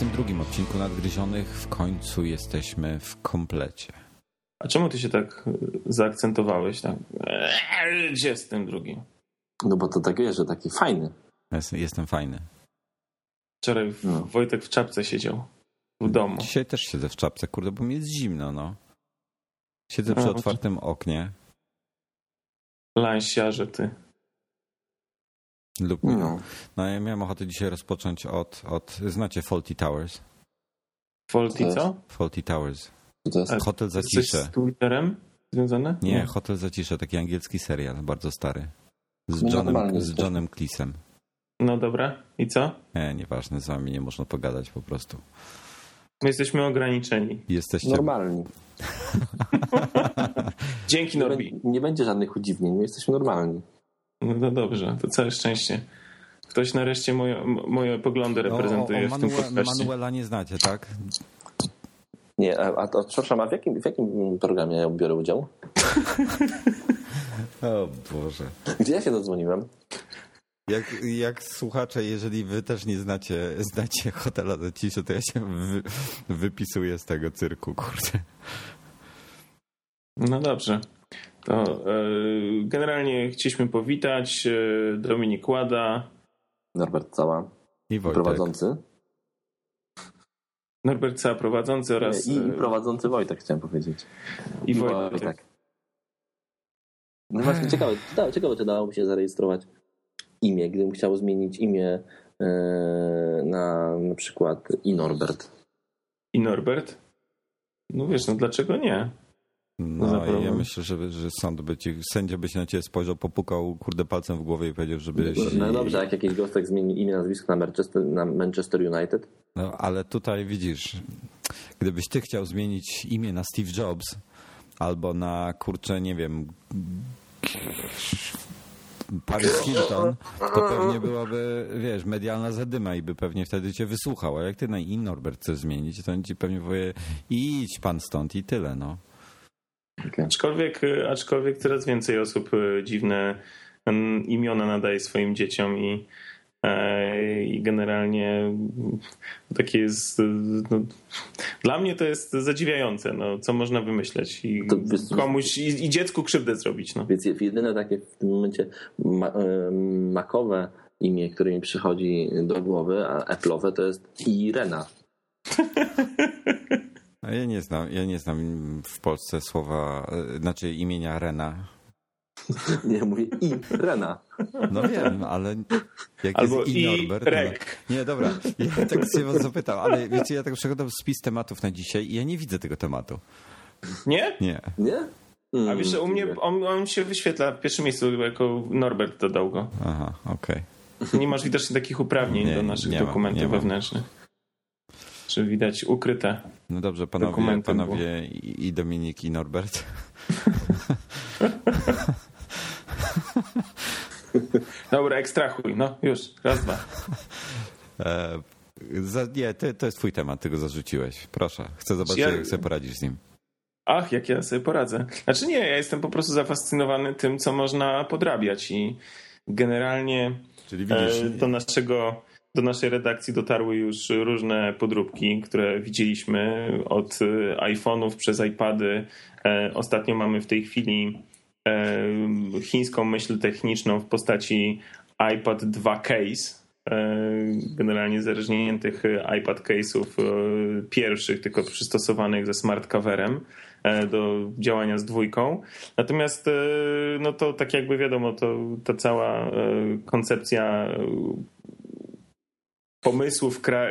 42 odcinku Nadgryzionych. W końcu jesteśmy w komplecie. A czemu ty się tak y, zaakcentowałeś? Tak? Eee, Gdzie z tym drugim? No bo to tak wiesz, że taki fajny. Jest- Jestem fajny. Wczoraj w, No. Wojtek w czapce siedział w domu. Dzisiaj też siedzę w czapce, kurde, bo mi jest zimno, no. Siedzę przy otwartym oknie Lansiarze ty. Lub... No. No ja miałem ochotę dzisiaj rozpocząć od, od znacie Faulty Towers? Faulty co? Faulty Towers. Hotel za Coś z. Twitterem związane? Nie, No. Hotel za ciszę, taki angielski serial, bardzo stary. Z No Johnem, z. Johnem Cleesem. No dobra. I co? Nie, nieważne, z wami nie można pogadać po prostu. My jesteśmy ograniczeni. Jesteście... Normalni. Dzięki Nie, Norbi. bę- nie będzie żadnych udziwnień, my jesteśmy normalni. No to dobrze, to całe szczęście. Ktoś nareszcie moje, moje poglądy reprezentuje o, o w tym podcaście. Manuela nie znacie, tak? Nie, a, a to, przepraszam, a w jakim, w jakim programie ja biorę udział? O Boże. Gdzie ja się dodzwoniłem? Jak, jak słuchacze, jeżeli wy też nie znacie, znacie hotela za ciszę, to ja się wy, wypisuję z tego cyrku, kurde. No dobrze. To e, generalnie chcieliśmy powitać e, Dominik Łada, Norbert Cała, I Wojtek. prowadzący. Norbert Ca prowadzący oraz i, I e, prowadzący Wojtek, chciałem powiedzieć. i Wojtek. No właśnie, ciekawe, ciekawe, ciekawe, czy dałoby się zarejestrować imię, gdybym chciał zmienić imię na na przykład i Norbert. I Norbert? No wiesz, no dlaczego nie? No i ja myślę, że, że sąd by ci, sędzia by się na ciebie spojrzał, popukał kurde palcem w głowie i powiedział, żebyś... No dobrze, jak jakiś gostek zmieni imię, nazwisko na Manchester, na Manchester United, No, ale tutaj widzisz, gdybyś ty chciał zmienić imię na Steve Jobs albo na kurczę, nie wiem, Paris Hilton, to pewnie byłaby, wiesz, medialna zadyma i by pewnie wtedy cię wysłuchał. A jak ty na i Norbert chcesz zmienić, to on ci pewnie powie idź pan stąd i tyle, no. Aczkolwiek, e, aczkolwiek coraz więcej osób e, dziwne mm, imiona nadaje swoim dzieciom i, e, i generalnie mm, takie jest. No, dla mnie to jest zadziwiające, no, co można wymyśleć i To wiesz- komuś i, i dziecku krzywdę zrobić. No. Więc jedyne takie w tym momencie ma, e, makowe imię, które mi przychodzi do głowy, a Apple'owe to jest Irena. A ja nie znam, ja nie znam w Polsce słowa, e, znaczy imienia Rena. Nie, mówię Irena. No wiem, ale jak Albo jest i i Norbert... Rek. No, nie, dobra, ja tak się was zapytał, ale wiecie, ja tak przeglądam spis tematów na dzisiaj i ja nie widzę tego tematu. Nie? Nie. Nie? Mm, A wiesz, że u mnie on, on się wyświetla w pierwszym miejscu, jako Norbert dodał go. Aha, okej. Nie masz widocznie takich uprawnień Nie, do naszych nie dokumentów wewnętrznych. Czy widać ukryte. No dobrze, panowie, panowie i, Dominik i Norbert. Dobra, ekstrahuj. No już, raz, dwa. E, za, nie, to, to jest twój temat, ty go zarzuciłeś. Proszę, chcę zobaczyć, Ja- jak sobie poradzisz z nim. Ach, jak ja sobie poradzę. Znaczy nie, ja jestem po prostu zafascynowany tym, co można podrabiać i generalnie Czyli widzisz, e, do naszego do naszej redakcji dotarły już różne podróbki, które widzieliśmy od e, iPhone'ów przez iPady. E, Ostatnio mamy w tej chwili e, chińską myśl techniczną w postaci iPad 2 Case, generalnie zerżniętych iPad case'ów pierwszych, tylko przystosowanych ze smart coverem do działania z dwójką. Natomiast no to tak jakby wiadomo, to ta cała koncepcja pomysłów, kra,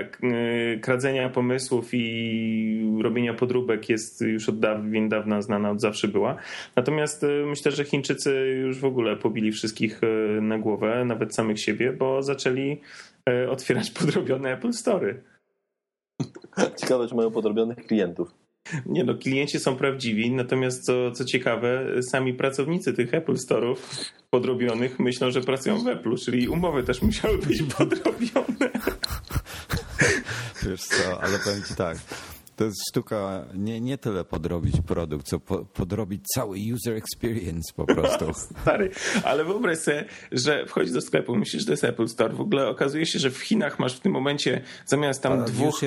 kradzenia pomysłów i robienia podróbek jest już od dawien dawna znana, od zawsze była. Natomiast e, myślę, że Chińczycy już w ogóle pobili wszystkich e, na głowę, nawet samych siebie, bo zaczęli otwierać podrobione Apple Story. Ciekawe, czy mają podrobionych klientów. Nie no, klienci są prawdziwi, natomiast co, co ciekawe, sami pracownicy tych Apple Store'ów podrobionych myślą, że pracują w Apple, czyli umowy też musiały być podrobione. Wiesz co, ale powiem ci tak, to jest sztuka nie, nie tyle podrobić produkt, co po, podrobić cały user experience po prostu. Stary, ale wyobraź sobie, że wchodzisz do sklepu, myślisz, że to jest Apple Store. W ogóle okazuje się, że w Chinach masz w tym momencie zamiast tam ale dwóch,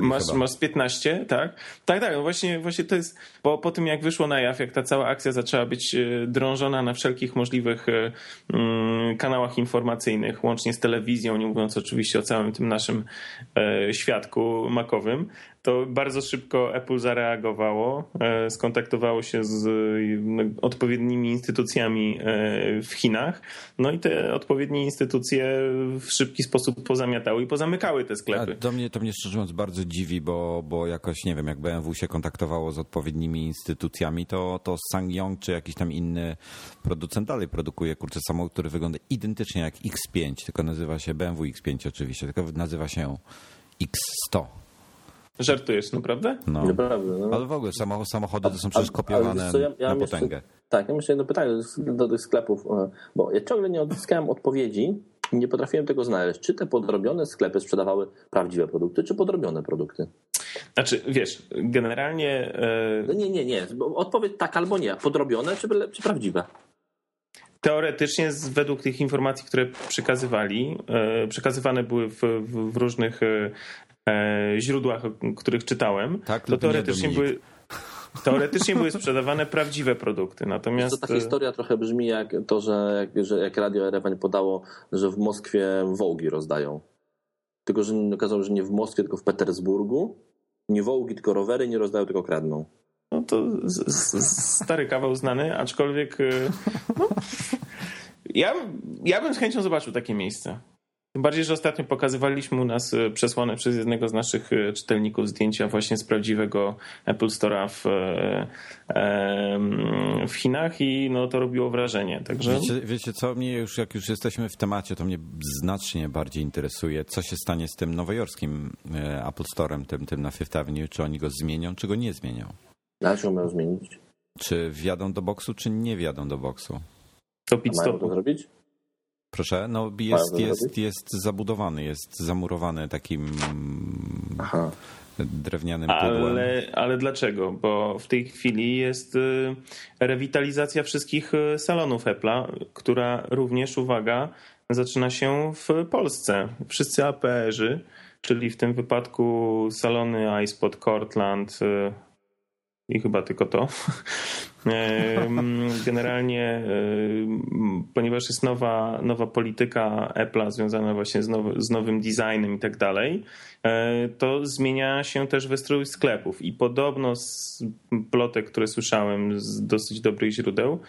masz, chyba. masz 15, tak? Tak, tak, no właśnie, właśnie to jest, bo po tym jak wyszło na jaw, jak ta cała akcja zaczęła być e, drążona na wszelkich możliwych e, mm, kanałach informacyjnych, łącznie z telewizją, nie mówiąc oczywiście o całym tym naszym e, świadku makowym, to bardzo szybko Apple zareagowało, e, skontaktowało się z no, odpowiednimi instytucjami e, w Chinach, no i te odpowiednie instytucje w szybki sposób pozamiatały i pozamykały te sklepy. Do mnie to mnie szczerze mówiąc bardzo dziwi, bo, bo jakoś nie wiem, jak BMW się kontaktowało z odpowiednimi instytucjami, to, to SsangYong czy jakiś tam inny producent dalej produkuje kurczę samochód, który wygląda identycznie jak X5, tylko nazywa się BMW X5 oczywiście, tylko nazywa się X100. Żartujesz, naprawdę? No. Naprawdę, no. Ale w ogóle samochody to są przecież kopiowane ja, ja na potęgę. Jeszcze, tak, ja myślę jedno pytanie do, do tych sklepów, e, bo ja ciągle nie odzyskałem odpowiedzi nie potrafiłem tego znaleźć. Czy te podrobione sklepy sprzedawały prawdziwe produkty, czy podrobione produkty? Znaczy, wiesz, generalnie... Yy... Nie, nie, nie. Odpowiedź tak albo nie. Podrobione, czy, czy prawdziwe? Teoretycznie, według tych informacji, które przekazywali, przekazywane były w, w, w różnych E, źródłach, których czytałem, tak, to teoretycznie były, teoretycznie były sprzedawane prawdziwe produkty. Natomiast... To ta historia trochę brzmi jak to, że jak, że jak Radio Erewań podało, że w Moskwie wołgi rozdają. Tylko, że okazało, że nie w Moskwie, tylko w Petersburgu. Nie wołgi, tylko rowery nie rozdają, tylko kradną. No to z, z, stary kawał znany, aczkolwiek e, no, ja, ja bym z chęcią zobaczył takie miejsce. Tym bardziej, że ostatnio pokazywaliśmy u nas e, przesłane przez jednego z naszych e, czytelników zdjęcia właśnie z prawdziwego Apple Store'a w, e, w Chinach i no, to robiło wrażenie. Także... Wiecie, wiecie co, mnie już jak już jesteśmy w temacie, to mnie znacznie bardziej interesuje, co się stanie z tym nowojorskim Apple Store'em, tym, tym na Fifth Avenue, czy oni go zmienią, czy go nie zmienią. Dlaczego mają zmienić? Czy wjadą do boksu, czy nie wjadą do boksu? To pit to zrobić? Proszę, no jest, jest, jest zabudowany, jest zamurowany takim Aha. drewnianym pudłem. Ale, ale dlaczego? Bo w tej chwili jest y, rewitalizacja wszystkich y, salonów Apple'a, która również, uwaga, zaczyna się w Polsce. Wszyscy APR-y, czyli w tym wypadku salony iSpot, Cortland, y, i chyba tylko to. Generalnie, ponieważ jest nowa, nowa polityka Apple'a związana właśnie z, z nowym designem i tak dalej, e, to zmienia się też wystrój sklepów. I podobno z plotek, które słyszałem z dosyć dobrych źródeł,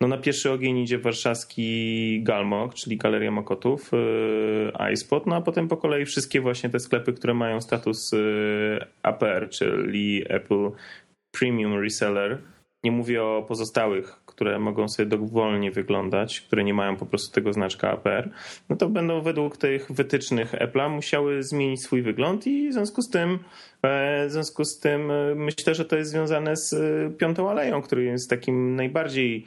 no na pierwszy ogień idzie warszawski Galmok, czyli Galeria Mokotów, e, iSpot, no a potem po kolei wszystkie właśnie te sklepy, które mają status e, APR, czyli Apple premium reseller. Nie mówię o pozostałych, które mogą sobie dowolnie wyglądać, które nie mają po prostu tego znaczka APR, no to będą według tych wytycznych Apple'a musiały zmienić swój wygląd i w związku z tym, e, w związku z tym e, myślę, że to jest związane z e, Piątą Aleją, który jest takim najbardziej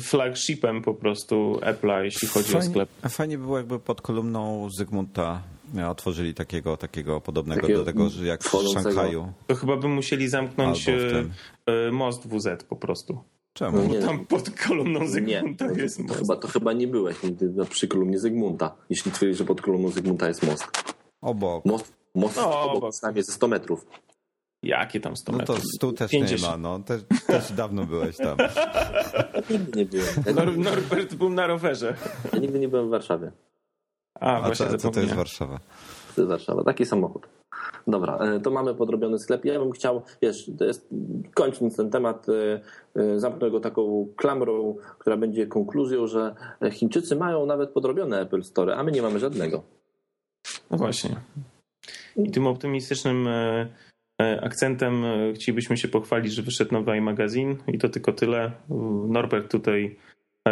flagshipem po prostu Apple'a, jeśli chodzi fajnie, o sklep. Fajnie było jakby pod kolumną Zygmunta otworzyli takiego, takiego podobnego takiego do tego, że jak w Szanghaju. To chyba by musieli zamknąć e, e, most WZ po prostu. Czemu? No nie, tam pod kolumną Zygmunta nie, jest most. Chyba, to chyba nie byłeś nigdy przy kolumnie Zygmunta, jeśli twierdzisz, że pod kolumną Zygmunta jest most. Obok. Most, most no, obok, obok. ze 100 metrów. Jakie tam 100 metrów? No to tu też 50. nie ma, no. Też, też dawno byłeś tam. Ja nigdy nie byłem. Nor Norbert był na rowerze. Ja nigdy nie byłem w Warszawie. A, A właśnie co, co to jest. Warszawa? To jest Warszawa, taki samochód. Dobra, e, to mamy podrobiony sklep. Ja bym chciał, wiesz, to jest, kończąc ten temat, e, e, zamknę go taką klamrą, która będzie konkluzją, że Chińczycy mają nawet podrobione Apple Store, a my nie mamy żadnego. No właśnie. I tym optymistycznym akcentem chcielibyśmy się pochwalić, że wyszedł nowy iMagazine i to tylko tyle. Norbert tutaj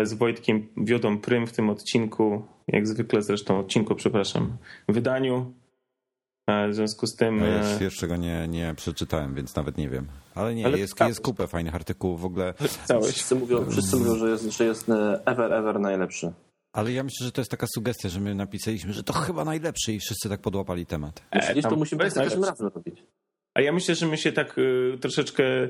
z Wojtkiem wiodą prym w tym odcinku, jak zwykle zresztą odcinku, przepraszam, wydaniu. E, W związku z tym... Ja jeszcze, go nie, nie przeczytałem, więc nawet nie wiem. Ale nie, Ale jest, jest kupę fajnych artykułów w ogóle. Wszyscy mówią, wszyscy mówią że, jest, że jest e, ever, ever najlepszy. Ale ja myślę, że to jest taka sugestia, że my napisaliśmy, że to chyba najlepszy i wszyscy tak podłapali temat. E, Gdzieś to musimy za każdym razem robić. A ja myślę, że my się tak y, troszeczkę y,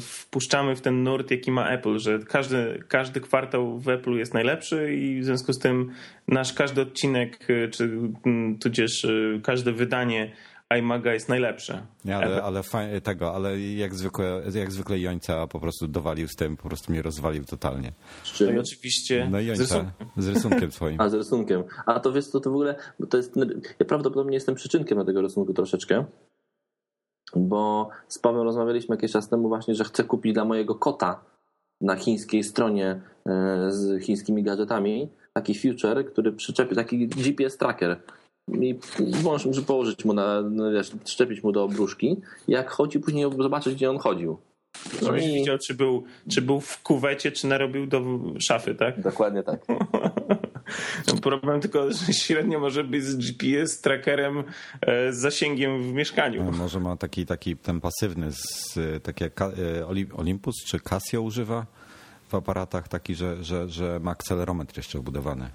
wpuszczamy w ten nurt, jaki ma Apple, że każdy, każdy kwartał w Apple jest najlepszy i w związku z tym nasz każdy odcinek, y, czy mm, tudzież y, każde wydanie iMaga jest najlepsze. Nie, ale, ale faj, tego, ale jak zwykle, jak zwykle Jońca po prostu dowalił z tym, po prostu mnie rozwalił totalnie. Z No czym? i oczywiście No Jońca z rysunkiem swoim. A z rysunkiem. A to wiesz, to, to w ogóle bo to jest. Ja prawdopodobnie jestem przyczynkiem do tego rysunku troszeczkę. Bo z Pawłem rozmawialiśmy jakiś czas temu właśnie, że chcę kupić dla mojego kota na chińskiej stronie e, z chińskimi gadżetami taki future, który przyczepi taki GPS tracker. I możesz może położyć mu na, no wiesz, przyczepić mu do obruszki. Jak chodzi, później zobaczyć, gdzie on chodził. No żebyś i widział, czy był, czy był w kuwecie, czy narobił do szafy, tak? dokładnie tak. Problem tylko, że średnio może być z GPS trackerem e, z zasięgiem w mieszkaniu. No, Może ma taki, taki ten pasywny, z, tak jak Oli- Olympus czy Casio używa w aparatach, taki, że, że, że ma akcelerometr jeszcze wbudowany.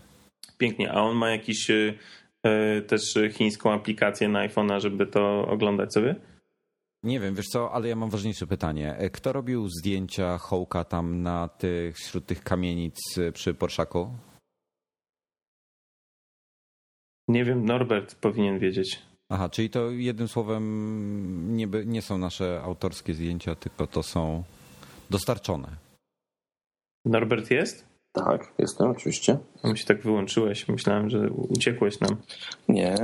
Pięknie. A on ma jakiś e, e, też chińską aplikację na iPhone'a, żeby to oglądać sobie? Nie wiem, wiesz co, ale ja mam ważniejsze pytanie. E, Kto robił zdjęcia Hołka tam na tych, wśród tych kamienic przy Porszaku? Nie wiem, Norbert powinien wiedzieć. Aha, czyli to jednym słowem nie, by, nie są nasze autorskie zdjęcia, tylko to są dostarczone. Norbert jest? Tak, jestem oczywiście. A my się tak wyłączyłeś. Myślałem, że uciekłeś nam. Nie.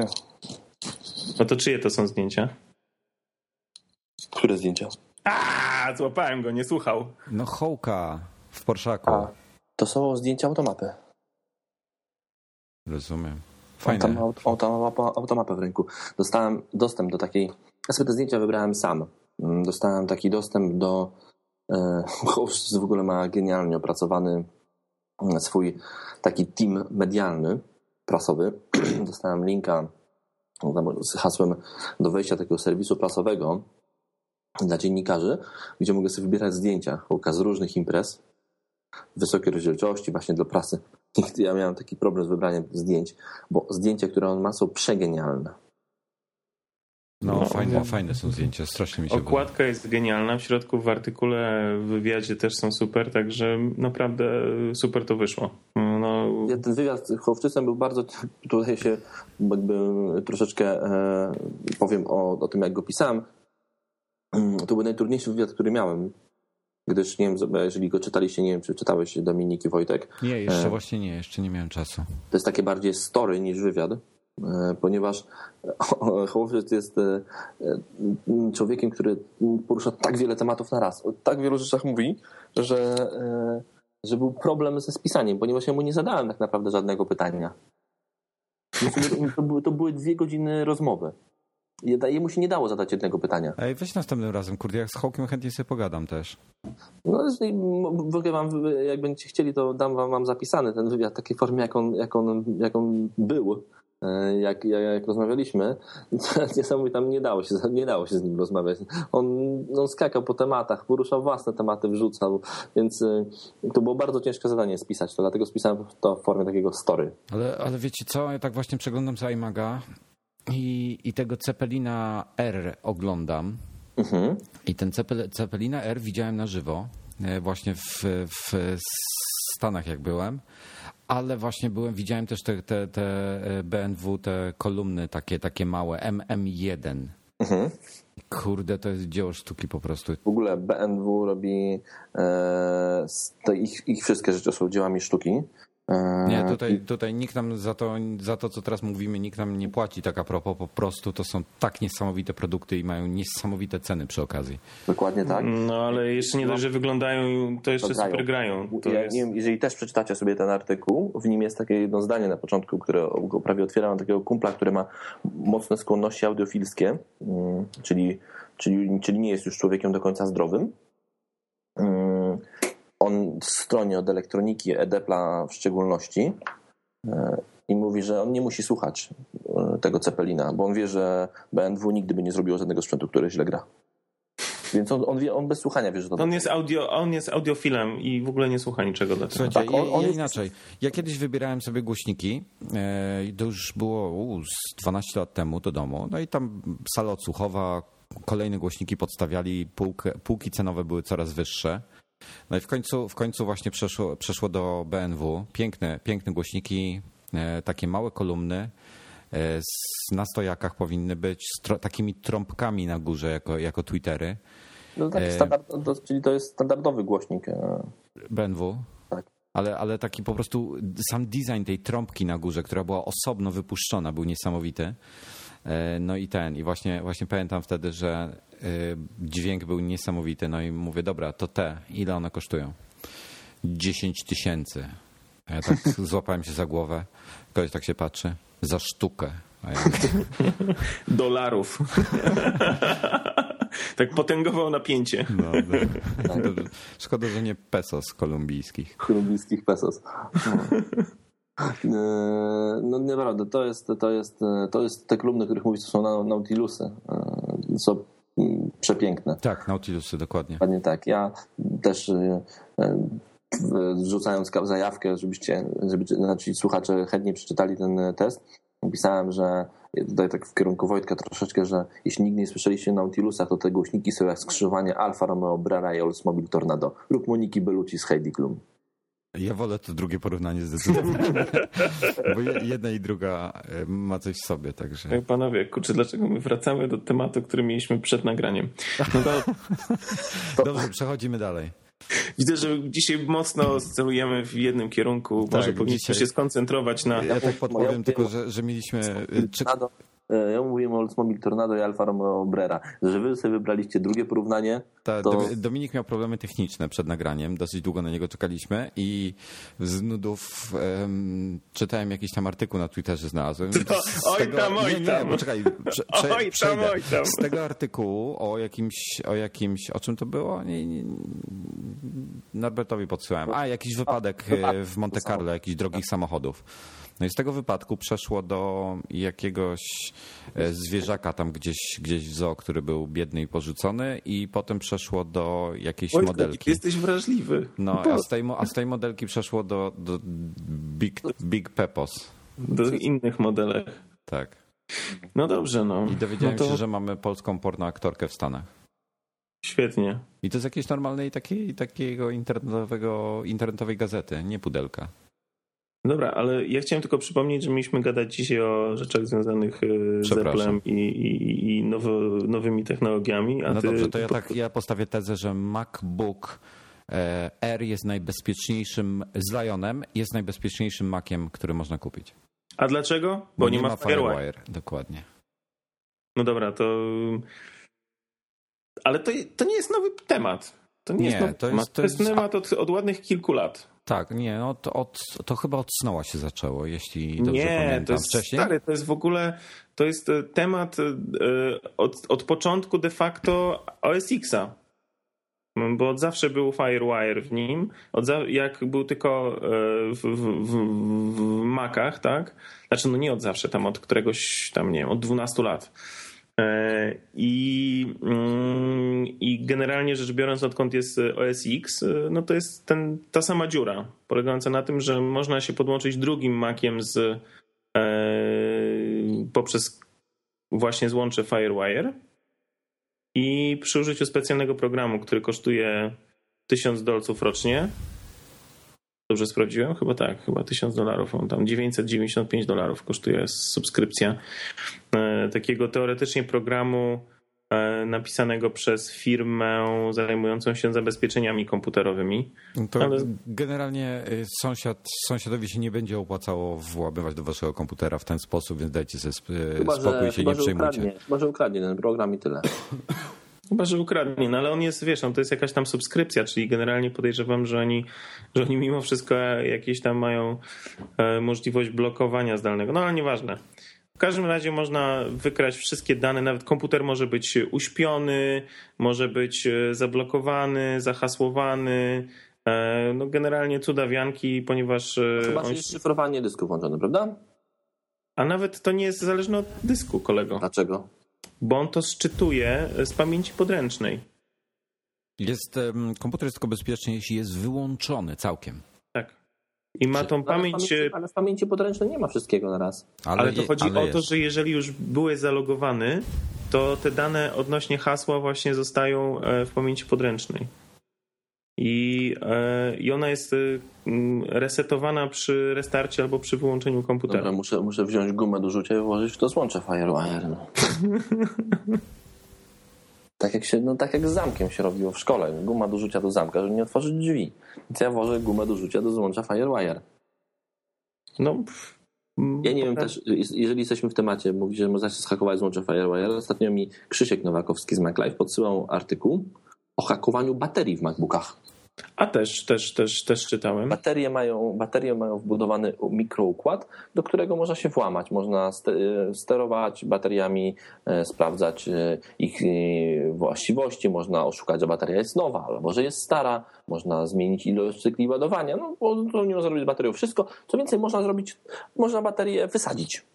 No to czyje to są zdjęcia? Które zdjęcia? A, złapałem go, nie słuchał. No Hołka w Porszaku. A, to są zdjęcia automapy. Rozumiem. Fajne. automapa, automapę w ręku. Dostałem dostęp do takiej. Ja sobie te zdjęcia wybrałem sam. Mm, Dostałem taki dostęp do. E, Host w ogóle ma genialnie opracowany mm, swój taki team medialny, prasowy. Dostałem linka z hasłem do wejścia takiego serwisu prasowego dla dziennikarzy, gdzie mogę sobie wybierać zdjęcia z różnych imprez wysokiej rozdzielczości właśnie dla prasy. I ja miałem taki problem z wybraniem zdjęć, bo zdjęcia, które on ma, są przegenialne. No, No, fajne, no. fajne są zdjęcia, strasznie mi się podoba. Okładka jest genialna, w środku w artykule, w wywiadzie też są super, także naprawdę super to wyszło. No, Ja ten wywiad z Hołowczysem był bardzo, tutaj się jakby troszeczkę e, powiem o, o tym, jak go pisałem. To był najtrudniejszy wywiad, który miałem, gdyż nie wiem, jeżeli go czytaliście, nie wiem, czy czytałeś Dominik i Wojtek, Nie, jeszcze E. właśnie nie, jeszcze nie miałem czasu. to jest takie bardziej story niż wywiad, e, ponieważ Hołowczyc jest e, e, człowiekiem, który porusza tak wiele tematów na raz, o tak wielu rzeczach mówi, że, e, że był problem ze spisaniem, ponieważ ja mu nie zadałem tak naprawdę żadnego pytania. To były, to były dwie godziny rozmowy. Jemu się nie dało zadać jednego pytania. Ej, weź następnym razem, kurde, jak z Hołkiem chętnie sobie pogadam też. No, w ogóle wam, jak będziecie chcieli, to dam wam, wam zapisany ten wywiad w takiej formie, jak on, jak on, jak on był, e, jak, jak, rozmawialiśmy. Niesamowite, tam nie dało, się, nie dało się z nim rozmawiać. On, on skakał po tematach, poruszał własne tematy, wrzucał, więc e, to było bardzo ciężkie zadanie spisać to, dlatego spisałem to w formie takiego story. Ale, ale wiecie co, ja tak właśnie przeglądam z iMaga i, i tego Cepelina R oglądam. Mhm. I ten Cepel, Cepelina R widziałem na żywo, e, właśnie w, w Stanach jak byłem, ale właśnie byłem, widziałem też te, te, te e, BMW, te kolumny takie, takie małe, MM1. Mhm. Kurde, to jest dzieło sztuki po prostu. W ogóle BMW robi e, ich, ich wszystkie rzeczy są dziełami sztuki. E, Nie, tutaj, tutaj nikt nam za to, za to, co teraz mówimy, nikt nam nie płaci tak a propos, po prostu to są tak niesamowite produkty i mają niesamowite ceny przy okazji. Dokładnie tak. No ale jeszcze nie dość, że wyglądają, to jeszcze To grają. super grają. To ja, jest... nie wiem, jeżeli też przeczytacie sobie ten artykuł, w nim jest takie jedno zdanie na początku, które prawie otwieram Mam takiego kumpla, który ma mocne skłonności audiofilskie, mm, czyli, czyli, czyli nie jest już człowiekiem do końca zdrowym. Mm, On stronie od elektroniki, Edepla w szczególności, e, i mówi, że on nie musi słuchać e, tego Cepelina, bo on wie, że BMW nigdy by nie zrobiło żadnego sprzętu, który źle gra. Więc on, on, wie, on bez słuchania wie, że to On jest, audio, on jest audiofilem i w ogóle nie słucha niczego dlatego. Słuchajcie, Tak, on- ja, on ja jest- inaczej. Ja kiedyś wybierałem sobie głośniki, e, i to już było u, z 12 lat temu do domu, no i tam sala odsłuchowa, kolejne głośniki podstawiali, półkę, półki cenowe były coraz wyższe. No i w końcu, w końcu właśnie przeszło, przeszło do BMW. Piękne, piękne głośniki, e, takie małe kolumny. e, Na stojakach powinny być z takimi trąbkami na górze jako, jako Twittery. No tak, E, standard, czyli to jest standardowy głośnik. BMW. Tak. Ale, ale taki po prostu sam design tej trąbki na górze, która była osobno wypuszczona, był niesamowity. E, No i ten, i właśnie, właśnie pamiętam wtedy, że e, dźwięk był niesamowity. No i mówię, dobra, to te, ile one kosztują? 10 tysięcy. A Ja tak złapałem się za głowę. Ktoś tak się patrzy. Za sztukę. A ja Dolarów. tak potęgował napięcie. no, no. Dobrze. Szkoda, że nie pesos kolumbijskich. kolumbijskich pesos. No. E, No naprawdę, to jest, to jest, to jest te kolumny, o których mówisz, to są nau- Nautilusy. E, Są mm, przepiękne. Tak, Nautilusy, dokładnie. Dokładnie tak. Ja też e, wrzucając ka- zajawkę, żebyście, żeby, znaczy słuchacze chętnie przeczytali ten test, napisałem, że tutaj tak w kierunku Wojtka troszeczkę, że jeśli nigdy nie słyszeliście o Nautilusach, to te głośniki są jak skrzyżowanie Alfa Romeo Brera i Oldsmobile Tornado lub Moniki Bellucci z Heidi Klum. Ja wolę to drugie porównanie zdecydowanie. Bo je- jedna i druga e, ma coś w sobie, także. Ej, Panowie, kurczę, dlaczego my wracamy do tematu, który mieliśmy przed nagraniem? No to Dobrze, przechodzimy dalej. widzę, że dzisiaj mocno celujemy w jednym kierunku. Może powinniśmy dzisiaj- się skoncentrować na... Ja tak podpowiem tylko, że, że mieliśmy. Czy, Ja mówiłem o Oldsmobile Tornado i Alfa Romeo Brera. Że wy sobie wybraliście drugie porównanie, ta, to- Domi- Dominik miał problemy techniczne przed nagraniem, dosyć długo na niego czekaliśmy i z nudów em, czytałem jakiś tam artykuł na Twitterze znalazłem. To- Z oj tam, oj nie, nie, tam. poczekaj, prze, prze, Oj tam, oj tam. Z tego artykułu o jakimś, o jakimś, o czym to było? Nie, nie, Norbertowi podsyłałem. A, jakiś wypadek e, w Monte Carlo, jakichś drogich samochodów. No i z tego wypadku przeszło do jakiegoś e, zwierzaka tam gdzieś, gdzieś w zoo, który był biedny i porzucony i potem przeszło do jakiejś Wojtek, modelki. jesteś wrażliwy. No, a z tej, a z tej modelki przeszło do, do Big, Big Pepos. Do innych modelek. Tak. No dobrze, no. I dowiedziałem no to się, że mamy polską pornoaktorkę w Stanach. Świetnie. I to z jakiejś normalnej takiej, takiego internetowego, internetowej gazety, nie pudelka. Dobra, ale ja chciałem tylko przypomnieć, że mieliśmy gadać dzisiaj o rzeczach związanych e, z. Applem i, i, i nowo, nowymi technologiami. No ty, dobrze, to ja, tak, ja postawię tezę, że MacBook e, Air jest najbezpieczniejszym, z Lionem, jest najbezpieczniejszym Maciem, który można kupić. A dlaczego? Bo, nie, ma Firewire. Dokładnie. No dobra, to... Ale to, to nie jest nowy temat. To nie, Nie, jest nowy to temat. jest- To to jest jest- temat od, od ładnych kilku lat. Tak, nie, no to, od, to chyba od Snowa się zaczęło, jeśli dobrze nie, pamiętam. to jest Wcześniej? stary, to jest w ogóle to jest e, temat e, od, od początku de facto OS Xa. Bo od zawsze był Firewire w nim, od jak był tylko e, w, w, w, w Macach, tak? Znaczy, no nie od zawsze, tam od któregoś, tam nie wiem, od 12 lat. E, I, mm, I generalnie rzecz biorąc, odkąd jest OS X, e, no to jest ten, ta sama dziura, polegająca na tym, że można się podłączyć drugim Maciem z, e, poprzez właśnie złącze Firewire i przy użyciu specjalnego programu, który kosztuje 1000 dolców rocznie, Dobrze sprawdziłem? Chyba tak, chyba 1000 dolarów. On tam 995 dolarów kosztuje subskrypcja e, takiego teoretycznie programu e, napisanego przez firmę zajmującą się zabezpieczeniami komputerowymi. No to Ale... generalnie y, sąsiad, sąsiadowi się nie będzie opłacało włamywać do waszego komputera w ten sposób, więc dajcie sobie chyba, spokój że, się chyba, nie przejmujcie. Ukradnie, chyba, że ukradnie ten program i tyle. Chyba, że ukradnie, no ale on jest, wiesz, no to jest jakaś tam subskrypcja, czyli generalnie podejrzewam, że oni, że oni mimo wszystko jakieś tam mają e, możliwość blokowania zdalnego, no ale nieważne. W każdym razie można wykraść wszystkie dane, nawet komputer może być uśpiony, może być e, zablokowany, zahasłowany, e, no generalnie cudawianki, ponieważ... Chyba, on... jest szyfrowanie dysku włączone, prawda? A nawet to nie jest zależne od dysku, kolego. Dlaczego? Bo on to szczytuje z pamięci podręcznej. Jest, komputer jest tylko bezpieczny, jeśli jest wyłączony całkiem. Tak. I ma tą pamięć. Ale w pamięci, ale w pamięci podręcznej nie ma wszystkiego na raz. Ale, ale to chodzi ale o jest. to, że jeżeli już byłeś zalogowany, to te dane odnośnie hasła właśnie zostają e, w pamięci podręcznej. I, e, I ona jest e, resetowana przy restarcie albo przy wyłączeniu komputera. Dobra, muszę, muszę wziąć gumę do rzucia i włożyć w to złącze Firewire. No. tak, jak się, no, tak jak z zamkiem się robiło w szkole. Guma do rzucia do zamka, żeby nie otworzyć drzwi. Więc ja włożę gumę do rzucia do złącza Firewire. No, ja nie wiem też, jeżeli jesteśmy w temacie, mówisz, że można się zhakować złącze Firewire. Ostatnio mi Krzysiek Nowakowski z MacLife podsyłał artykuł o hakowaniu baterii w MacBookach. A też, też, też, też czytałem. Baterie mają, baterie mają wbudowany mikroukład, do którego można się włamać. Można sterować bateriami, e, sprawdzać e, ich e, właściwości, można oszukać, że bateria jest nowa albo że jest stara, można zmienić ilość cykli ładowania. No, nie można zrobić z baterią wszystko. Co więcej, można zrobić, można baterię wysadzić.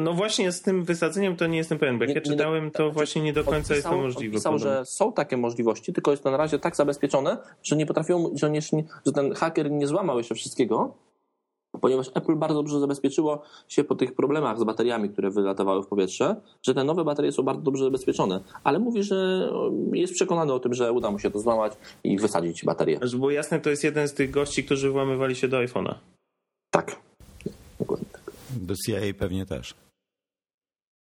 No właśnie z tym wysadzeniem to nie jestem pewien, bo jak nie, ja czytałem, to znaczy, właśnie nie do końca odpisał, jest to możliwe. Pisał, że są takie możliwości, tylko jest to na razie tak zabezpieczone, że nie potrafią, że, nie, że ten haker nie złamał jeszcze wszystkiego, ponieważ Apple bardzo dobrze zabezpieczyło się po tych problemach z bateriami, które wylatowały w powietrze, że te nowe baterie są bardzo dobrze zabezpieczone. Ale mówi, że jest przekonany o tym, że uda mu się to złamać i wysadzić baterię. Było jasne, to jest jeden z tych gości, którzy włamywali się do iPhone'a. Tak. Do CIA pewnie też.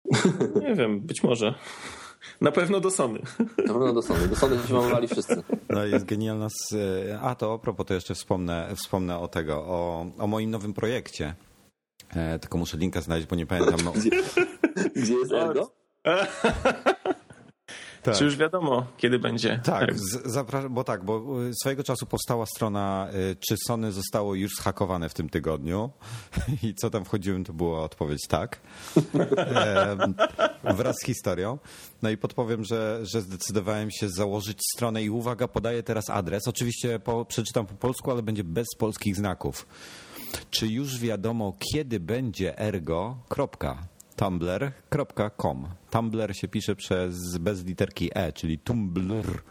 Nie wiem, być może. Na pewno do Sony. Na pewno do Sony. Do Sony się mamowali wszyscy. No jest genialna. Z... A to a propos, to jeszcze wspomnę, wspomnę o tego, o, o moim nowym projekcie. E, tylko muszę linka znaleźć, bo nie pamiętam. No. Gdzie, gdzie jest Ergo? Tak. Czy już wiadomo, kiedy będzie? Tak, bo tak, bo y, swojego czasu powstała strona, y, czy Sony zostało już zhakowane w tym tygodniu i co tam wchodziłem, to była odpowiedź tak, wraz z historią. No i podpowiem, że, że zdecydowałem się założyć stronę i uwaga, podaję teraz adres. Oczywiście po, przeczytam po polsku, ale będzie bez polskich znaków. Czy już wiadomo, kiedy będzie ergo? Kropka tumblr.com. Tumblr się pisze przez bez literki e, czyli Tumblr.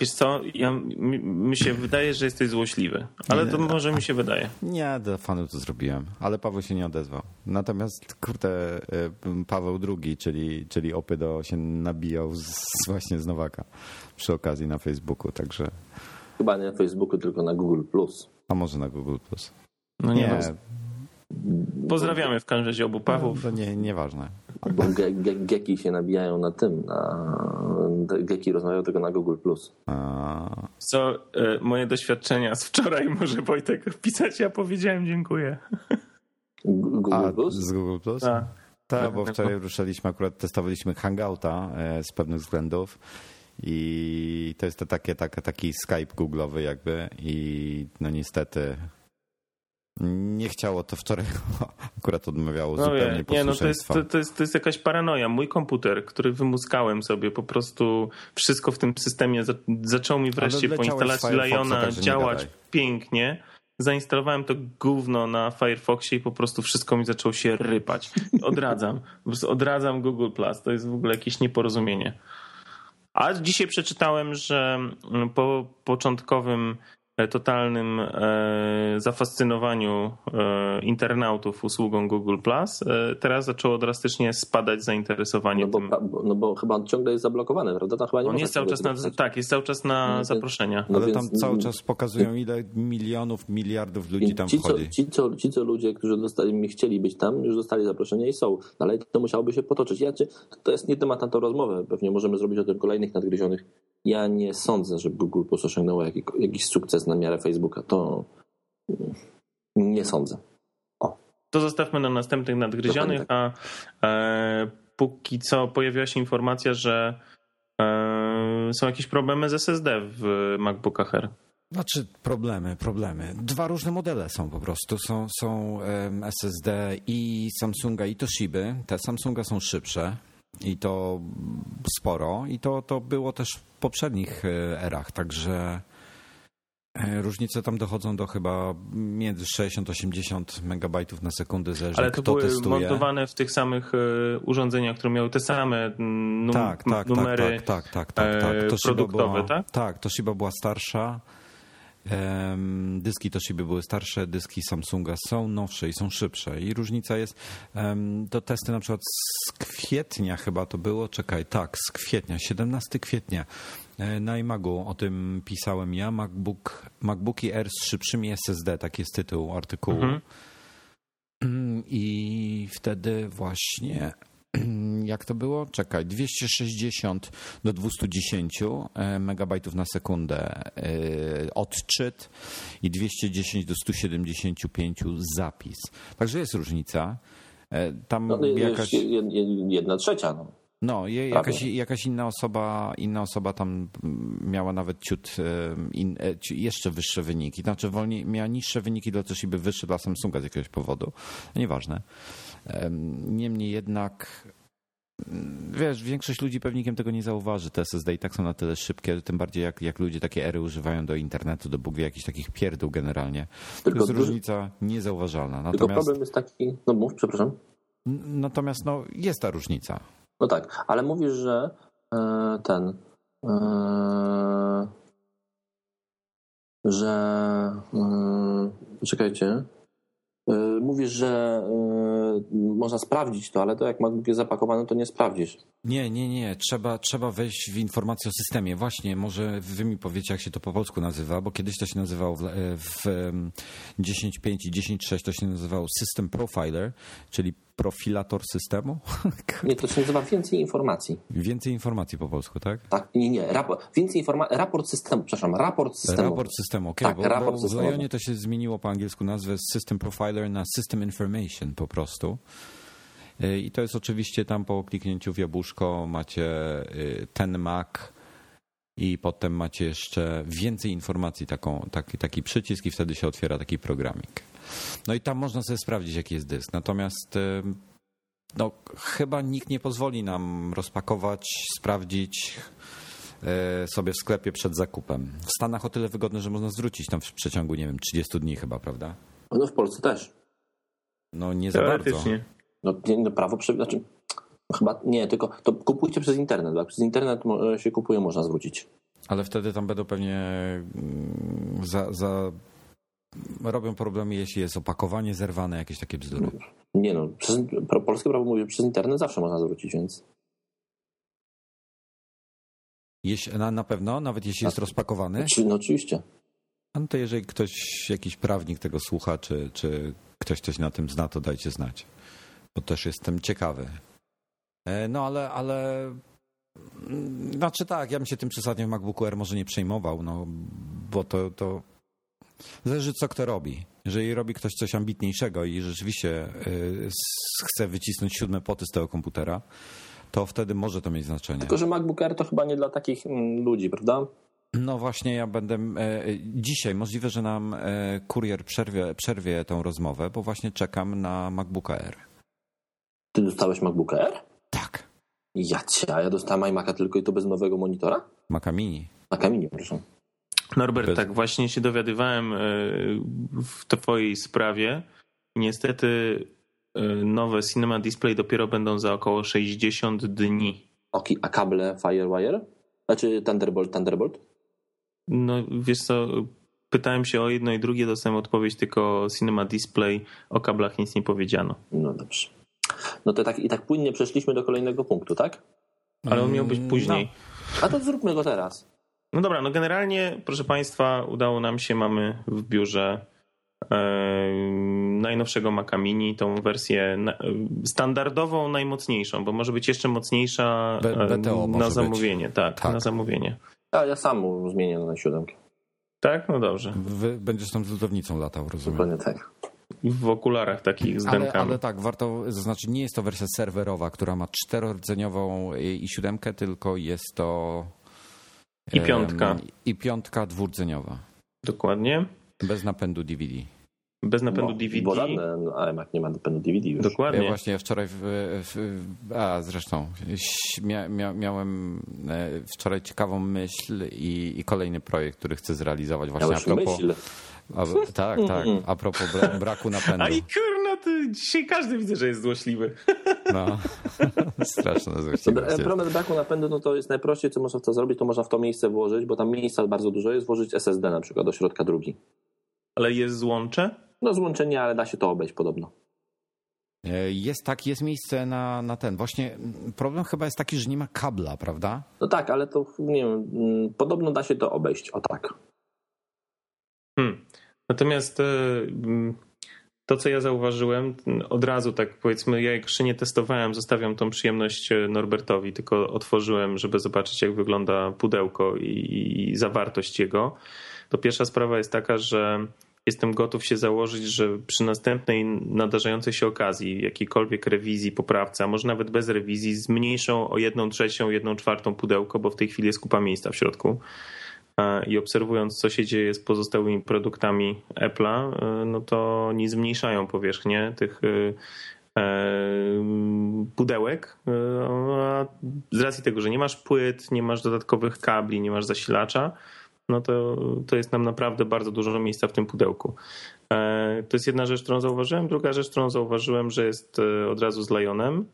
Wiesz co, ja, mi, mi, się wydaje, że jesteś złośliwy, ale to może mi się wydaje. Nie, do fanu to zrobiłem, ale Paweł się nie odezwał. Natomiast, kurde, y, Paweł II, czyli, czyli Opydo się nabijał z, właśnie z Nowaka przy okazji na Facebooku, także... Chyba nie na Facebooku, tylko na Google+. A może na Google+. No nie, nie Pozdrawiamy w każdym razie obu Pawłów. To nie, nieważne. Bo ge, ge, geki się nabijają na tym, na, geki rozmawiają tylko na Google+. A... Co, e, moje doświadczenia z wczoraj może Wojtek wpisać, ja powiedziałem dziękuję. Google+? A, z Google+? Tak. Tak, bo wczoraj ruszaliśmy, akurat testowaliśmy Hangouta e, z pewnych względów i to jest to takie, takie, taki Skype Google'owy jakby i no niestety nie chciało to wczoraj, akurat odmawiało no zupełnie nie, no to jest, to, to, jest, to jest jakaś paranoja. Mój komputer, który wymuskałem sobie, po prostu wszystko w tym systemie za, zaczął mi wreszcie po instalacji Liona działać pięknie. Zainstalowałem to gówno na Firefoxie i po prostu wszystko mi zaczęło się rypać. Odradzam. Odradzam Google Plus. To jest w ogóle jakieś nieporozumienie. A dzisiaj przeczytałem, że po początkowym totalnym e, zafascynowaniu e, internautów usługą Google Plus, e, teraz zaczęło drastycznie spadać zainteresowanie No bo, tym. no bo chyba ciągle jest zablokowany, prawda? Tam chyba nie On jest cały czas na, tak, jest cały czas na No, zaproszenia. No Ale więc- tam cały czas pokazują, ile milionów, miliardów ludzi tam ci, co, wchodzi. ci, co, ci, co ludzie, którzy dostali, chcieli być tam, już dostali zaproszenie i są. No, ale to musiałoby się potoczyć. Ja, czy, to jest nie temat na tą rozmowę. Pewnie możemy zrobić o tym kolejnych nadgryzionych. Ja nie sądzę, że Google Plus osiągnęło jakiś, jakiś sukces na miarę Facebooka. To nie sądzę. To zostawmy na następnych nadgryzionych, a e, póki co pojawiła się informacja, że e, są jakieś problemy z SSD w MacBookach Air. Znaczy problemy, problemy. Dwa różne modele są po prostu. Są, są SSD i Samsunga i Toshiby. Te Samsunga są szybsze i to sporo i to, to było też w poprzednich e, erach, także e, różnice tam dochodzą do chyba między 60-80 megabajtów na sekundę, zależy Ale to kto były testuje. montowane w tych samych e, urządzeniach, które miały te same mm, num- tak, tak, numery. tak, tak, tak, tak, tak. Toshiba produktowe, była, tak? Tak, Toshiba była starsza. Dyski Toshiby były starsze, dyski Samsunga są nowsze i są szybsze. I różnica jest, to testy na przykład z kwietnia chyba to było, czekaj, tak, z kwietnia, 17 kwietnia. E, Na iMagu o tym pisałem ja, MacBook, MacBooki R z szybszymi SSD, taki jest tytuł artykułu. Mhm. I wtedy właśnie, jak to było? Czekaj, 260 do 210 e, megabajtów na sekundę e, odczyt i 210 do 175 zapis. Także jest różnica. E, Tam No, jakaś, jed- jed- jedna trzecia. No. no, je- jakaś, jakaś inna osoba, inna osoba tam miała nawet ciut in, jeszcze wyższe wyniki. Znaczy wolniej, miała niższe wyniki dla Toshiby, wyższe dla Samsunga z jakiegoś powodu. Nieważne. Em, Niemniej jednak mm, wiesz, większość ludzi pewnikiem tego nie zauważy. Te SSD i tak są na tyle szybkie, tym bardziej jak, jak ludzie takie ery używają do internetu, do Bóg wie, jakichś takich pierdół generalnie. To Tylko jest duży- różnica niezauważalna. Tylko Natomiast, problem jest taki, no mów, przepraszam. natomiast no, jest ta różnica. No tak, ale mówisz, że e, ten, e, że e, czekajcie, mówisz, że e, można sprawdzić to, ale to jak MacBook jest zapakowany, to nie sprawdzisz. Nie, nie, nie. Trzeba, trzeba wejść w informację o systemie. Właśnie, może wy mi powiecie, jak się to po polsku nazywa, bo kiedyś to się nazywało w, w em, 10.5 i 10.6 to się nazywało System Profiler, czyli profilator systemu. Nie, to się nazywa więcej informacji. Więcej informacji po polsku, tak? Tak, nie, nie, raport, więcej informacji, raport systemu, przepraszam, raport systemu. Raport systemu, okej, Tak, bo, raport bo w. Lionie to się zmieniło po angielsku nazwę System Profiler na System Information po prostu. Y, I to jest oczywiście tam po kliknięciu w jabłuszko macie y, ten Mac i potem macie jeszcze więcej informacji, taką, taki, taki przycisk i wtedy się otwiera taki programik. No i tam można sobie sprawdzić, jaki jest dysk. Natomiast y, no, chyba nikt nie pozwoli nam rozpakować, sprawdzić y, sobie w sklepie przed zakupem. W Stanach o tyle wygodne, że można zwrócić tam w przeciągu, nie wiem, 30 dni chyba, prawda? No w Polsce też. No nie za bardzo. No, nie, no prawo prze... znaczy, chyba nie, tylko to kupujcie przez internet, jak przez internet się kupuje, można zwrócić. Ale wtedy tam będą pewnie mm, za, za... robią problemy, jeśli jest opakowanie zerwane, jakieś takie bzdury. Nie no, przez, polskie prawo mówi, że przez internet zawsze można zwrócić, więc Jeśli, na, na pewno, nawet jeśli jest rozpakowany. Oczy- no oczywiście. A no to jeżeli ktoś, jakiś prawnik tego słucha, czy, czy ktoś coś na tym zna, to dajcie znać. Bo też jestem ciekawy. E, No ale, ale mm, znaczy tak, ja bym się tym przesadnie w MacBooku Air może nie przejmował, no bo to, to zależy co kto robi. Jeżeli robi ktoś coś ambitniejszego i rzeczywiście y, chce wycisnąć siódme poty z tego komputera, to wtedy może to mieć znaczenie. Tylko, że MacBook Air to chyba nie dla takich mm, ludzi, prawda? No właśnie, ja będę. E, dzisiaj możliwe, że nam e, kurier przerwie, przerwie tą rozmowę, bo właśnie czekam na MacBooka Air. Ty dostałeś MacBook Air? Tak. Ja cię, a ja dostałem iMac'a tylko i to bez nowego monitora? Maca Mini. Maca Mini, proszę. Norbert, Bez- tak właśnie się dowiadywałem e, w twojej sprawie. Niestety e, nowe Cinema Display dopiero będą za około 60 dni. Oki, a kable Firewire? Znaczy Thunderbolt, Thunderbolt? No wiesz co, pytałem się o jedno i drugie, dostałem odpowiedź tylko Cinema Display, o kablach nic nie powiedziano. No dobrze. No to tak, i tak płynnie przeszliśmy do kolejnego punktu, tak? Ale on miał być Mm, później. A to zróbmy go teraz. No dobra, no generalnie, proszę Państwa, udało nam się, mamy w biurze e, najnowszego Maca Mini, tą wersję na, standardową, najmocniejszą, bo może być jeszcze mocniejsza e, na zamówienie. Tak, Tak. na zamówienie. A ja sam zmienię na siódemkę. Tak? No dobrze. Wy będziesz tam z lodownicą latał, rozumiem. Dokładnie tak. W okularach takich z Ale, ale tak, warto zaznaczyć, nie jest to wersja serwerowa, która ma czterordzeniową i siódemkę, tylko jest to... I piątka. I piątka dwurdzeniowa. Dokładnie. Bez napędu DVD. Bez napędu bo, DVD. Bo żadne iMac nie ma napędu DVD już. Ja Dokładnie. właśnie wczoraj, w, w, a zresztą, mia, mia, miałem e, wczoraj ciekawą myśl i, i kolejny projekt, który chcę zrealizować właśnie Miałeś a propos... myśl. A, tak, tak, a propos bra, braku napędu. A i kurna, to dzisiaj każdy widzę, że jest złośliwy. No. Straszne To, złośliwość. e. Problem braku napędu, no to jest najprościej, co można w to zrobić, to można w to miejsce włożyć, bo tam miejsca bardzo dużo jest, włożyć SSD na przykład do środka drugi. Ale jest złącze? No złączenie, ale da się to obejść podobno. E, Jest tak, jest miejsce na, na ten. Właśnie problem chyba jest taki, że nie ma kabla, prawda? No tak, ale to nie wiem, mm, podobno da się to obejść, o tak. Hmm. Natomiast e, mm, to, co ja zauważyłem, od razu tak powiedzmy, ja jeszcze nie testowałem, zostawiam tą przyjemność e, Norbertowi, tylko otworzyłem, żeby zobaczyć, jak wygląda pudełko i, i zawartość jego. To pierwsza sprawa jest taka, że jestem gotów się założyć, że przy następnej nadarzającej się okazji, jakiejkolwiek rewizji, poprawce, a może nawet bez rewizji, zmniejszą o jedną trzecią, jedną czwartą pudełko, bo w tej chwili jest kupa miejsca w środku i obserwując, co się dzieje z pozostałymi produktami Apple'a, e, no to nie zmniejszają powierzchnię tych e, e, pudełek. A z racji tego, że nie masz płyt, nie masz dodatkowych kabli, nie masz zasilacza, no to, to jest nam naprawdę bardzo dużo miejsca w tym pudełku. To jest jedna rzecz, którą zauważyłem. Druga rzecz, którą zauważyłem, że jest od razu z Lionem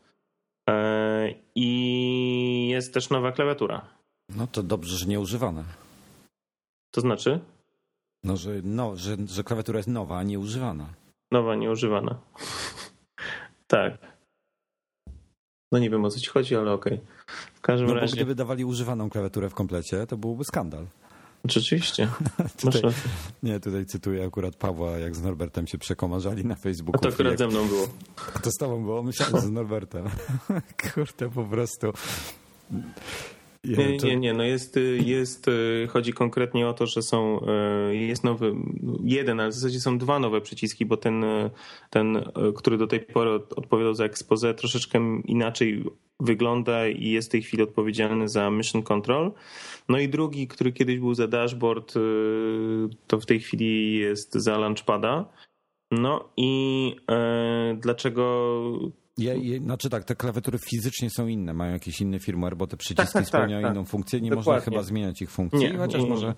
i jest też nowa klawiatura. No to dobrze, że nie używane. To znaczy? No, że, no, że, że klawiatura jest nowa, a nie używana. Nowa, nieużywana. tak. No nie wiem o co ci chodzi, ale okej. W każdym No razie. gdyby dawali używaną klawiaturę w komplecie, to byłby skandal. Rzeczywiście. Tutaj, nie, tutaj cytuję akurat Pawła, jak z Norbertem się przekomarzali na A Facebooku. to akurat jak, ze mną było. to z tobą było, myślałem, z Norbertem. Kurde, po prostu. Nie, nie, nie, no jest, jest, y, chodzi konkretnie o to, że są, y, jest nowy, jeden, ale w zasadzie są dwa nowe przyciski, bo ten, y, ten, który do tej pory od- odpowiadał za expose, troszeczkę inaczej wygląda i jest w tej chwili odpowiedzialny za mission control. No i drugi, który kiedyś był za dashboard, to w tej chwili jest za launchpada. No i dlaczego Ja, ja, znaczy tak, te klawiatury fizycznie są inne, mają jakiś inny firmware, bo te przyciski tak, tak, spełniają tak. inną funkcję. Nie Dokładnie. można chyba zmieniać ich funkcji, Nie, chociaż nie, może,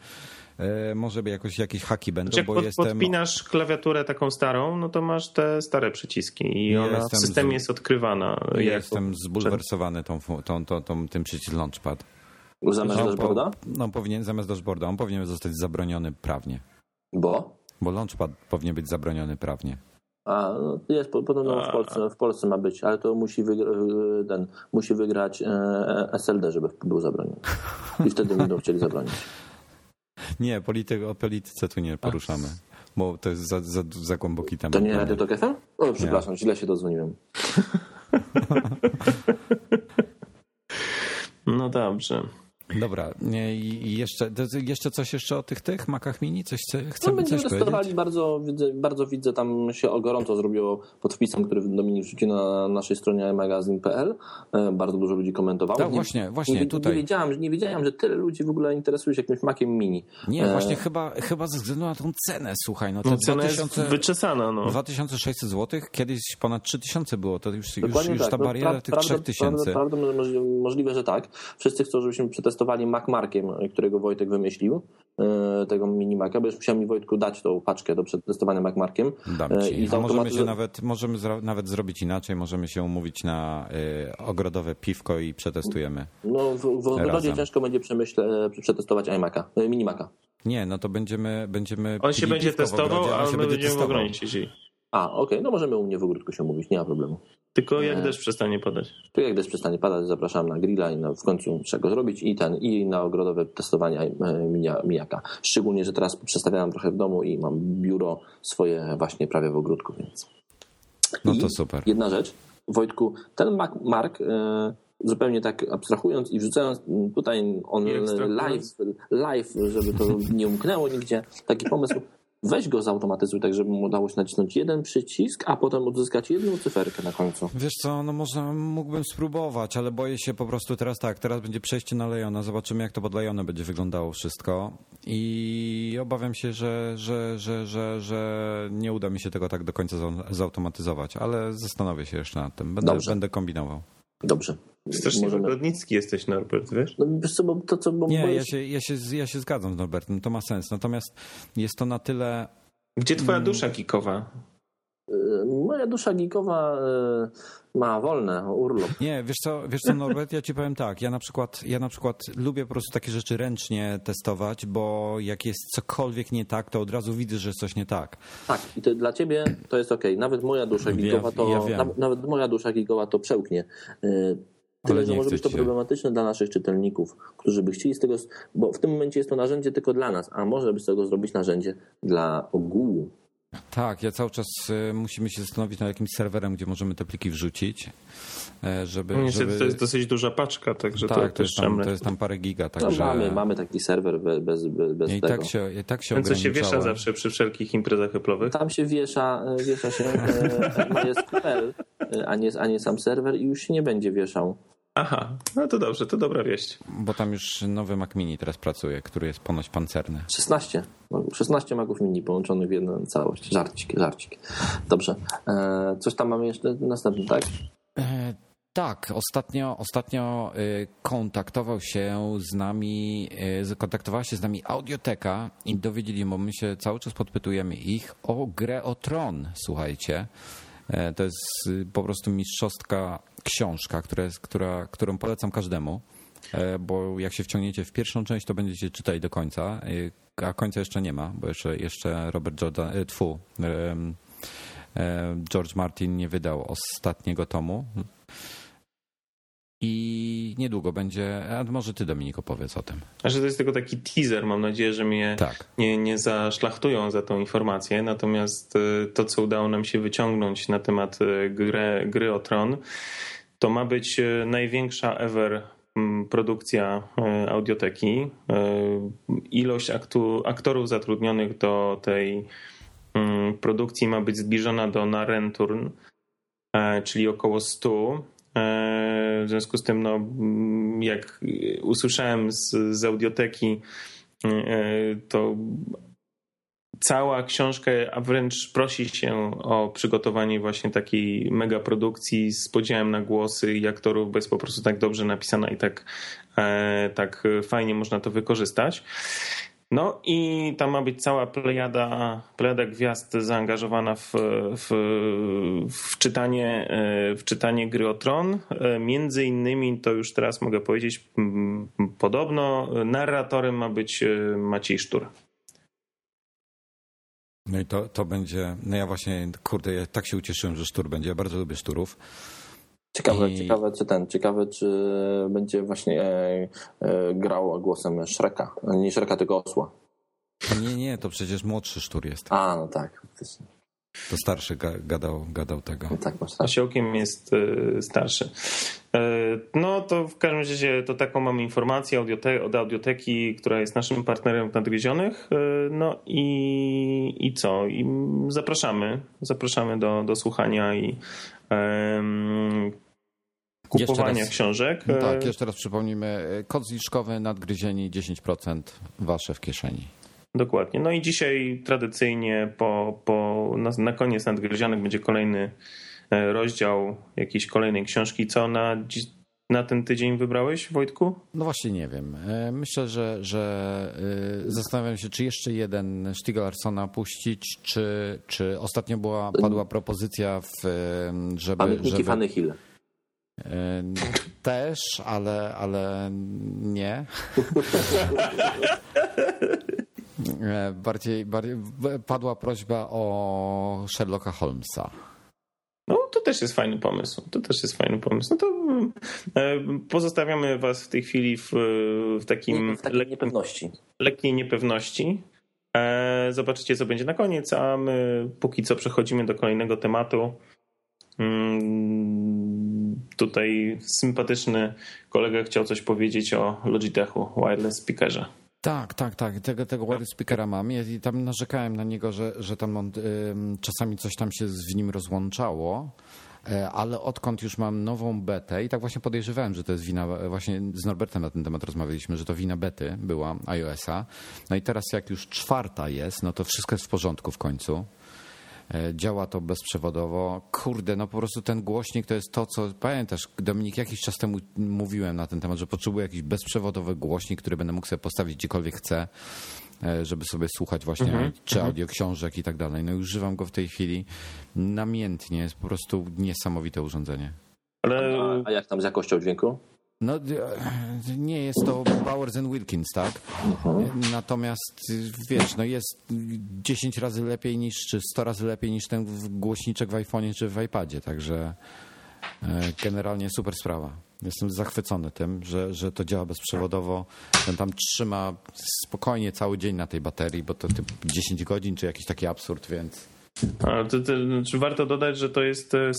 e, może by jakoś jakieś haki będą, Znaczy, jak bo pod, jestem... podpinasz klawiaturę taką starą, no to masz te stare przyciski i Ja ona w systemie z- jest odkrywana. Ja jako- jestem zbulwersowany tą, tą, tą, tą, tym przyciskiem Launchpad. Zamiast No, dashboarda? po- no powinien, zamiast dashboarda, on powinien zostać zabroniony prawnie. Bo? Bo Launchpad powinien być zabroniony prawnie. A, no, jest, po- podobno w Polsce, w Polsce ma być, ale to musi, wygra- ten, musi wygrać e, SLD, żeby był zabroniony. I wtedy będą chcieli zabronić. Nie, polityk, o polityce tu nie poruszamy, bo to jest za, za, za głęboki temat. To nie Radio Tok FM? O, przepraszam, źle się dozwoniłem. No dobrze. Dobra, nie, i jeszcze, jeszcze coś jeszcze o tych tych makach mini? Coś chce, No, chcemy będziemy coś testowali, powiedzieć? bardzo widzę, bardzo widzę, tam się o gorąco zrobiło pod wpisem, który Dominik wrzucił na naszej stronie magazyn.pl. E, Bardzo dużo ludzi komentowało. Tak, Nie- właśnie, właśnie, nie, tutaj. Nie wiedziałem, że- nie wiedziałem, że tyle ludzi w ogóle interesuje się jakimś makiem mini. Nie, E, właśnie chyba, chyba ze względu na tą cenę, słuchaj, no to No, cena jest 2000, wyczesana. No. 2600 zł, kiedyś ponad 3000 było, to już, już, Dokładnie już tak. ta No, bariera pra- tych prawda- 3000. Prawda, prawda, możli- możliwe, że tak. Wszyscy chcą, żebyśmy przetestowali Mac Markiem, którego Wojtek wymyślił, e, tego mini Maca, będziesz musiał mi Wojtku dać tą paczkę do przetestowania Mac Markiem. Dam E, ci. i A możemy się nawet, możemy zro, nawet zrobić inaczej, możemy się umówić na y, ogrodowe piwko i przetestujemy. No, w, w ogrodzie Razem. ciężko będzie przemyśle, przetestować iMac'a, e, mini Maca. Nie, no to będziemy... będziemy On się będzie testował, ogrodzie, on a się my będzie będziemy w siedzieli. A, okej, no możemy u mnie w ogródku się umówić, nie ma problemu. Tylko jak Nie. deszcz przestanie padać. Tu jak deszcz przestanie padać, zapraszam na grilla i na, w końcu trzeba go zrobić i ten, i na ogrodowe testowania e, mijaka. Szczególnie, że teraz przestawiałem trochę w domu i mam biuro swoje właśnie prawie w ogródku, więc. No I to super. Jedna rzecz, Wojtku, ten Mac, Mark, e, zupełnie tak abstrahując i wrzucając tutaj on live, live, żeby to nie umknęło nigdzie, taki pomysł, weź go zautomatyzuj tak, żeby mu udało się nacisnąć jeden przycisk, a potem odzyskać jedną cyferkę na końcu. Wiesz co, no można, mógłbym spróbować, ale boję się po prostu teraz tak, teraz będzie przejście na Lejona, zobaczymy jak to pod Lejona będzie wyglądało wszystko i obawiam się, że, że, że, że, że nie uda mi się tego tak do końca za- zautomatyzować, ale zastanowię się jeszcze nad tym, będę, będę kombinował. Dobrze. Strasznie Możemy- wygodnicki jesteś, Norbert, wiesz? No, wiesz co, bo to co... Bo Nie, ja jest- się, ja, się, ja się zgadzam z Norbertem, to ma sens, natomiast jest to na tyle... Gdzie twoja Mm. dusza kikowa? Y, Moja dusza geekowa y, ma wolne, urlop. Nie, wiesz co, wiesz co Norbert, ja ci powiem tak, ja na przykład ja na przykład lubię po prostu takie rzeczy ręcznie testować, bo jak jest cokolwiek nie tak, to od razu widzę, że jest coś nie tak. Tak, i to dla ciebie to jest okej. Nawet moja dusza Ja- geekowa to... ja wiem. nawet, nawet moja dusza geekowa to przełknie. Y, Tyle, Ale że może być to problematyczne dla naszych czytelników, którzy by chcieli z tego... Bo w tym momencie jest to narzędzie tylko dla nas, a może by z tego zrobić narzędzie dla ogółu. Tak, ja cały czas y, musimy się zastanowić nad jakimś serwerem, gdzie możemy te pliki wrzucić, e, żeby... No Niestety żeby... to jest dosyć duża paczka, także to tak, to też jest, tam, to jest tam parę giga, No, także... mamy, mamy taki serwer be- bez, bez, bez I tego. tak się, i tak się Ten, co się wiesza zawsze przy wszelkich imprezach Apple'owych. Tam się wiesza, e, wiesza się e, MySQL, e, a nie, a nie sam serwer i już się nie będzie wieszał. Aha, no to dobrze, to dobra wieść. Bo tam już nowy Mac Mini teraz pracuje, który jest ponoć pancerny. 16. 16 magów mini połączonych w jedną całość. Żarcik, żarcik. Dobrze. E, coś tam mamy jeszcze następny, tak? E, Tak, ostatnio, ostatnio y, kontaktował się z nami, y, kontaktowała się z nami Audioteka i dowiedzieli, bo my się cały czas podpytujemy ich o grę o Tron, słuchajcie. E, To jest y, po prostu mistrzowska książka, która jest, która, którą polecam każdemu, e, bo jak się wciągniecie w pierwszą część, to będziecie czytali do końca, y, a końca jeszcze nie ma, bo jeszcze, jeszcze Robert Jordan, y, tfu, e, George Martin nie wydał ostatniego tomu. I niedługo będzie. A może ty, Dominik, opowiedz o tym. A że to jest tylko taki teaser, mam nadzieję, że mnie Tak. nie, nie zaszlachtują za tą informację. Natomiast y, to, co udało nam się wyciągnąć na temat y, gry, gry o Tron, to ma być y, największa ever mm, produkcja audioteki. Ilość aktu, aktorów zatrudnionych do tej mm, produkcji ma być zbliżona do Narenturn, czyli około 100. E, W związku z tym, no, jak usłyszałem z, z audioteki, e, to cała książka, wręcz prosi się o przygotowanie właśnie takiej mega produkcji z podziałem na głosy i aktorów, bo jest po prostu tak dobrze napisana i tak, e, tak fajnie można to wykorzystać. No i tam ma być cała plejada, plejada gwiazd zaangażowana w, w, w, czytanie, e, w czytanie gry o Tron. E, Między innymi, to już teraz mogę powiedzieć, podobno narratorem ma być e, Maciej Sztur. No i to, to będzie. No ja właśnie, kurde, ja tak się ucieszyłem, że sztur będzie. Ja bardzo lubię szturów. Ciekawe, I- ciekawe, czy ten, ciekawe, czy będzie właśnie e, e, grał głosem Shreka. Nie Shreka, tylko osła. Nie, nie, to przecież młodszy sztur jest. A, no tak. faktycznie. To starszy ga, gadał, gadał tego. No tak, masz. Osiołkiem jest e, starszy. E, No to w każdym razie to taką mamy informację audiote- od audioteki, która jest naszym partnerem w Nadgryzionych. E, No i, i co? I zapraszamy. Zapraszamy do, do słuchania i kupowania raz. książek. No E, tak, jeszcze raz przypomnijmy. Kod zniżkowy nadgryzieni 10% wasze w kieszeni. Dokładnie. No i dzisiaj tradycyjnie po, po, na, na koniec nadgryzionych będzie kolejny e, rozdział jakiejś kolejnej książki. Co na, na ten tydzień wybrałeś, Wojtku? No właśnie nie wiem. E, Myślę, że, że zastanawiam się, czy jeszcze jeden Stiga Larsona puścić, czy, czy ostatnio była, padła propozycja, w, żeby... Pamiętniki żeby Fanny Hill. Y, też, ale, ale nie. E, bardziej, bardziej padła prośba o Sherlocka Holmesa. No, to też jest fajny pomysł. To też jest fajny pomysł. No to e, pozostawiamy was w tej chwili w, w takim... W takiej niepewności. Lekkiej niepewności. E, zobaczycie, co będzie na koniec, a my póki co przechodzimy do kolejnego tematu. Tutaj sympatyczny kolega chciał coś powiedzieć o Logitechu, wireless speakerze. Tak, tak, tak. Tego, tego wireless speakera mam i tam narzekałem na niego, że, że tam on, y, czasami coś tam się w nim rozłączało. E, ale odkąd już mam nową betę i tak właśnie podejrzewałem, że to jest wina, właśnie z Norbertem na ten temat rozmawialiśmy, że to wina bety była iOS-a. No i teraz jak już czwarta jest, no to wszystko jest w porządku w końcu. E, działa to bezprzewodowo. Kurde, no po prostu ten głośnik to jest to, co pamiętasz, Dominik, jakiś czas temu mówiłem na ten temat, że potrzebuję jakiś bezprzewodowy głośnik, który będę mógł sobie postawić gdziekolwiek chcę, e, żeby sobie słuchać właśnie mm -hmm. czy mhm. audio książek i tak dalej. No i używam go w tej chwili namiętnie. Jest po prostu niesamowite urządzenie. Ale... A jak tam z jakością dźwięku? No, nie jest to Bowers and Wilkins, tak? Natomiast wiesz, no jest 10 razy lepiej niż, czy 100 razy lepiej niż ten głośniczek w iPhone'ie czy w iPadzie, także e, generalnie super sprawa. Jestem zachwycony tym, że, że to działa bezprzewodowo. Ten tam trzyma spokojnie cały dzień na tej baterii, bo to 10 godzin czy jakiś taki absurd, więc ale to, to, znaczy warto dodać, że to jest e,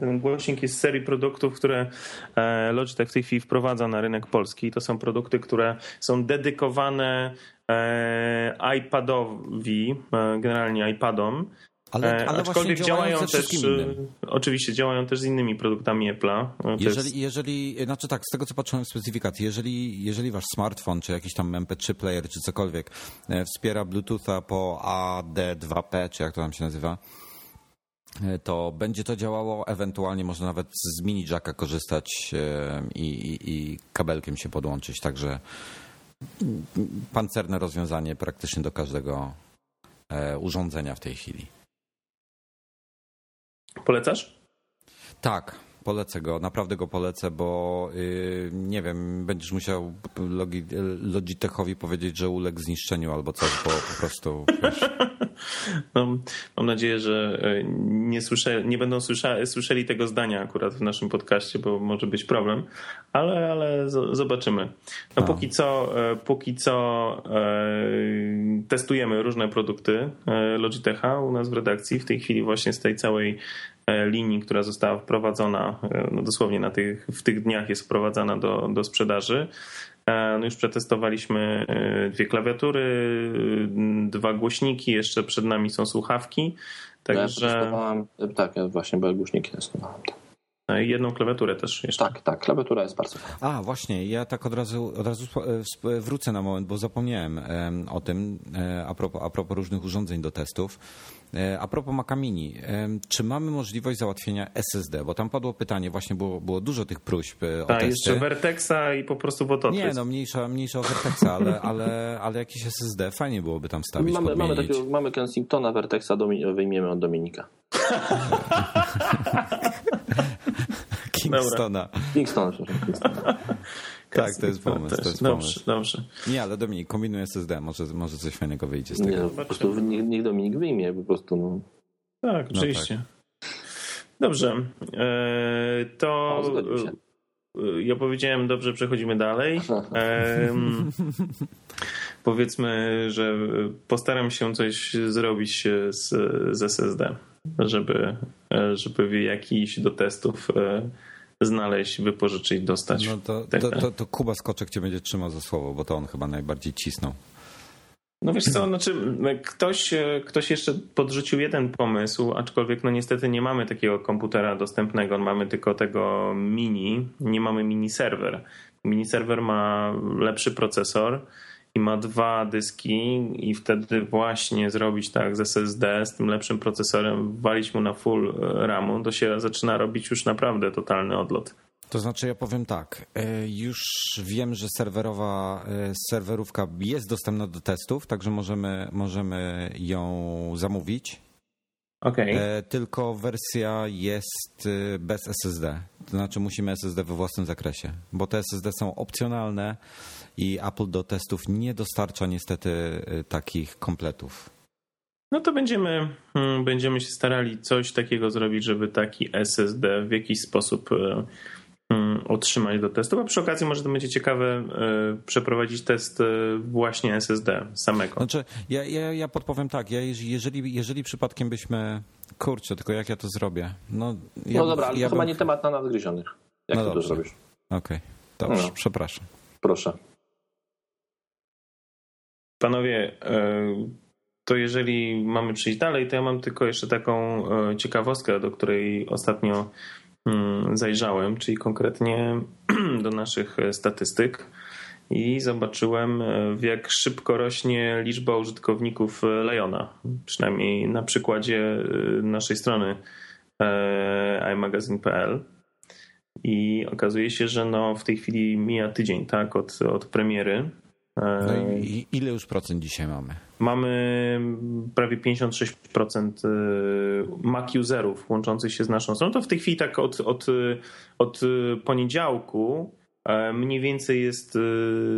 ten głośnik jest serii produktów, które e, Logitech w tej chwili wprowadza na rynek polski. To są produkty, które są dedykowane e, iPadowi, generalnie iPadom. Ale, ale Aczkolwiek działają też, innym. oczywiście działają też z innymi produktami Apple'a. Jeżeli, jest... jeżeli, znaczy tak, z tego co patrzyłem w specyfikacji, jeżeli, jeżeli wasz smartfon, czy jakiś tam MP3 player, czy cokolwiek e, wspiera Bluetootha po AD2P, czy jak to tam się nazywa, e, to będzie to działało, ewentualnie można nawet z mini jacka korzystać e, i, i, i kabelkiem się podłączyć, także pancerne rozwiązanie praktycznie do każdego urządzenia w tej chwili. Polecasz? Tak, polecę go, naprawdę go polecę, bo yy, nie wiem, będziesz musiał Logitechowi powiedzieć, że uległ zniszczeniu albo coś, bo po prostu. Wiesz... No, mam nadzieję, że e, nie, słysze, nie będą słysza, słyszeli tego zdania akurat w naszym podcaście, bo może być problem, ale, ale zobaczymy. No, póki co, e, póki co e, testujemy różne produkty Logitecha u nas w redakcji. W tej chwili właśnie z tej całej linii, która została wprowadzona, no dosłownie na tych, w tych dniach jest wprowadzana do, do sprzedaży. No już przetestowaliśmy dwie klawiatury, dwa głośniki, jeszcze przed nami są słuchawki. Także... Ja tak, ja właśnie były głośniki testowałem. Tak. No jedną klawiaturę też jeszcze. Tak, tak, klawiatura jest bardzo A, właśnie, ja tak od razu, od razu wrócę na moment, bo zapomniałem o tym, e, a propos, a propos różnych urządzeń do testów. E, a propos Maca Mini, czy mamy możliwość załatwienia SSD? Bo tam padło pytanie, właśnie było, było dużo tych próśb e, o tak, jeszcze Vertexa i po prostu Bototryc. Nie, no mniejsza, mniejsza o Vertexa, ale, ale, ale jakiś SSD fajnie byłoby tam stawić, Mamy, mamy, takiego, mamy Kensingtona Vertexa, wyjmiemy od Dominika. Kingstona. Kingstona, przepraszam. Tak, to jest pomysł. To jest dobrze, pomysł. dobrze. Nie, ale Dominik, kombinuj SSD, może, może coś fajnego wyjdzie z tego. Nie, no, po prostu niech, niech Dominik wyjmie po prostu. No. Tak, no oczywiście. No tak. Dobrze. E, to... O, e, ja powiedziałem, dobrze, przechodzimy dalej. powiedzmy, że postaram się coś zrobić z, z SSD, żeby, e, żeby jakiś do testów znaleźć, wypożyczyć, dostać. No to, to, to, to Kuba Skoczek cię będzie trzymał za słowo, bo to on chyba najbardziej cisnął. No wiesz co, znaczy ktoś, ktoś jeszcze podrzucił jeden pomysł, aczkolwiek no niestety nie mamy takiego komputera dostępnego, mamy tylko tego mini, nie mamy mini serwer. Mini serwer ma lepszy procesor, i ma dwa dyski i wtedy właśnie zrobić tak z SSD, z tym lepszym procesorem, walić mu na full RAMu, to się zaczyna robić już naprawdę totalny odlot. To znaczy ja powiem tak, e, już wiem, że serwerowa e, serwerówka jest dostępna do testów, także możemy, możemy ją zamówić. E, tylko wersja jest bez SSD. To znaczy musimy SSD we własnym zakresie, bo te SSD są opcjonalne i Apple do testów nie dostarcza niestety y, takich kompletów. No to będziemy, mm, będziemy się starali coś takiego zrobić, żeby taki SSD w jakiś sposób e, mm, otrzymać do testu. A przy okazji może to będzie ciekawe e, przeprowadzić test właśnie SSD samego. Znaczy, ja, ja, ja podpowiem tak, ja, jeż- jeżeli, jeżeli przypadkiem byśmy. Kurczę, tylko jak ja to zrobię? No, ja no dobra, ale ja to chyba bym- nie temat na nadgryzionych. Jak No ty to dobrze. zrobisz? Okej, dobrze, No. przepraszam. Proszę. Panowie, e, to jeżeli mamy przejść dalej, to ja mam tylko jeszcze taką e, ciekawostkę, do której ostatnio mm, zajrzałem, czyli konkretnie do naszych e, statystyk i zobaczyłem, jak szybko rośnie liczba użytkowników Liona. Przynajmniej na przykładzie naszej strony iMagazine.pl. I okazuje się, że no w tej chwili mija tydzień tak, od, od premiery. E, No i, ile już procent dzisiaj mamy? Mamy prawie 56% Mac userów łączących się z naszą stroną. To w tej chwili tak od, od, od poniedziałku e, mniej więcej jest e,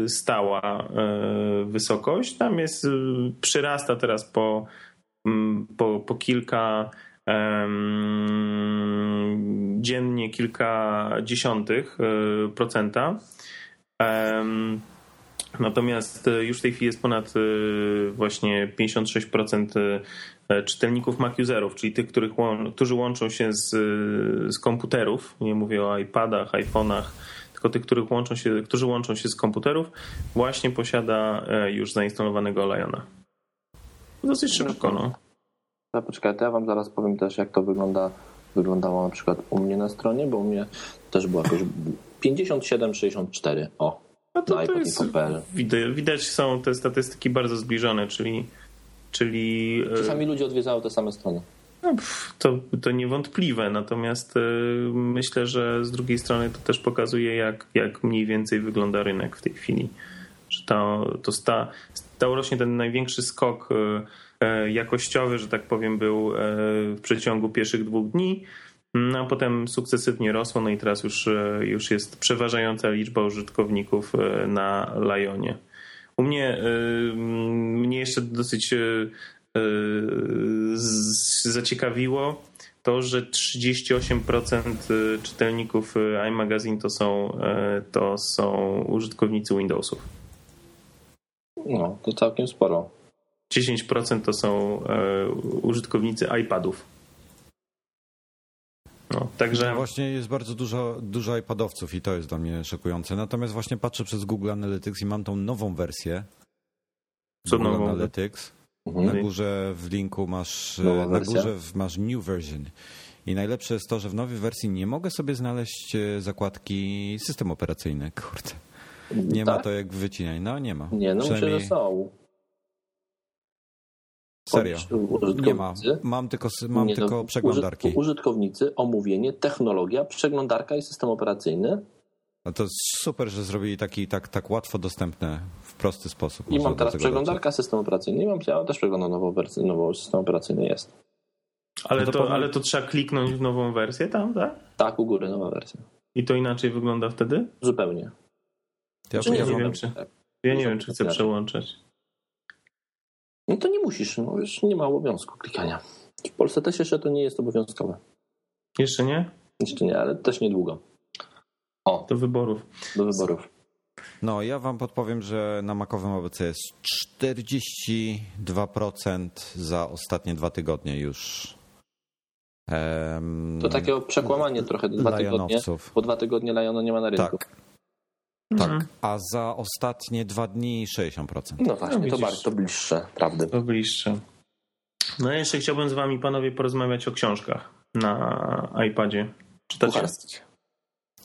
stała e, wysokość. Tam jest, e, przyrasta teraz po, po, po kilka dziennie kilka dziesiątych e, procenta. Natomiast e, już w tej chwili jest ponad e, właśnie 56% e, czytelników Mac userów, czyli tych, których, którzy łączą się z, z komputerów. Nie mówię o iPadach, iPhone'ach, tylko tych, których łączą się, którzy łączą się z komputerów, właśnie posiada już zainstalowanego Liona. Dosyć szybko, no. Ja poczekaj, to ja wam zaraz powiem też, jak to wygląda, wyglądało na przykład u mnie na stronie, bo u mnie też było jakoś 57-64. O, No to, Na to jest, widać, widać są te statystyki bardzo zbliżone, czyli, czyli e, czasami ludzie odwiedzają te same strony. No, to, to niewątpliwe, natomiast y, myślę, że z drugiej strony to też pokazuje, jak, jak mniej więcej wygląda rynek w tej chwili. Że to, to sta, stał rośnie ten największy skok y, jakościowy, że tak powiem, był w przeciągu pierwszych dwóch dni. No, a potem sukcesywnie rosło, no i teraz już, y, już jest przeważająca liczba użytkowników y, na Lionie. U mnie, y, mnie jeszcze dosyć zaciekawiło to, że 38% czytelników iMagazine to są, to są użytkownicy Windowsów. No, to całkiem sporo. 10% to są użytkownicy iPadów. No, także No właśnie jest bardzo dużo, dużo iPadowców i to jest dla mnie szokujące. Natomiast właśnie patrzę przez Google Analytics i mam tą nową wersję. Co Google nową? Analytics. Mhm. Na górze w linku masz, Nowa na wersja? górze masz new version. I najlepsze jest to, że w nowej wersji nie mogę sobie znaleźć e, zakładki system operacyjny. Kurde. Nie ma Tak? to jak wycinaj. No nie ma. Nie, no myślę, Przynajmniej że są. Serio. Użytkownicy- Nie ma. Mam tylko, mam Nie, no, tylko przeglądarki. użyt- Użytkownicy, omówienie, technologia, przeglądarka i system operacyjny. No to super, że zrobili taki tak, tak łatwo dostępne w prosty sposób. I mam teraz przeglądarka, system operacyjny. I mam ja też przeglądam nową wersję, nową system operacyjny jest. ale, no to to, powiem- ale to trzeba kliknąć w nową wersję tam, tak? Tak, u góry nowa wersja. I to inaczej wygląda wtedy? Zupełnie. Ja, Czy nie, ja nie wiem, czy- tak. Ja nie wiem, czy chcę przełączać. No to nie musisz, no wiesz, nie ma obowiązku klikania. W Polsce też jeszcze to nie jest obowiązkowe. Jeszcze nie? Jeszcze nie, ale też niedługo. O, Do wyborów. do wyborów. No, ja wam podpowiem, że na makowym ABC jest 42% za ostatnie dwa tygodnie już. Em, To takie przekłamanie trochę, dwa tygodnie, bo dwa tygodnie Liona nie ma na rynku. Tak. Tak. Mhm. A za ostatnie dwa dni 60%. No właśnie, No to bardzo bliższe prawdy. To bliższe. No jeszcze chciałbym z wami panowie porozmawiać o książkach na iPadzie. Czytacie? Kucharskie.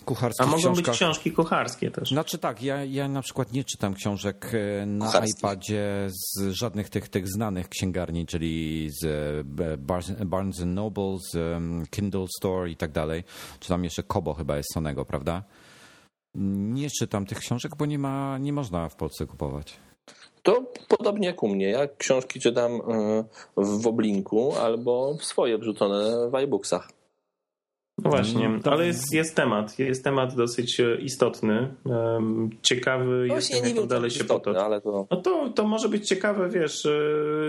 Kucharskich A mogą być książkach. książki kucharskie też. Znaczy tak, ja, ja na przykład nie czytam książek e, na Kucharskich. iPadzie z żadnych tych, tych znanych księgarni, czyli z e, Barnes, Noble, z Kindle Store i tak dalej. Czy tam jeszcze Kobo chyba jest Sonego, prawda? Nie czytam tych książek, bo nie ma, nie można w Polsce kupować. To podobnie jak u mnie. Ja książki czytam y, w Oblinku albo swoje wrzucone w iBooksach. No właśnie, ale jest, jest temat. Jest temat dosyć e, istotny. Um, ciekawy No jestem, właśnie nie jak wiem, dalej się istotne, potoczy. ale to... No to, to może być ciekawe, wiesz, e,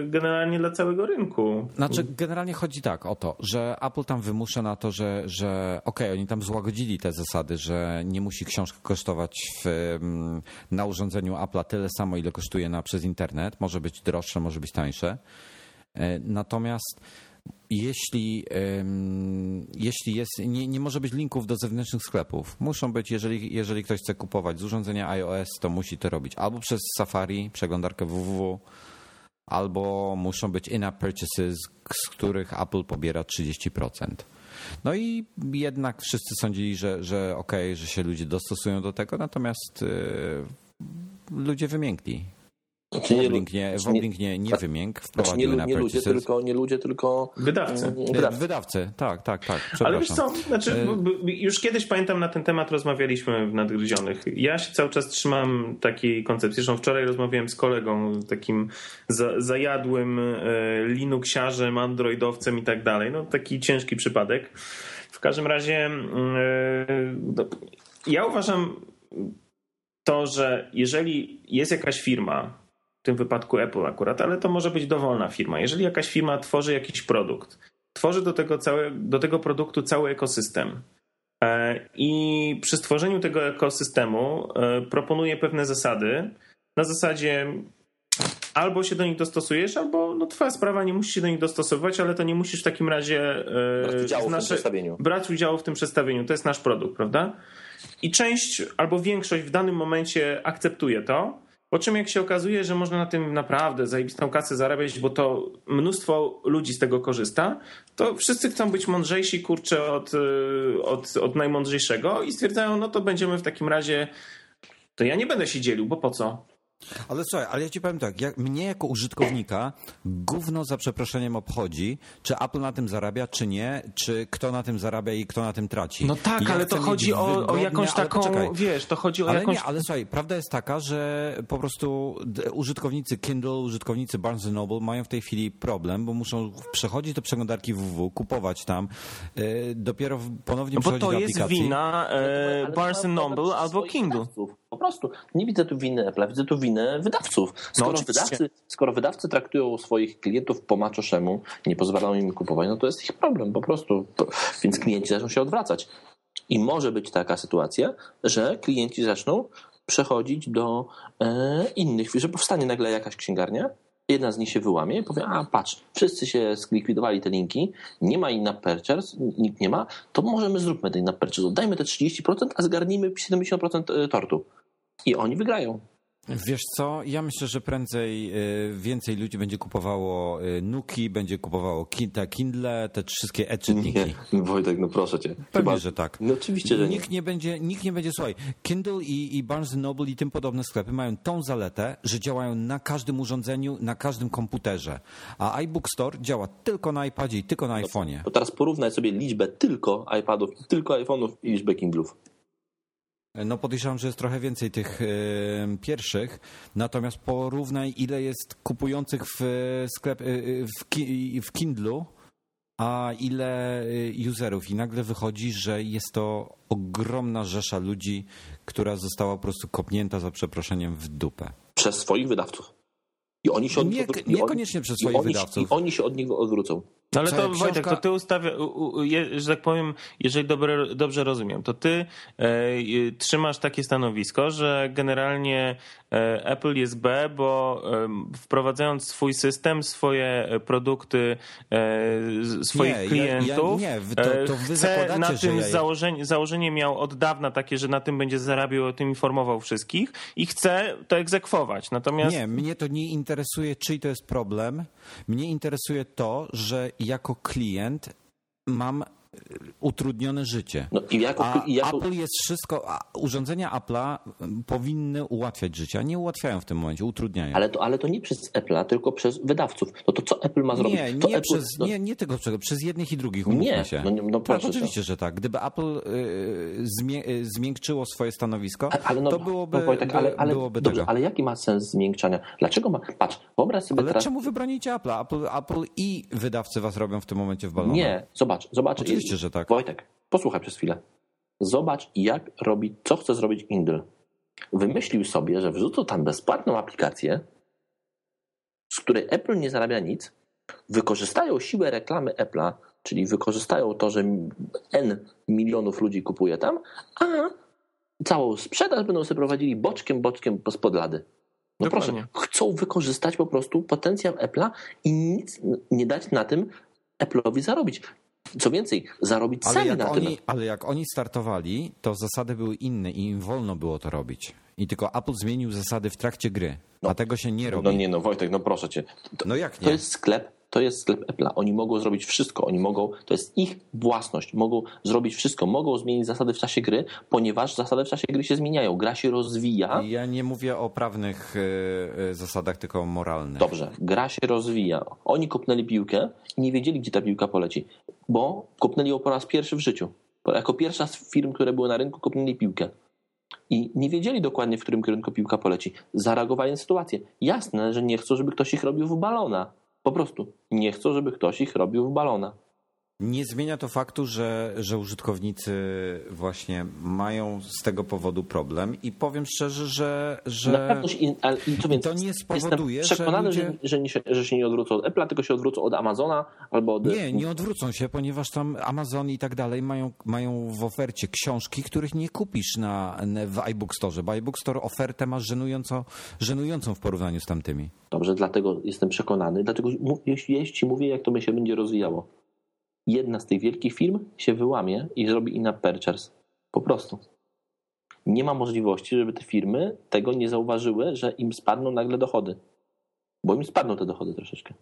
generalnie dla całego rynku. Znaczy, generalnie chodzi tak o to, że Apple tam wymusza na to, że, że okej, oni tam złagodzili te zasady, że nie musi książka kosztować w, mm, na urządzeniu Apple'a tyle samo, ile kosztuje na, przez internet. Może być droższe, może być tańsze. E, Natomiast jeśli, em, jeśli jest, nie, nie może być linków do zewnętrznych sklepów. Muszą być, jeżeli, jeżeli ktoś chce kupować z urządzenia iOS, to musi to robić albo przez Safari, przeglądarkę www, albo muszą być in-app purchases, z których Apple pobiera 30%. No i jednak wszyscy sądzili, że, że okej, że się ludzie dostosują do tego, natomiast e, ludzie wymiękli. Znaczy nie, nie, znaczy nie- Woblink nie, nie wymiękł, Znaczy nie, wprowadził lu- na nie ludzie, tylko, nie ludzie, tylko Wydawcy. wydawcy. Wydawcy, tak, tak, tak. Ale wiesz co, znaczy, E, już kiedyś pamiętam na ten temat rozmawialiśmy w Nadgryzionych. Ja się cały czas trzymam takiej koncepcji. Zresztą wczoraj rozmawiałem z kolegą, takim za, zajadłym e, Linuxiarzem, androidowcem i tak dalej. No taki ciężki przypadek. W każdym razie mm, e, ja uważam to, że jeżeli jest jakaś firma, w tym wypadku Apple akurat, ale to może być dowolna firma. Jeżeli jakaś firma tworzy jakiś produkt, tworzy do tego, całe, do tego produktu cały ekosystem e, i przy stworzeniu tego ekosystemu e, proponuje pewne zasady, na zasadzie albo się do nich dostosujesz, albo no twoja sprawa, nie musisz się do nich dostosowywać, ale to nie musisz w takim razie e, Brać udziału w tym nasze- brać udziału w tym przedstawieniu. To jest nasz produkt, prawda? I część albo większość w danym momencie akceptuje to, po czym jak się okazuje, że można na tym naprawdę zajebistą kasę zarabiać, bo to mnóstwo ludzi z tego korzysta, to wszyscy chcą być mądrzejsi, kurczę, od, y, od, od najmądrzejszego i stwierdzają, no to będziemy w takim razie, to ja nie będę się dzielił, bo po co? Ale słuchaj, ale ja ci powiem tak, jak, mnie jako użytkownika gówno za przeproszeniem obchodzi, czy Apple na tym zarabia, czy nie, czy kto na tym zarabia i kto na tym traci. No tak, Ja ale to chodzi o, o jakąś taką, poczekaj. wiesz, to chodzi o Ale jakąś... nie, ale słuchaj, prawda jest taka, że po prostu użytkownicy Kindle, użytkownicy Barnes Noble mają w tej chwili problem, bo muszą przechodzić do przeglądarki www, kupować tam, yy, dopiero ponownie No bo to jest wina e, Barnes Noble albo Kindle. Po prostu. Nie widzę tu winy Apple'a, widzę tu winę wydawców. Skoro, oczywiście. wydawcy, skoro wydawcy traktują swoich klientów po macoszemu, nie pozwalają im kupować, no to jest ich problem po prostu. Więc klienci zaczną się odwracać. I może być taka sytuacja, że klienci zaczną przechodzić do e, innych, że powstanie nagle jakaś księgarnia, jedna z nich się wyłamie i powie, a patrz, wszyscy się zlikwidowali te linki, nie ma in-app purchase, nikt nie ma, to możemy zróbmy ten in-app purchase, dajmy te 30%, a zgarnijmy 70% tortu. I oni wygrają. Wiesz co, ja myślę, że prędzej y, więcej ludzi będzie kupowało y, Nuki, będzie kupowało te Kindle, te wszystkie e-czytniki. Nie, Wojtek, no proszę cię. Pewnie, że tak. No oczywiście, że nie. Nikt nie będzie, nikt nie będzie, słuchaj, Kindle i, i Barnes Noble i tym podobne sklepy mają tą zaletę, że działają na każdym urządzeniu, na każdym komputerze. A iBook Store działa tylko na iPadzie i tylko na iPhone'ie. To teraz porównaj sobie liczbę tylko iPadów, tylko iPhone'ów i liczbę Kindlów. No podejrzewam, że jest trochę więcej tych e, pierwszych, natomiast porównaj ile jest kupujących w sklep, e, w, ki, w Kindlu, a ile e, userów i nagle wychodzi, że jest to ogromna rzesza ludzi, która została po prostu kopnięta za przeproszeniem w dupę. Przez swoich wydawców. I oni się od Nie- niekoniecznie oni- przez swoich oni, wydawców. I oni się od nich odwrócą. No ale to Wojtek, książka- to ty ustawia, że tak powiem, jeżeli dobre, dobrze rozumiem, to ty e, e, trzymasz takie stanowisko, że generalnie e, Apple jest B, bo e, wprowadzając swój system, swoje produkty, e, swoich Nie, ja- klientów, ja- nie, wy- to- to wy e, chce na że tym ja założenie, założenie miał od dawna takie, że na tym będzie zarabiał, o tym informował wszystkich i chce to egzekwować. Natomiast Nie, mnie to nie interesuje, czyj to jest problem. Mnie interesuje to, że jako klient mam utrudnione życie. No i jako, A i jako, Apple jest wszystko, urządzenia Apple'a powinny ułatwiać życie, a nie ułatwiają w tym momencie, utrudniają. ale, to, ale to nie przez Apple'a, tylko przez wydawców. No to co Apple ma zrobić? Nie, nie, Apple, przez, no, nie, nie tego, przez jednych i drugich, umówmy Nie, się. no no tak, proszę, oczywiście, że tak. Gdyby Apple y, y, zmiękczyło swoje stanowisko, A- Ale no, to byłoby, no Wojtek, ale, ale, byłoby dobrze, tego. ale jaki ma sens zmiękczania? Dlaczego ma. Patrz, wyobraź sobie Ale teraz. czemu wy bronicie Apple'a? Apple, Apple i wydawcy was robią w tym momencie w balonie. Nie, zobacz, zobacz. Oczywiście, że tak. Wojtek, posłuchaj przez chwilę. Zobacz, jak robi, co chce zrobić Indle. Wymyślił sobie, że wrzucą tam bezpłatną aplikację, z której Apple nie zarabia nic, wykorzystają siłę reklamy Apple'a, czyli wykorzystają to, że N milionów ludzi kupuje tam, a całą sprzedaż będą sobie prowadzili boczkiem, boczkiem spod lady. No Dokładnie. proszę, chcą wykorzystać po prostu potencjał Apple'a i nic nie dać na tym Apple'owi zarobić. Co więcej, zarobić Ale sami na tym. oni, ale jak oni startowali, to zasady były inne i im wolno było to robić. I tylko Apple zmienił zasady w trakcie gry, a tego się nie robi. No nie no, Wojtek, no proszę cię. To, No jak to nie? jest sklep, to jest sklep Apple'a. Oni mogą zrobić wszystko. Oni mogą, to jest ich własność. Mogą zrobić wszystko. Mogą zmienić zasady w czasie gry, ponieważ zasady w czasie gry się zmieniają. Gra się rozwija. Ja nie mówię o prawnych y, y, zasadach, tylko o moralnych. Dobrze, gra się rozwija. Oni kopnęli piłkę i nie wiedzieli, gdzie ta piłka poleci, bo kopnęli ją po raz pierwszy w życiu. Jako pierwsza z firm, które były na rynku, kopnęli piłkę. I nie wiedzieli dokładnie, w którym kierunku piłka poleci. Zareagowali na sytuację. Jasne, że nie chcą, żeby ktoś ich robił w balona. Po prostu. Nie chcą, żeby ktoś ich robił w balona. Nie zmienia to faktu, że, że użytkownicy właśnie mają z tego powodu problem i powiem szczerze, że, Na że pewno się, ale, i to nie spowoduje, jestem przekonany, że że, ludzie- że, się, że się nie odwrócą od Apple'a, tylko się odwrócą od Amazona albo od... nie, nie odwrócą się, ponieważ tam Amazon i tak dalej mają, mają w ofercie książki, których nie kupisz na, na, w iBook Store, bo iBook Store ofertę masz żenująco, żenującą w porównaniu z tamtymi. Dobrze, dlatego jestem przekonany, dlatego jeśli, jeśli mówię, jak to by się będzie rozwijało. Jedna z tych wielkich firm się wyłamie i zrobi in-app purchase. Po prostu. Nie ma możliwości, żeby te firmy tego nie zauważyły, że im spadną nagle dochody. Bo im spadną te dochody troszeczkę.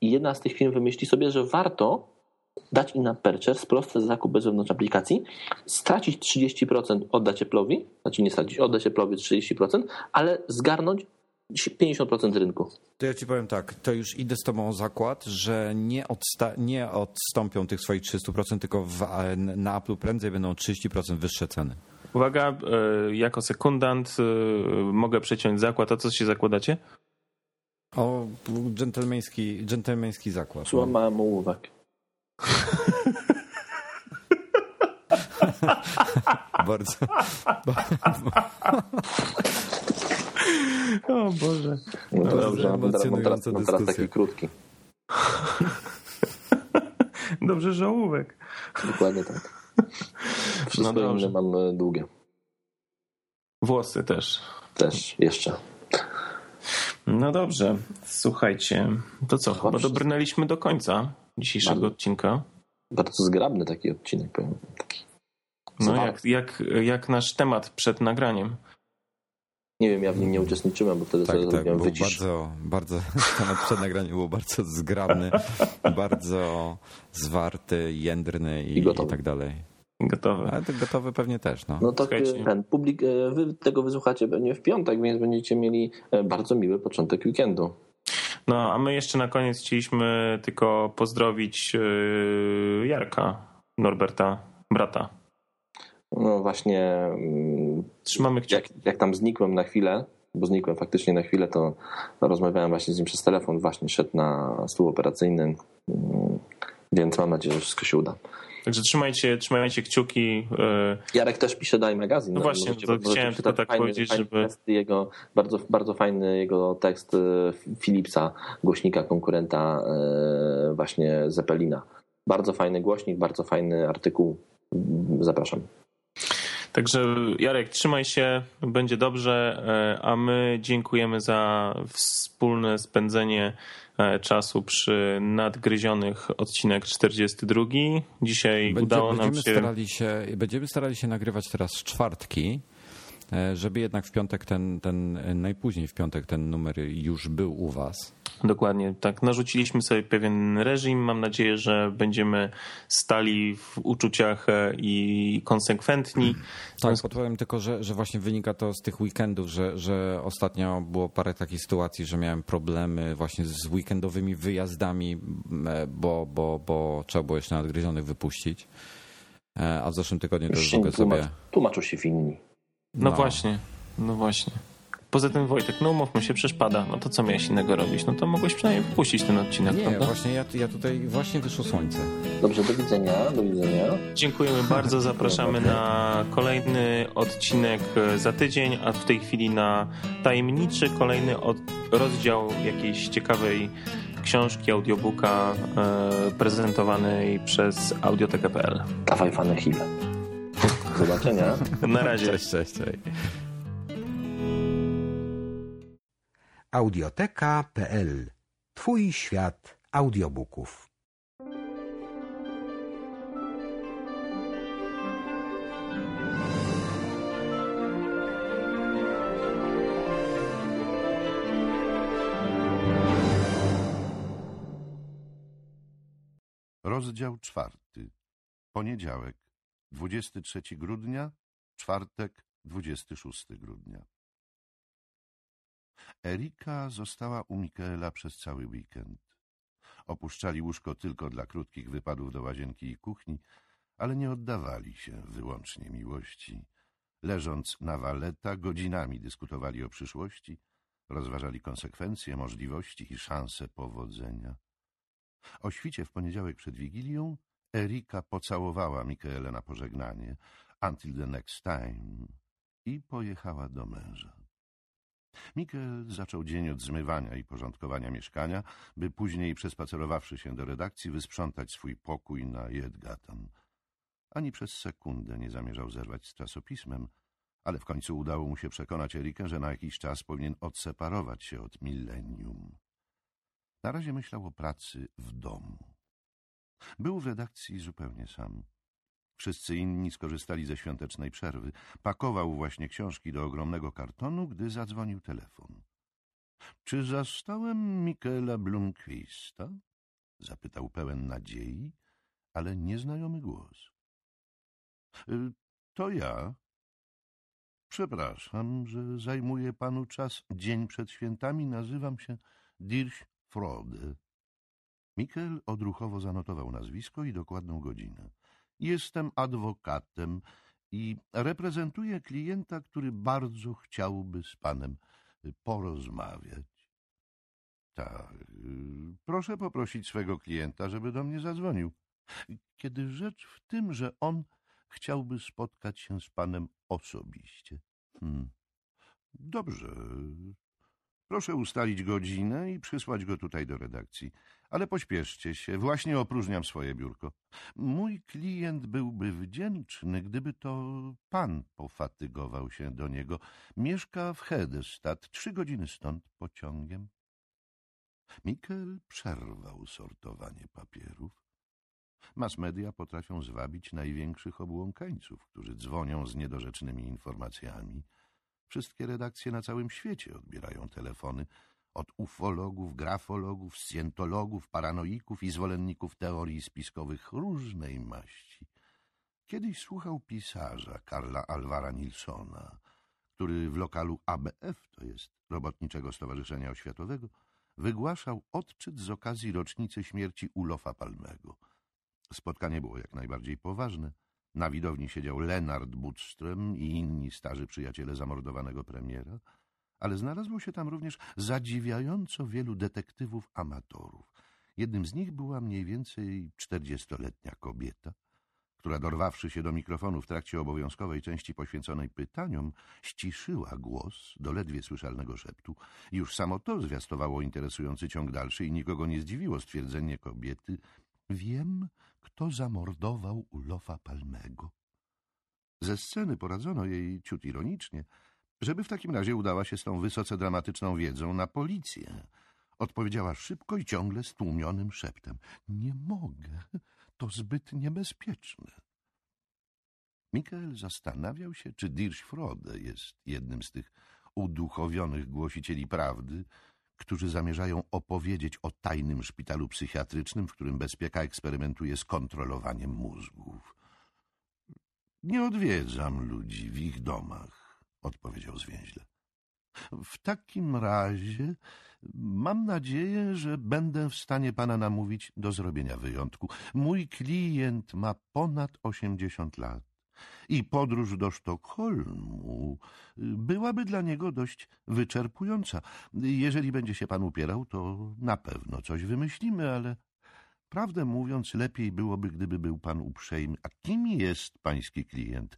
I jedna z tych firm wymyśli sobie, że warto dać in-app purchase, prosty zakup bez wewnątrz aplikacji, stracić 30%, oddać Apple'owi, znaczy nie stracić, oddać Apple'owi 30%, ale zgarnąć 50% rynku. To ja ci powiem tak, to już idę z tobą o zakład, że nie, odsta- nie odstąpią tych swoich 300%, tylko w, na Apple prędzej będą o 30% wyższe ceny. Uwaga, e, jako sekundant e, mogę przeciąć zakład. A co się zakładacie? O, dżentelmeński, dżentelmeński zakład. Złamałem ołówek. Bardzo. O Boże. No Bardzo dobrze, mam teraz, mam, teraz, mam teraz taki krótki. Dobrze, że ołówek. Dokładnie tak. Wszystko No dobrze. inne mam e, długie. Włosy też. Też jeszcze. No dobrze, słuchajcie. To co, chyba Dobrze. dobrnęliśmy do końca dzisiejszego Bardzo. odcinka. Bardzo zgrabny taki odcinek, powiem. Taki. No jak, jak, jak nasz temat przed nagraniem. Nie wiem, ja w nim nie uczestniczyłem, bo wtedy Tak, sobie tak, zrobiłem był wycisz. bardzo, bardzo, temat przed nagraniem był bardzo zgrabny, bardzo zwarty, jędrny i, I gotowy. i tak dalej. Gotowe. Ale to gotowy pewnie też, no. No to Słuchajcie. ten publik, e, wy tego wysłuchacie pewnie w piątek, więc będziecie mieli e, bardzo miły początek weekendu. No, a my jeszcze na koniec chcieliśmy tylko pozdrowić yy, Jarka, Norberta, brata. No właśnie, mm, Trzymamy kciuki. jak, jak tam znikłem na chwilę, bo znikłem faktycznie na chwilę, to rozmawiałem właśnie z nim przez telefon, właśnie szedł na stół operacyjny, mm, więc mam nadzieję, że wszystko się uda. Także trzymajcie, trzymajcie kciuki. Yy, Jarek też pisze Daj Magazyn. No właśnie, to chciałem tylko tak fajny, powiedzieć, fajny żeby- jego, bardzo, bardzo fajny jego tekst e, Philipsa, głośnika konkurenta e, właśnie Zeppelina. Bardzo fajny głośnik, bardzo fajny artykuł. Zapraszam. Także Jarek, trzymaj się, będzie dobrze, e, a my dziękujemy za wspólne spędzenie e, czasu przy nadgryzionych odcinek 42. Dzisiaj Będzie, udało nam się... starali się, będziemy starali się nagrywać teraz czwartki żeby jednak w piątek ten, ten, e, najpóźniej w piątek ten numer już był u was. Dokładnie, tak. Narzuciliśmy sobie pewien reżim. Mam nadzieję, że będziemy stali w uczuciach e, i konsekwentni. Tak, podpowiem tylko, że, że właśnie wynika to z tych weekendów, że, że ostatnio było parę takich sytuacji, że miałem problemy właśnie z weekendowymi wyjazdami, bo, bo, bo trzeba było jeszcze nadgryzionych wypuścić. A w zeszłym tygodniu już też mogę sobie... Tłumaczą się winni. No, no właśnie, no właśnie. Poza tym Wojtek, no umówmy się, przecież pada. No to co miałeś innego robić? No to mogłeś przynajmniej wypuścić ten odcinek, Nie, prawda? właśnie ja, ja tutaj właśnie wyszło słońce. Dobrze, do widzenia, do widzenia. Dziękujemy bardzo, zapraszamy na kolejny odcinek za tydzień, a w tej chwili na tajemniczy kolejny od, rozdział jakiejś ciekawej książki, audiobooka e, prezentowanej przez audiotekę.pl. Dawaj fane chwilę. Do zobaczenia. Na razie. Cześć, cześć, cześć. Audioteka.pl Twój świat audiobooków. Rozdział czwarty. Poniedziałek, 23 grudnia, czwartek, 26 grudnia. Erika została u Mikaela przez cały weekend. Opuszczali łóżko tylko dla krótkich wypadów do łazienki i kuchni, ale nie oddawali się wyłącznie miłości. Leżąc na waleta, godzinami dyskutowali o przyszłości, rozważali konsekwencje, możliwości i szanse powodzenia. O świcie w poniedziałek przed Wigilią Erika pocałowała Mikaela na pożegnanie until the next time i pojechała do męża. Mikel zaczął dzień od zmywania i porządkowania mieszkania, by później przespacerowawszy się do redakcji wysprzątać swój pokój na Jedgatan. Ani przez sekundę nie zamierzał zerwać z czasopismem, ale w końcu udało mu się przekonać Erikę, że na jakiś czas powinien odseparować się od Millennium. Na razie myślał o pracy w domu. Był w redakcji zupełnie sam. Wszyscy inni skorzystali ze świątecznej przerwy. Pakował właśnie książki do ogromnego kartonu, gdy zadzwonił telefon. — Czy zastałem Michaela Blomqvista? — zapytał pełen nadziei, ale nieznajomy głos. Y, — To ja. Przepraszam, że zajmuję panu czas. Dzień przed świętami nazywam się Dirch Frode. Mikel odruchowo zanotował nazwisko i dokładną godzinę. Jestem adwokatem i reprezentuję klienta, który bardzo chciałby z panem porozmawiać. Tak, proszę poprosić swego klienta, żeby do mnie zadzwonił. Kiedy rzecz w tym, że on chciałby spotkać się z panem osobiście. Hmm. Dobrze. Proszę ustalić godzinę i przysłać go tutaj do redakcji. Ale pośpieszcie się, właśnie opróżniam swoje biurko. Mój klient byłby wdzięczny, gdyby to pan pofatygował się do niego. Mieszka w Hedestad, trzy godziny stąd pociągiem. Mikel przerwał sortowanie papierów. Mass media potrafią zwabić największych obłąkańców, którzy dzwonią z niedorzecznymi informacjami. Wszystkie redakcje na całym świecie odbierają telefony, od ufologów, grafologów, scjentologów, paranoików i zwolenników teorii spiskowych różnej maści. Kiedyś słuchał pisarza Karla Alvara Nilsona, który w lokalu ABF, to jest Robotniczego Stowarzyszenia Oświatowego, wygłaszał odczyt z okazji rocznicy śmierci Ulofa Palmego. Spotkanie było jak najbardziej poważne. Na widowni siedział Lenard Budström i inni starzy przyjaciele zamordowanego premiera – ale znalazło się tam również zadziwiająco wielu detektywów amatorów. Jednym z nich była mniej więcej czterdziestoletnia kobieta, która dorwawszy się do mikrofonu w trakcie obowiązkowej części poświęconej pytaniom, ściszyła głos do ledwie słyszalnego szeptu. Już samo to zwiastowało interesujący ciąg dalszy i nikogo nie zdziwiło stwierdzenie kobiety Wiem, kto zamordował Ulofa Palmego. Ze sceny poradzono jej ciut ironicznie – żeby w takim razie udała się z tą wysoce dramatyczną wiedzą na policję. Odpowiedziała szybko i ciągle stłumionym szeptem. Nie mogę, to zbyt niebezpieczne. Mikael zastanawiał się, czy Dirschfrode jest jednym z tych uduchowionych głosicieli prawdy, którzy zamierzają opowiedzieć o tajnym szpitalu psychiatrycznym, w którym bezpieka eksperymentuje z kontrolowaniem mózgów. Nie odwiedzam ludzi w ich domach, odpowiedział zwięźle. W takim razie mam nadzieję, że będę w stanie pana namówić do zrobienia wyjątku. Mój klient ma ponad osiemdziesiąt lat i podróż do Sztokholmu byłaby dla niego dość wyczerpująca. Jeżeli będzie się pan upierał, to na pewno coś wymyślimy, ale prawdę mówiąc, lepiej byłoby, gdyby był pan uprzejmy. A kim jest pański klient?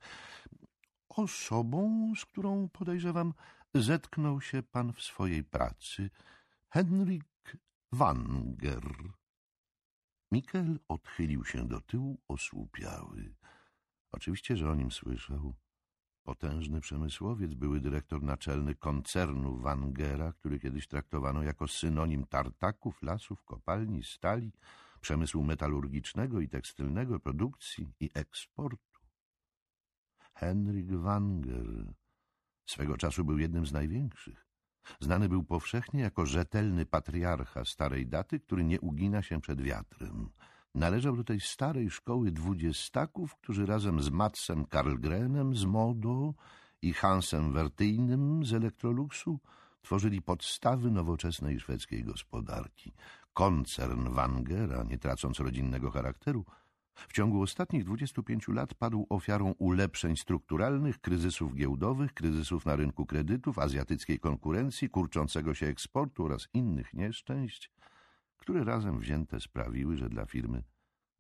Osobą, z którą podejrzewam, zetknął się pan w swojej pracy. Henryk Wanger. Mikkel odchylił się do tyłu, osłupiały. Oczywiście, że o nim słyszał. Potężny przemysłowiec, były dyrektor naczelny koncernu Wangera, który kiedyś traktowano jako synonim tartaków, lasów, kopalni, stali, przemysłu metalurgicznego i tekstylnego, produkcji i eksportu. Henryk Wanger swego czasu był jednym z największych. Znany był powszechnie jako rzetelny patriarcha starej daty, który nie ugina się przed wiatrem. Należał do tej starej szkoły dwudziestaków, którzy razem z Matsem Karlgrenem z Modo i Hansem Wertyjnym z Electroluxu tworzyli podstawy nowoczesnej szwedzkiej gospodarki. Koncern Wangera, nie tracąc rodzinnego charakteru, w ciągu ostatnich 25 lat padł ofiarą ulepszeń strukturalnych, kryzysów giełdowych, kryzysów na rynku kredytów, azjatyckiej konkurencji, kurczącego się eksportu oraz innych nieszczęść, które razem wzięte sprawiły, że dla firmy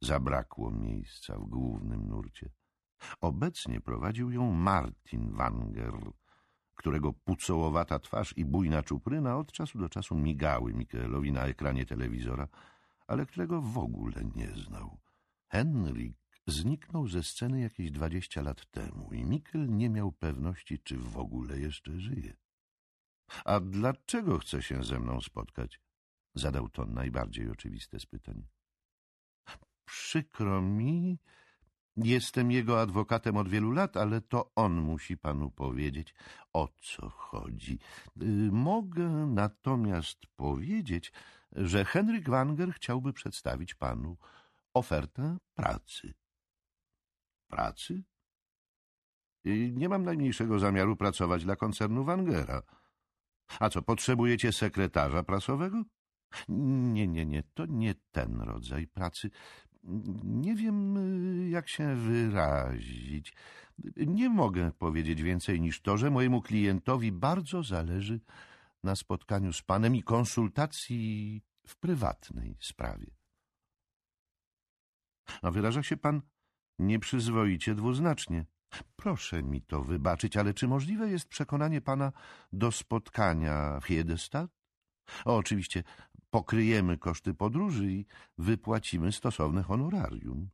zabrakło miejsca w głównym nurcie. Obecnie prowadził ją Martin Wanger, którego pucołowata twarz i bujna czupryna od czasu do czasu migały Mikaelowi na ekranie telewizora, ale którego w ogóle nie znał. Henryk zniknął ze sceny jakieś dwadzieścia lat temu i Mikkel nie miał pewności, czy w ogóle jeszcze żyje. A dlaczego chce się ze mną spotkać? Zadał to najbardziej oczywiste z pytań. Przykro mi, jestem jego adwokatem od wielu lat, ale to on musi panu powiedzieć, o co chodzi. Y, mogę natomiast powiedzieć, że Henryk Wanger chciałby przedstawić panu ofertę pracy. Pracy? Y, nie mam najmniejszego zamiaru pracować dla koncernu Wangera. A co, potrzebujecie sekretarza prasowego? Nie, nie, nie, to nie ten rodzaj pracy. Nie wiem, jak się wyrazić. Nie mogę powiedzieć więcej niż to, że mojemu klientowi bardzo zależy na spotkaniu z panem i konsultacji w prywatnej sprawie. A wyraża się pan nieprzyzwoicie dwuznacznie. Proszę mi to wybaczyć, ale czy możliwe jest przekonanie pana do spotkania w Hiedestad? O, oczywiście pokryjemy koszty podróży i wypłacimy stosowne honorarium.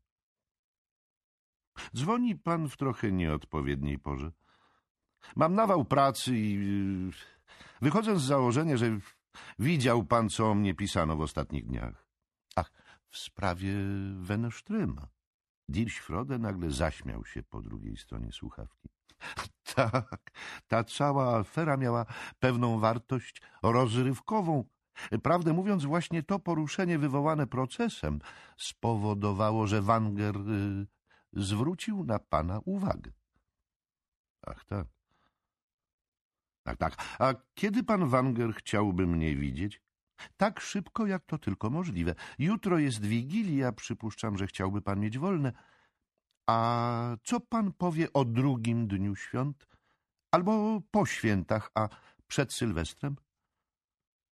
Dzwoni pan w trochę nieodpowiedniej porze. Mam nawał pracy i wychodzę z założenia, że widział pan, co o mnie pisano w ostatnich dniach. W sprawie Wenesztryma. Dirschfrode nagle zaśmiał się po drugiej stronie słuchawki. Tak, ta cała afera miała pewną wartość rozrywkową. Prawdę mówiąc, właśnie to poruszenie wywołane procesem spowodowało, że Wanger y, zwrócił na pana uwagę. Ach, tak. Tak, tak. A kiedy pan Wanger chciałby mnie widzieć? Tak szybko, jak to tylko możliwe. Jutro jest Wigilia, przypuszczam, że chciałby pan mieć wolne. A co pan powie o drugim dniu świąt? Albo po świętach, a przed Sylwestrem?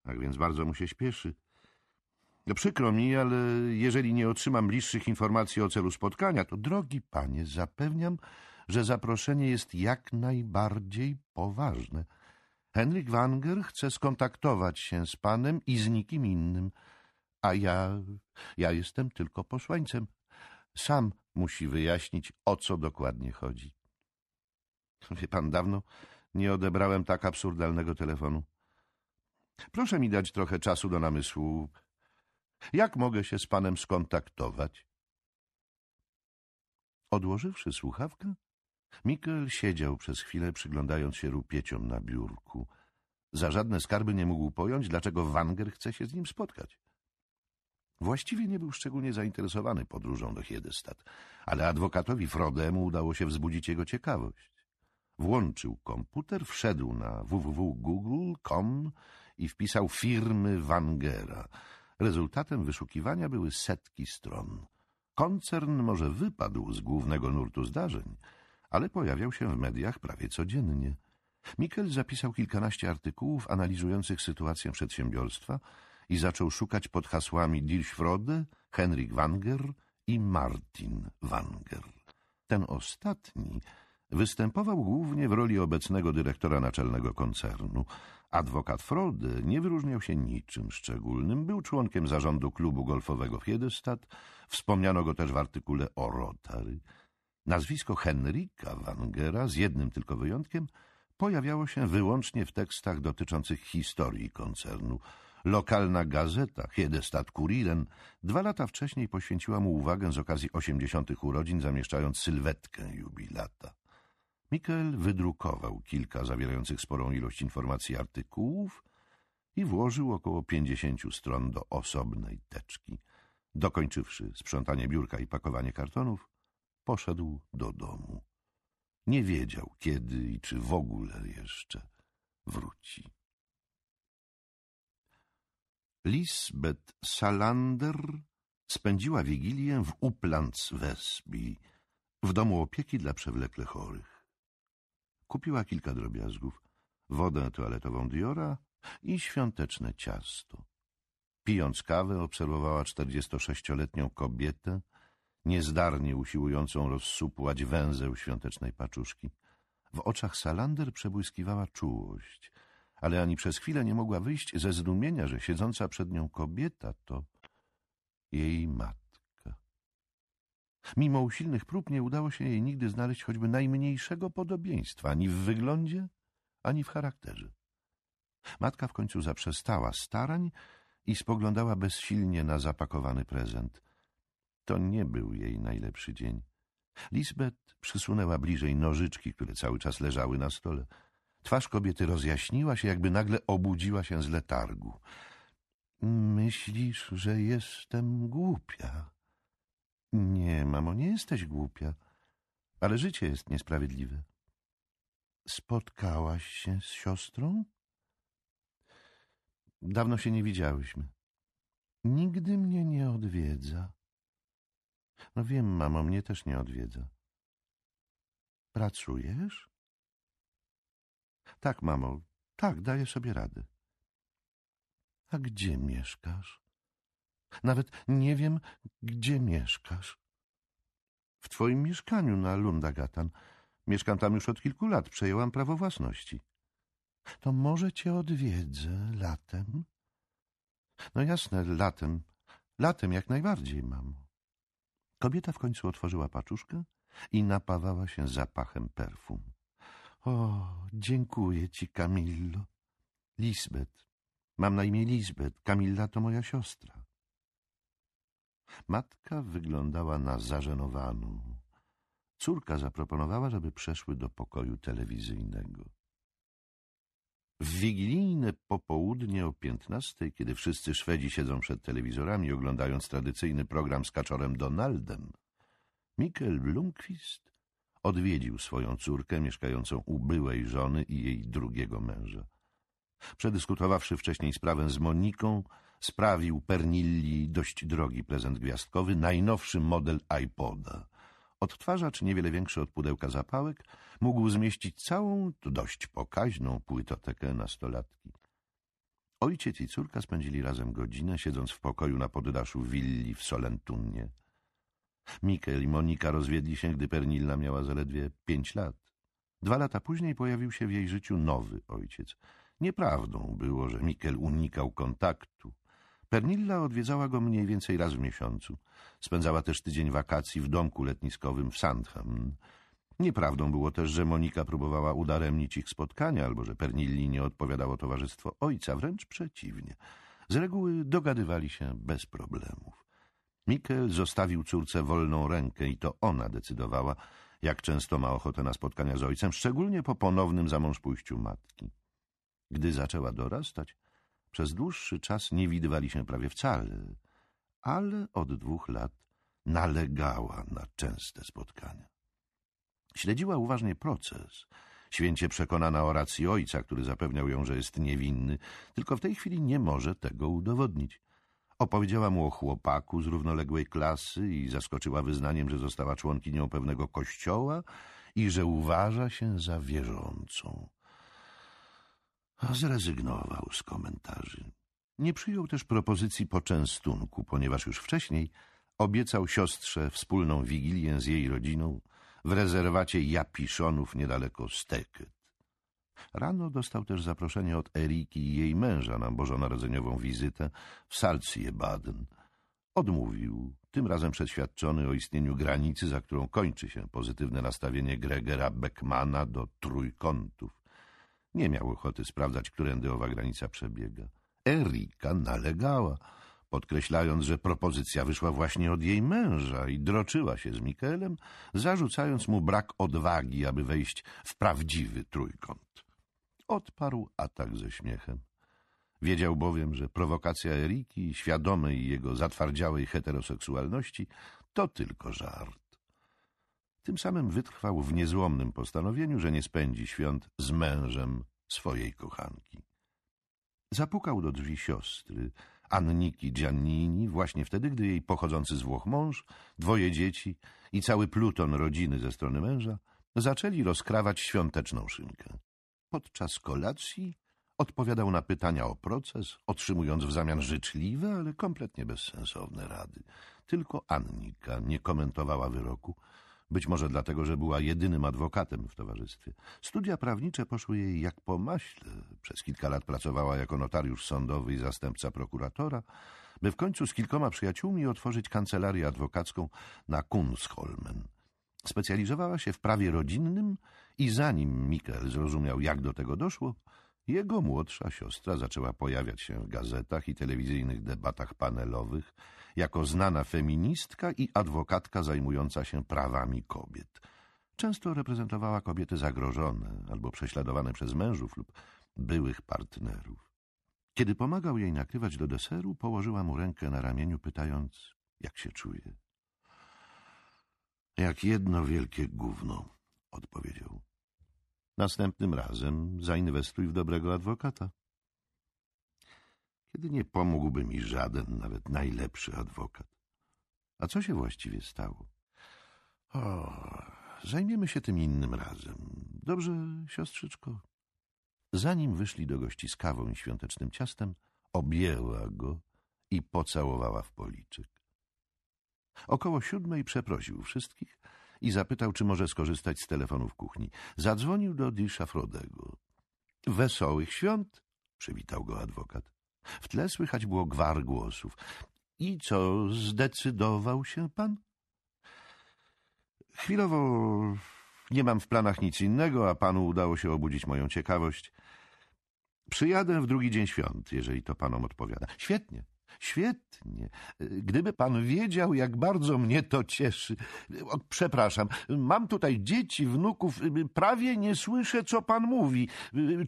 Tak więc bardzo mu się śpieszy. No przykro mi, ale jeżeli nie otrzymam bliższych informacji o celu spotkania, to drogi panie, zapewniam, że zaproszenie jest jak najbardziej poważne. Henryk Wanger chce skontaktować się z panem i z nikim innym, a ja, ja jestem tylko posłańcem. Sam musi wyjaśnić, o co dokładnie chodzi. Wie pan, dawno nie odebrałem tak absurdalnego telefonu. Proszę mi dać trochę czasu do namysłu. Jak mogę się z panem skontaktować? Odłożywszy słuchawkę, Mikkel siedział przez chwilę, przyglądając się rupieciom na biurku. Za żadne skarby nie mógł pojąć, dlaczego Wanger chce się z nim spotkać. Właściwie nie był szczególnie zainteresowany podróżą do Hiedestad, ale adwokatowi Frodemu udało się wzbudzić jego ciekawość. Włączył komputer, wszedł na www.google.com i wpisał firmy Wangera. Rezultatem wyszukiwania były setki stron. Koncern może wypadł z głównego nurtu zdarzeń, ale pojawiał się w mediach prawie codziennie. Mikkel zapisał kilkanaście artykułów analizujących sytuację przedsiębiorstwa i zaczął szukać pod hasłami Dirschfrode, Henrik Wanger i Martin Wanger. Ten ostatni występował głównie w roli obecnego dyrektora naczelnego koncernu. Adwokat Frode nie wyróżniał się niczym szczególnym. Był członkiem zarządu klubu golfowego Fiedestad. Wspomniano go też w artykule o Rotary. Nazwisko Henrika Wangera, z jednym tylko wyjątkiem, pojawiało się wyłącznie w tekstach dotyczących historii koncernu. Lokalna gazeta Hiedestad Kuriren dwa lata wcześniej poświęciła mu uwagę z okazji osiemdziesiątych urodzin, zamieszczając sylwetkę jubilata. Mikkel wydrukował kilka zawierających sporą ilość informacji artykułów i włożył około pięćdziesięciu stron do osobnej teczki. Dokończywszy sprzątanie biurka i pakowanie kartonów, poszedł do domu. Nie wiedział, kiedy i czy w ogóle jeszcze wróci. Lisbeth Salander spędziła Wigilię w Uplands Wesby, w domu opieki dla przewlekle chorych. Kupiła kilka drobiazgów, wodę toaletową Diora i świąteczne ciasto. Pijąc kawę, obserwowała czterdziestosześcioletnią kobietę, niezdarnie usiłującą rozsupłać węzeł świątecznej paczuszki. W oczach Salander przebłyskiwała czułość, ale ani przez chwilę nie mogła wyjść ze zdumienia, że siedząca przed nią kobieta to jej matka. Mimo usilnych prób nie udało się jej nigdy znaleźć choćby najmniejszego podobieństwa, ani w wyglądzie, ani w charakterze. Matka w końcu zaprzestała starań i spoglądała bezsilnie na zapakowany prezent. To nie był jej najlepszy dzień. Lisbeth przysunęła bliżej nożyczki, które cały czas leżały na stole. Twarz kobiety rozjaśniła się, jakby nagle obudziła się z letargu. Myślisz, że jestem głupia? Nie, mamo, nie jesteś głupia, ale życie jest niesprawiedliwe. Spotkałaś się z siostrą? Dawno się nie widziałyśmy. Nigdy mnie nie odwiedza. No wiem, mamo, mnie też nie odwiedza. Pracujesz? Tak, mamo, tak, daję sobie radę. A gdzie mieszkasz? Nawet nie wiem, gdzie mieszkasz. W twoim mieszkaniu na Lundagatan. Mieszkam tam już od kilku lat, przejęłam prawo własności. To może cię odwiedzę latem? No jasne, latem. Latem jak najbardziej, mamo. Kobieta w końcu otworzyła paczuszkę i napawała się zapachem perfum. O, dziękuję ci, Camillo. Lisbeth. Mam na imię Lisbeth. Camilla to moja siostra. Matka wyglądała na zażenowaną. Córka zaproponowała, żeby przeszły do pokoju telewizyjnego. W wigilijne popołudnie o piętnastej, kiedy wszyscy Szwedzi siedzą przed telewizorami, oglądając tradycyjny program z kaczorem Donaldem, Mikkel Blomqvist odwiedził swoją córkę mieszkającą u byłej żony i jej drugiego męża. Przedyskutowawszy wcześniej sprawę z Moniką, sprawił Pernilli dość drogi prezent gwiazdkowy, najnowszy model iPoda. Odtwarzacz, niewiele większy od pudełka zapałek, mógł zmieścić całą, dość pokaźną płytotekę nastolatki. Ojciec i córka spędzili razem godzinę, siedząc w pokoju na poddaszu willi w Solentunnie. Mikel i Monika rozwiedli się, gdy Pernilla miała zaledwie pięć lat. Dwa lata później pojawił się w jej życiu nowy ojciec. Nieprawdą było, że Mikel unikał kontaktu. Pernilla odwiedzała go mniej więcej raz w miesiącu. Spędzała też tydzień wakacji w domku letniskowym w Sandham. Nieprawdą było też, że Monika próbowała udaremnić ich spotkania, albo że Pernilli nie odpowiadało towarzystwo ojca, wręcz przeciwnie. Z reguły dogadywali się bez problemów. Mikel zostawił córce wolną rękę i to ona decydowała, jak często ma ochotę na spotkania z ojcem, szczególnie po ponownym zamążpójściu matki. Gdy zaczęła dorastać, przez dłuższy czas nie widywali się prawie wcale, ale od dwóch lat nalegała na częste spotkania. Śledziła uważnie proces, święcie przekonana o racji ojca, który zapewniał ją, że jest niewinny, tylko w tej chwili nie może tego udowodnić. Opowiedziała mu o chłopaku z równoległej klasy i zaskoczyła wyznaniem, że została członkinią pewnego kościoła i że uważa się za wierzącą. A zrezygnował z komentarzy. Nie przyjął też propozycji poczęstunku, ponieważ już wcześniej obiecał siostrze wspólną wigilię z jej rodziną w rezerwacie Japiszonów niedaleko Steket. Rano dostał też zaproszenie od Eriki i jej męża na bożonarodzeniową wizytę w Salzje-Baden. Odmówił, tym razem przeświadczony o istnieniu granicy, za którą kończy się pozytywne nastawienie Gregera Beckmana do trójkątów. Nie miał ochoty sprawdzać, którędy owa granica przebiega. Erika nalegała, podkreślając, że propozycja wyszła właśnie od jej męża i droczyła się z Mikelem, zarzucając mu brak odwagi, aby wejść w prawdziwy trójkąt. Odparł atak ze śmiechem. Wiedział bowiem, że prowokacja Eriki, świadomej jego zatwardziałej heteroseksualności, to tylko żart. Tym samym wytrwał w niezłomnym postanowieniu, że nie spędzi świąt z mężem swojej kochanki. Zapukał do drzwi siostry, Anniki Giannini, właśnie wtedy, gdy jej pochodzący z Włoch mąż, dwoje dzieci i cały pluton rodziny ze strony męża zaczęli rozkrawać świąteczną szynkę. Podczas kolacji odpowiadał na pytania o proces, otrzymując w zamian życzliwe, ale kompletnie bezsensowne rady. Tylko Annika nie komentowała wyroku, być może dlatego, że była jedynym adwokatem w towarzystwie. Studia prawnicze poszły jej jak po maśle. Przez kilka lat pracowała jako notariusz sądowy i zastępca prokuratora, by w końcu z kilkoma przyjaciółmi otworzyć kancelarię adwokacką na Kunsholmen. Specjalizowała się w prawie rodzinnym i zanim Mikkel zrozumiał, jak do tego doszło, jego młodsza siostra zaczęła pojawiać się w gazetach i telewizyjnych debatach panelowych jako znana feministka i adwokatka zajmująca się prawami kobiet. Często reprezentowała kobiety zagrożone albo prześladowane przez mężów lub byłych partnerów. Kiedy pomagał jej nakrywać do deseru, położyła mu rękę na ramieniu, pytając, jak się czuje. Jak jedno wielkie gówno, odpowiedział. Następnym razem zainwestuj w dobrego adwokata. Kiedy nie pomógłby mi żaden, nawet najlepszy adwokat. A co się właściwie stało? O, zajmiemy się tym innym razem. Dobrze, siostrzyczko? Zanim wyszli do gości z kawą i świątecznym ciastem, objęła go i pocałowała w policzek. Około siódmej przeprosił wszystkich i zapytał, czy może skorzystać z telefonu w kuchni. Zadzwonił do Disha Frodego. Wesołych świąt, przywitał go adwokat. W tle słychać było gwar głosów. I co, zdecydował się pan? Chwilowo nie mam w planach nic innego, a panu udało się obudzić moją ciekawość. Przyjadę w drugi dzień świąt, jeżeli to panom odpowiada. Świetnie, Świetnie. Gdyby pan wiedział, jak bardzo mnie to cieszy. O, przepraszam, mam tutaj dzieci, wnuków. Prawie nie słyszę, co pan mówi.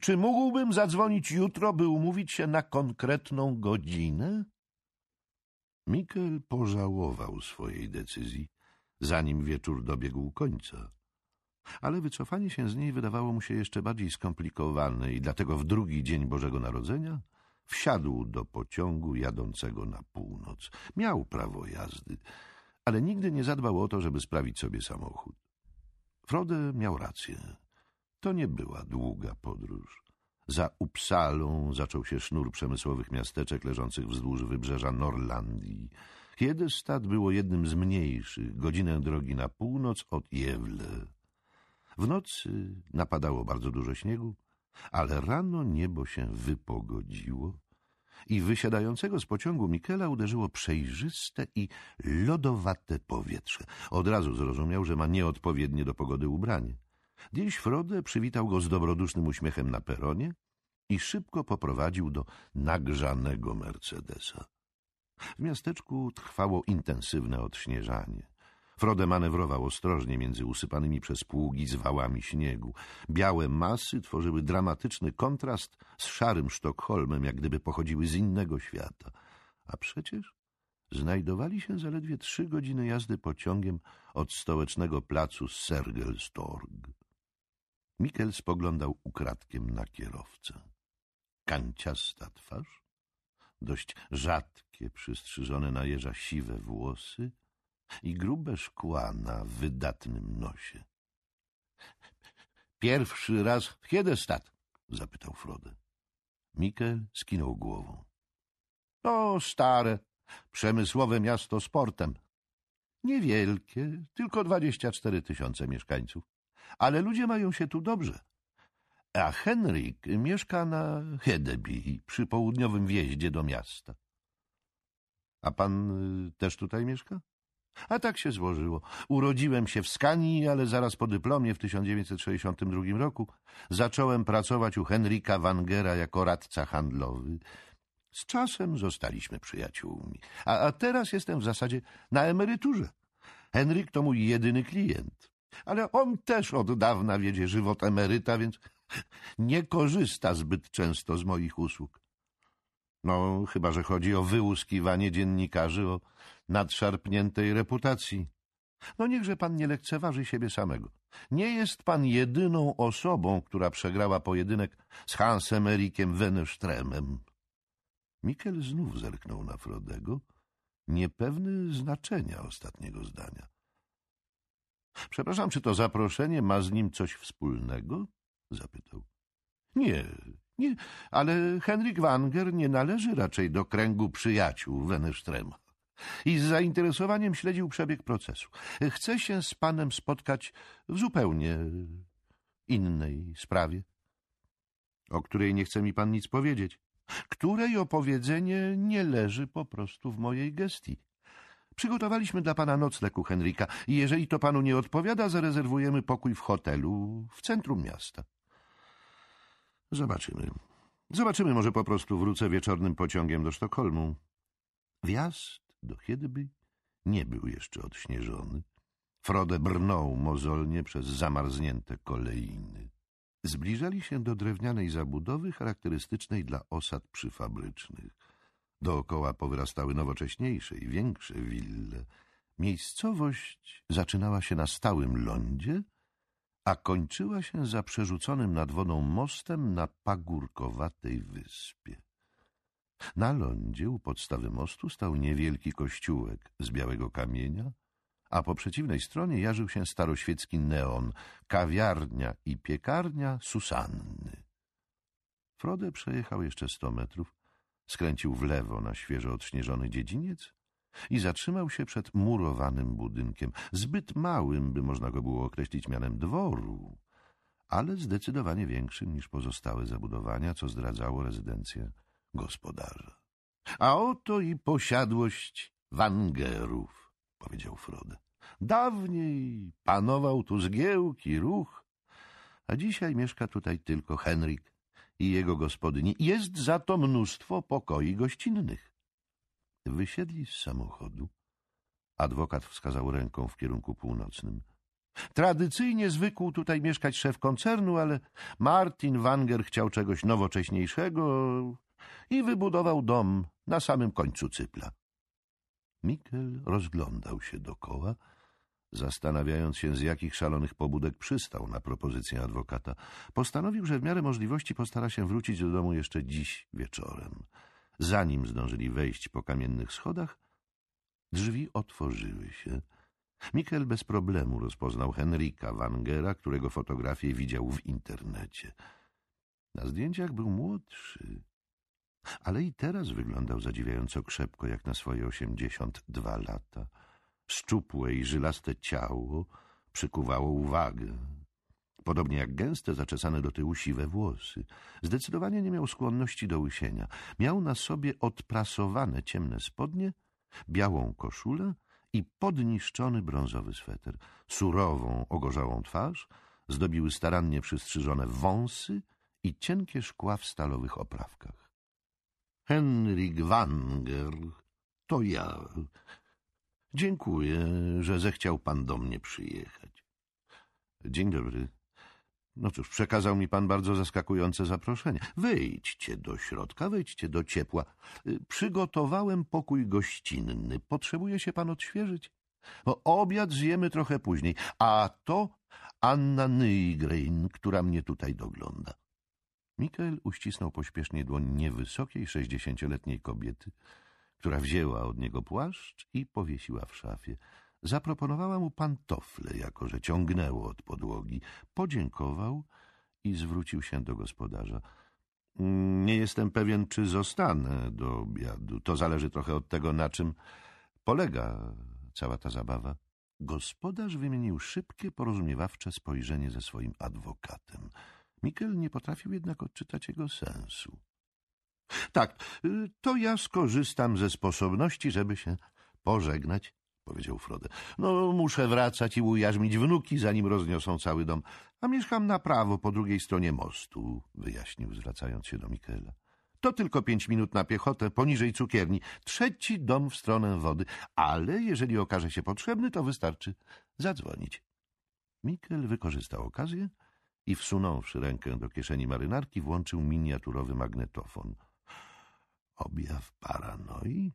Czy mógłbym zadzwonić jutro, by umówić się na konkretną godzinę? Mikel pożałował swojej decyzji, zanim wieczór dobiegł końca. Ale wycofanie się z niej wydawało mu się jeszcze bardziej skomplikowane i dlatego w drugi dzień Bożego Narodzenia Wsiadł do pociągu jadącego na północ. Miał prawo jazdy, ale nigdy nie zadbał o to, żeby sprawić sobie samochód. Frode miał rację. To nie była długa podróż. Za Upsalą zaczął się sznur przemysłowych miasteczek leżących wzdłuż wybrzeża Norlandii. Hiedestad było jednym z mniejszych, godzinę drogi na północ od Jewle. W nocy napadało bardzo dużo śniegu, ale rano niebo się wypogodziło i wysiadającego z pociągu Mikela uderzyło przejrzyste i lodowate powietrze. Od razu zrozumiał, że ma nieodpowiednie do pogody ubranie. Dziś Frode przywitał go z dobrodusznym uśmiechem na peronie i szybko poprowadził do nagrzanego Mercedesa. W miasteczku trwało intensywne odśnieżanie. Frode manewrował ostrożnie między usypanymi przez pługi zwałami śniegu. Białe masy tworzyły dramatyczny kontrast z szarym Sztokholmem, jak gdyby pochodziły z innego świata. A przecież znajdowali się zaledwie trzy godziny jazdy pociągiem od stołecznego placu Sergelstorg. Mikkel spoglądał ukradkiem na kierowcę. Kanciasta twarz, dość rzadkie, przystrzyżone na jeża siwe włosy i grube szkła na wydatnym nosie. — Pierwszy raz w Hiedestad? — zapytał Frode. Mikkel skinął głową. — To stare, przemysłowe miasto z portem. Niewielkie, tylko dwadzieścia cztery tysiące mieszkańców. Ale ludzie mają się tu dobrze. A Henryk mieszka na Hedeby, przy południowym wjeździe do miasta. A pan y, też tutaj mieszka? A tak się złożyło. Urodziłem się w Skanii, ale zaraz po dyplomie w 1962 roku zacząłem pracować u Henryka Wangera jako radca handlowy. Z czasem zostaliśmy przyjaciółmi, a, a teraz jestem w zasadzie na emeryturze. Henryk to mój jedyny klient, ale on też od dawna wiedzie żywot emeryta, więc nie korzysta zbyt często z moich usług. No, chyba że chodzi o wyłuskiwanie dziennikarzy o nadszarpniętej reputacji. No niechże pan nie lekceważy siebie samego. Nie jest pan jedyną osobą, która przegrała pojedynek z Hansem Erikiem Wennerströmem. Mikkel znów zerknął na Frodego, niepewny znaczenia ostatniego zdania. Przepraszam, czy to zaproszenie ma z nim coś wspólnego? zapytał. Nie, nie, ale Henryk Wanger nie należy raczej do kręgu przyjaciół Wennerströma i z zainteresowaniem śledził przebieg procesu. Chce się z panem spotkać w zupełnie innej sprawie, o której nie chce mi pan nic powiedzieć, której opowiedzenie nie leży po prostu w mojej gestii. Przygotowaliśmy dla pana nocleg u Henryka i jeżeli to panu nie odpowiada, zarezerwujemy pokój w hotelu w centrum miasta. Zobaczymy. Zobaczymy, może po prostu wrócę wieczornym pociągiem do Sztokholmu. Wjazd do Hiedeby nie był jeszcze odśnieżony. Frode brnął mozolnie przez zamarznięte kolejny. Zbliżali się do drewnianej zabudowy charakterystycznej dla osad przyfabrycznych. Dookoła powyrastały nowocześniejsze i większe wille. Miejscowość zaczynała się na stałym lądzie, a kończyła się za przerzuconym nad wodą mostem na pagórkowatej wyspie. Na lądzie u podstawy mostu stał niewielki kościółek z białego kamienia, a po przeciwnej stronie jarzył się staroświecki neon, kawiarnia i piekarnia Susanny. Frode przejechał jeszcze sto metrów, skręcił w lewo na świeżo odśnieżony dziedziniec i zatrzymał się przed murowanym budynkiem, zbyt małym, by można go było określić mianem dworu, ale zdecydowanie większym niż pozostałe zabudowania, co zdradzało rezydencję gospodarza. A oto i posiadłość Wangerów, powiedział Frode. Dawniej panował tu zgiełk i ruch, a dzisiaj mieszka tutaj tylko Henryk i jego gospodyni. Jest za to mnóstwo pokoi gościnnych. Wysiedli z samochodu. Adwokat wskazał ręką w kierunku północnym. Tradycyjnie zwykł tutaj mieszkać szef koncernu, ale Martin Wanger chciał czegoś nowocześniejszego i wybudował dom na samym końcu cypla. Mikkel rozglądał się dokoła, zastanawiając się, z jakich szalonych pobudek przystał na propozycję adwokata. Postanowił, że w miarę możliwości postara się wrócić do domu jeszcze dziś wieczorem. Zanim zdążyli wejść po kamiennych schodach, drzwi otworzyły się. Mikkel bez problemu rozpoznał Henrika Wangera, którego fotografię widział w internecie. Na zdjęciach był młodszy, ale i teraz wyglądał zadziwiająco krzepko, jak na swoje osiemdziesiąt dwa lata. Szczupłe i żylaste ciało przykuwało uwagę, podobnie jak gęste, zaczesane do tyłu siwe włosy. Zdecydowanie nie miał skłonności do łysienia. Miał na sobie odprasowane ciemne spodnie, białą koszulę i podniszczony brązowy sweter. Surową, ogorzałą twarz zdobiły starannie przystrzyżone wąsy i cienkie szkła w stalowych oprawkach. Henryk Wanger, to ja. Dziękuję, że zechciał pan do mnie przyjechać. Dzień dobry. No cóż, przekazał mi pan bardzo zaskakujące zaproszenie. Wejdźcie do środka, wejdźcie do ciepła. Przygotowałem pokój gościnny. Potrzebuje się pan odświeżyć? Bo obiad zjemy trochę później. A to Anna Nygrein, która mnie tutaj dogląda. Mikael uścisnął pośpiesznie dłoń niewysokiej, sześćdziesięcioletniej kobiety, która wzięła od niego płaszcz i powiesiła w szafie. Zaproponowała mu pantofle, jako że ciągnęło od podłogi. Podziękował i zwrócił się do gospodarza. "Mm, Nie jestem pewien, czy zostanę do obiadu. To zależy trochę od tego, na czym polega cała ta zabawa. Gospodarz wymienił szybkie, porozumiewawcze spojrzenie ze swoim adwokatem. Mikel nie potrafił jednak odczytać jego sensu. Tak, y, to ja skorzystam ze sposobności, żeby się pożegnać, powiedział Frode. No, muszę wracać i ujarzmić wnuki, zanim rozniosą cały dom. A mieszkam na prawo, po drugiej stronie mostu, wyjaśnił, zwracając się do Mikela. To tylko pięć minut na piechotę, poniżej cukierni. Trzeci dom w stronę wody, ale jeżeli okaże się potrzebny, to wystarczy zadzwonić. Mikel wykorzystał okazję i wsunąwszy rękę do kieszeni marynarki, włączył miniaturowy magnetofon. Objaw paranoi?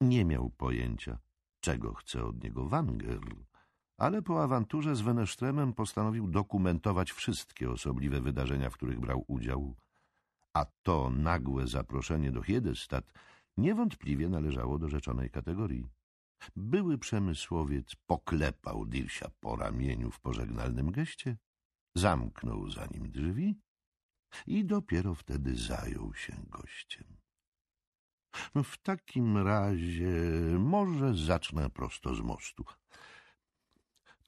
Nie miał pojęcia, czego chce od niego Wanger, ale po awanturze z Wenesztremem postanowił dokumentować wszystkie osobliwe wydarzenia, w których brał udział. A to nagłe zaproszenie do Hiedestat niewątpliwie należało do rzeczonej kategorii. Były przemysłowiec poklepał Dirsia po ramieniu w pożegnalnym geście, zamknął za nim drzwi i dopiero wtedy zajął się gościem. W takim razie może zacznę prosto z mostu.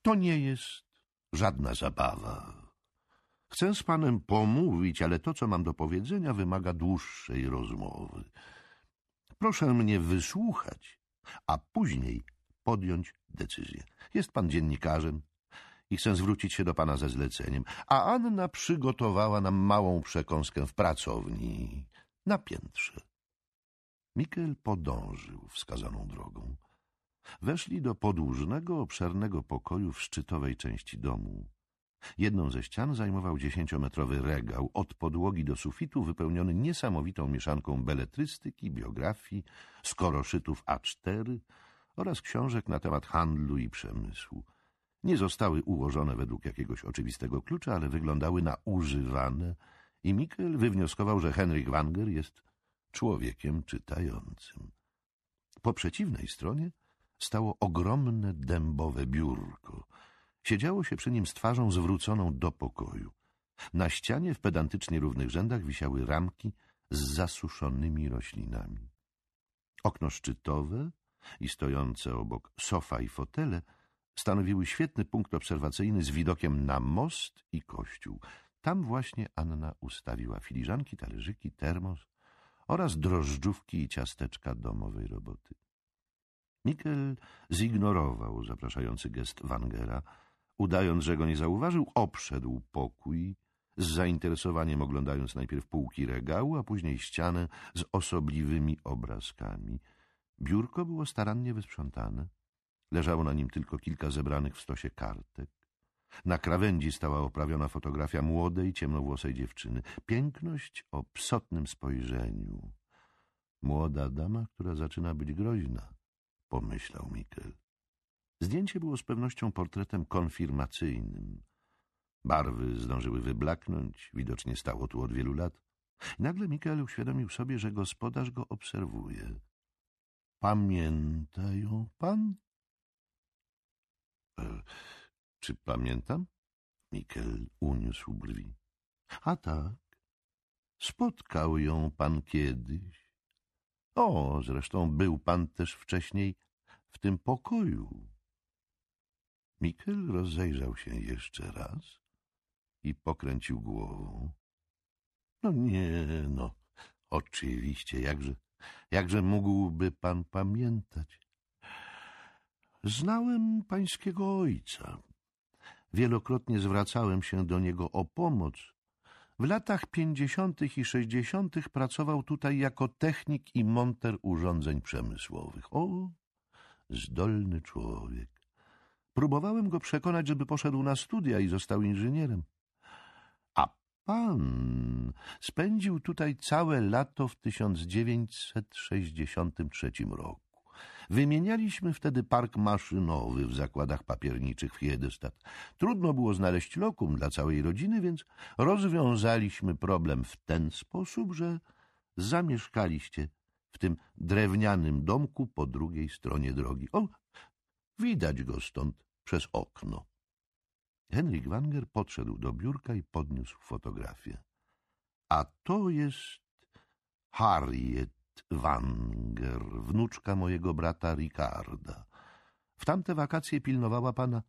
To nie jest żadna zabawa. Chcę z panem pomówić, ale to, co mam do powiedzenia, wymaga dłuższej rozmowy. Proszę mnie wysłuchać, a później podjąć decyzję. Jest pan dziennikarzem i chcę zwrócić się do pana ze zleceniem, a Anna przygotowała nam małą przekąskę w pracowni na piętrze. Mikel podążył wskazaną drogą. Weszli do podłużnego, obszernego pokoju w szczytowej części domu. Jedną ze ścian zajmował dziesięciometrowy regał, od podłogi do sufitu wypełniony niesamowitą mieszanką beletrystyki, biografii, skoroszytów A4 oraz książek na temat handlu i przemysłu. Nie zostały ułożone według jakiegoś oczywistego klucza, ale wyglądały na używane i Mikkel wywnioskował, że Henryk Wanger jest człowiekiem czytającym. Po przeciwnej stronie stało ogromne dębowe biurko. Siedziało się przy nim z twarzą zwróconą do pokoju. Na ścianie w pedantycznie równych rzędach wisiały ramki z zasuszonymi roślinami. Okno szczytowe i stojące obok sofa i fotele stanowiły świetny punkt obserwacyjny z widokiem na most i kościół. Tam właśnie Anna ustawiła filiżanki, talerzyki, termos oraz drożdżówki i ciasteczka domowej roboty. Mikkel zignorował zapraszający gest Wangera. Udając, że go nie zauważył, obszedł pokój, z zainteresowaniem oglądając najpierw półki regału, a później ścianę z osobliwymi obrazkami. Biurko było starannie wysprzątane. Leżało na nim tylko kilka zebranych w stosie kartek. Na krawędzi stała oprawiona fotografia młodej, ciemnowłosej dziewczyny. Piękność o psotnym spojrzeniu. Młoda dama, która zaczyna być groźna, pomyślał Mikkel. Zdjęcie było z pewnością portretem konfirmacyjnym. Barwy zdążyły wyblaknąć, widocznie stało tu od wielu lat. Nagle Mikkel uświadomił sobie, że gospodarz go obserwuje. Pamięta ją pan? Czy pamiętam? Mikkel uniósł brwi. A tak, spotkał ją pan kiedyś. O, zresztą był pan też wcześniej w tym pokoju. Mikkel rozejrzał się jeszcze raz i pokręcił głową. No nie, no, oczywiście, jakże, jakże mógłby pan pamiętać. Znałem pańskiego ojca. Wielokrotnie zwracałem się do niego o pomoc. W latach pięćdziesiątych i sześćdziesiątych pracował tutaj jako technik i monter urządzeń przemysłowych. O, zdolny człowiek. Próbowałem go przekonać, żeby poszedł na studia i został inżynierem. A pan spędził tutaj całe lato w 1963 roku. Wymienialiśmy wtedy park maszynowy w zakładach papierniczych w Hiedestad. Trudno było znaleźć lokum dla całej rodziny, więc rozwiązaliśmy problem w ten sposób, że zamieszkaliście w tym drewnianym domku po drugiej stronie drogi. O, widać go stąd przez okno. Henryk Wanger podszedł do biurka i podniósł fotografię. A to jest Harriet Wanger, wnuczka mojego brata Ricarda. W tamte wakacje pilnowała pana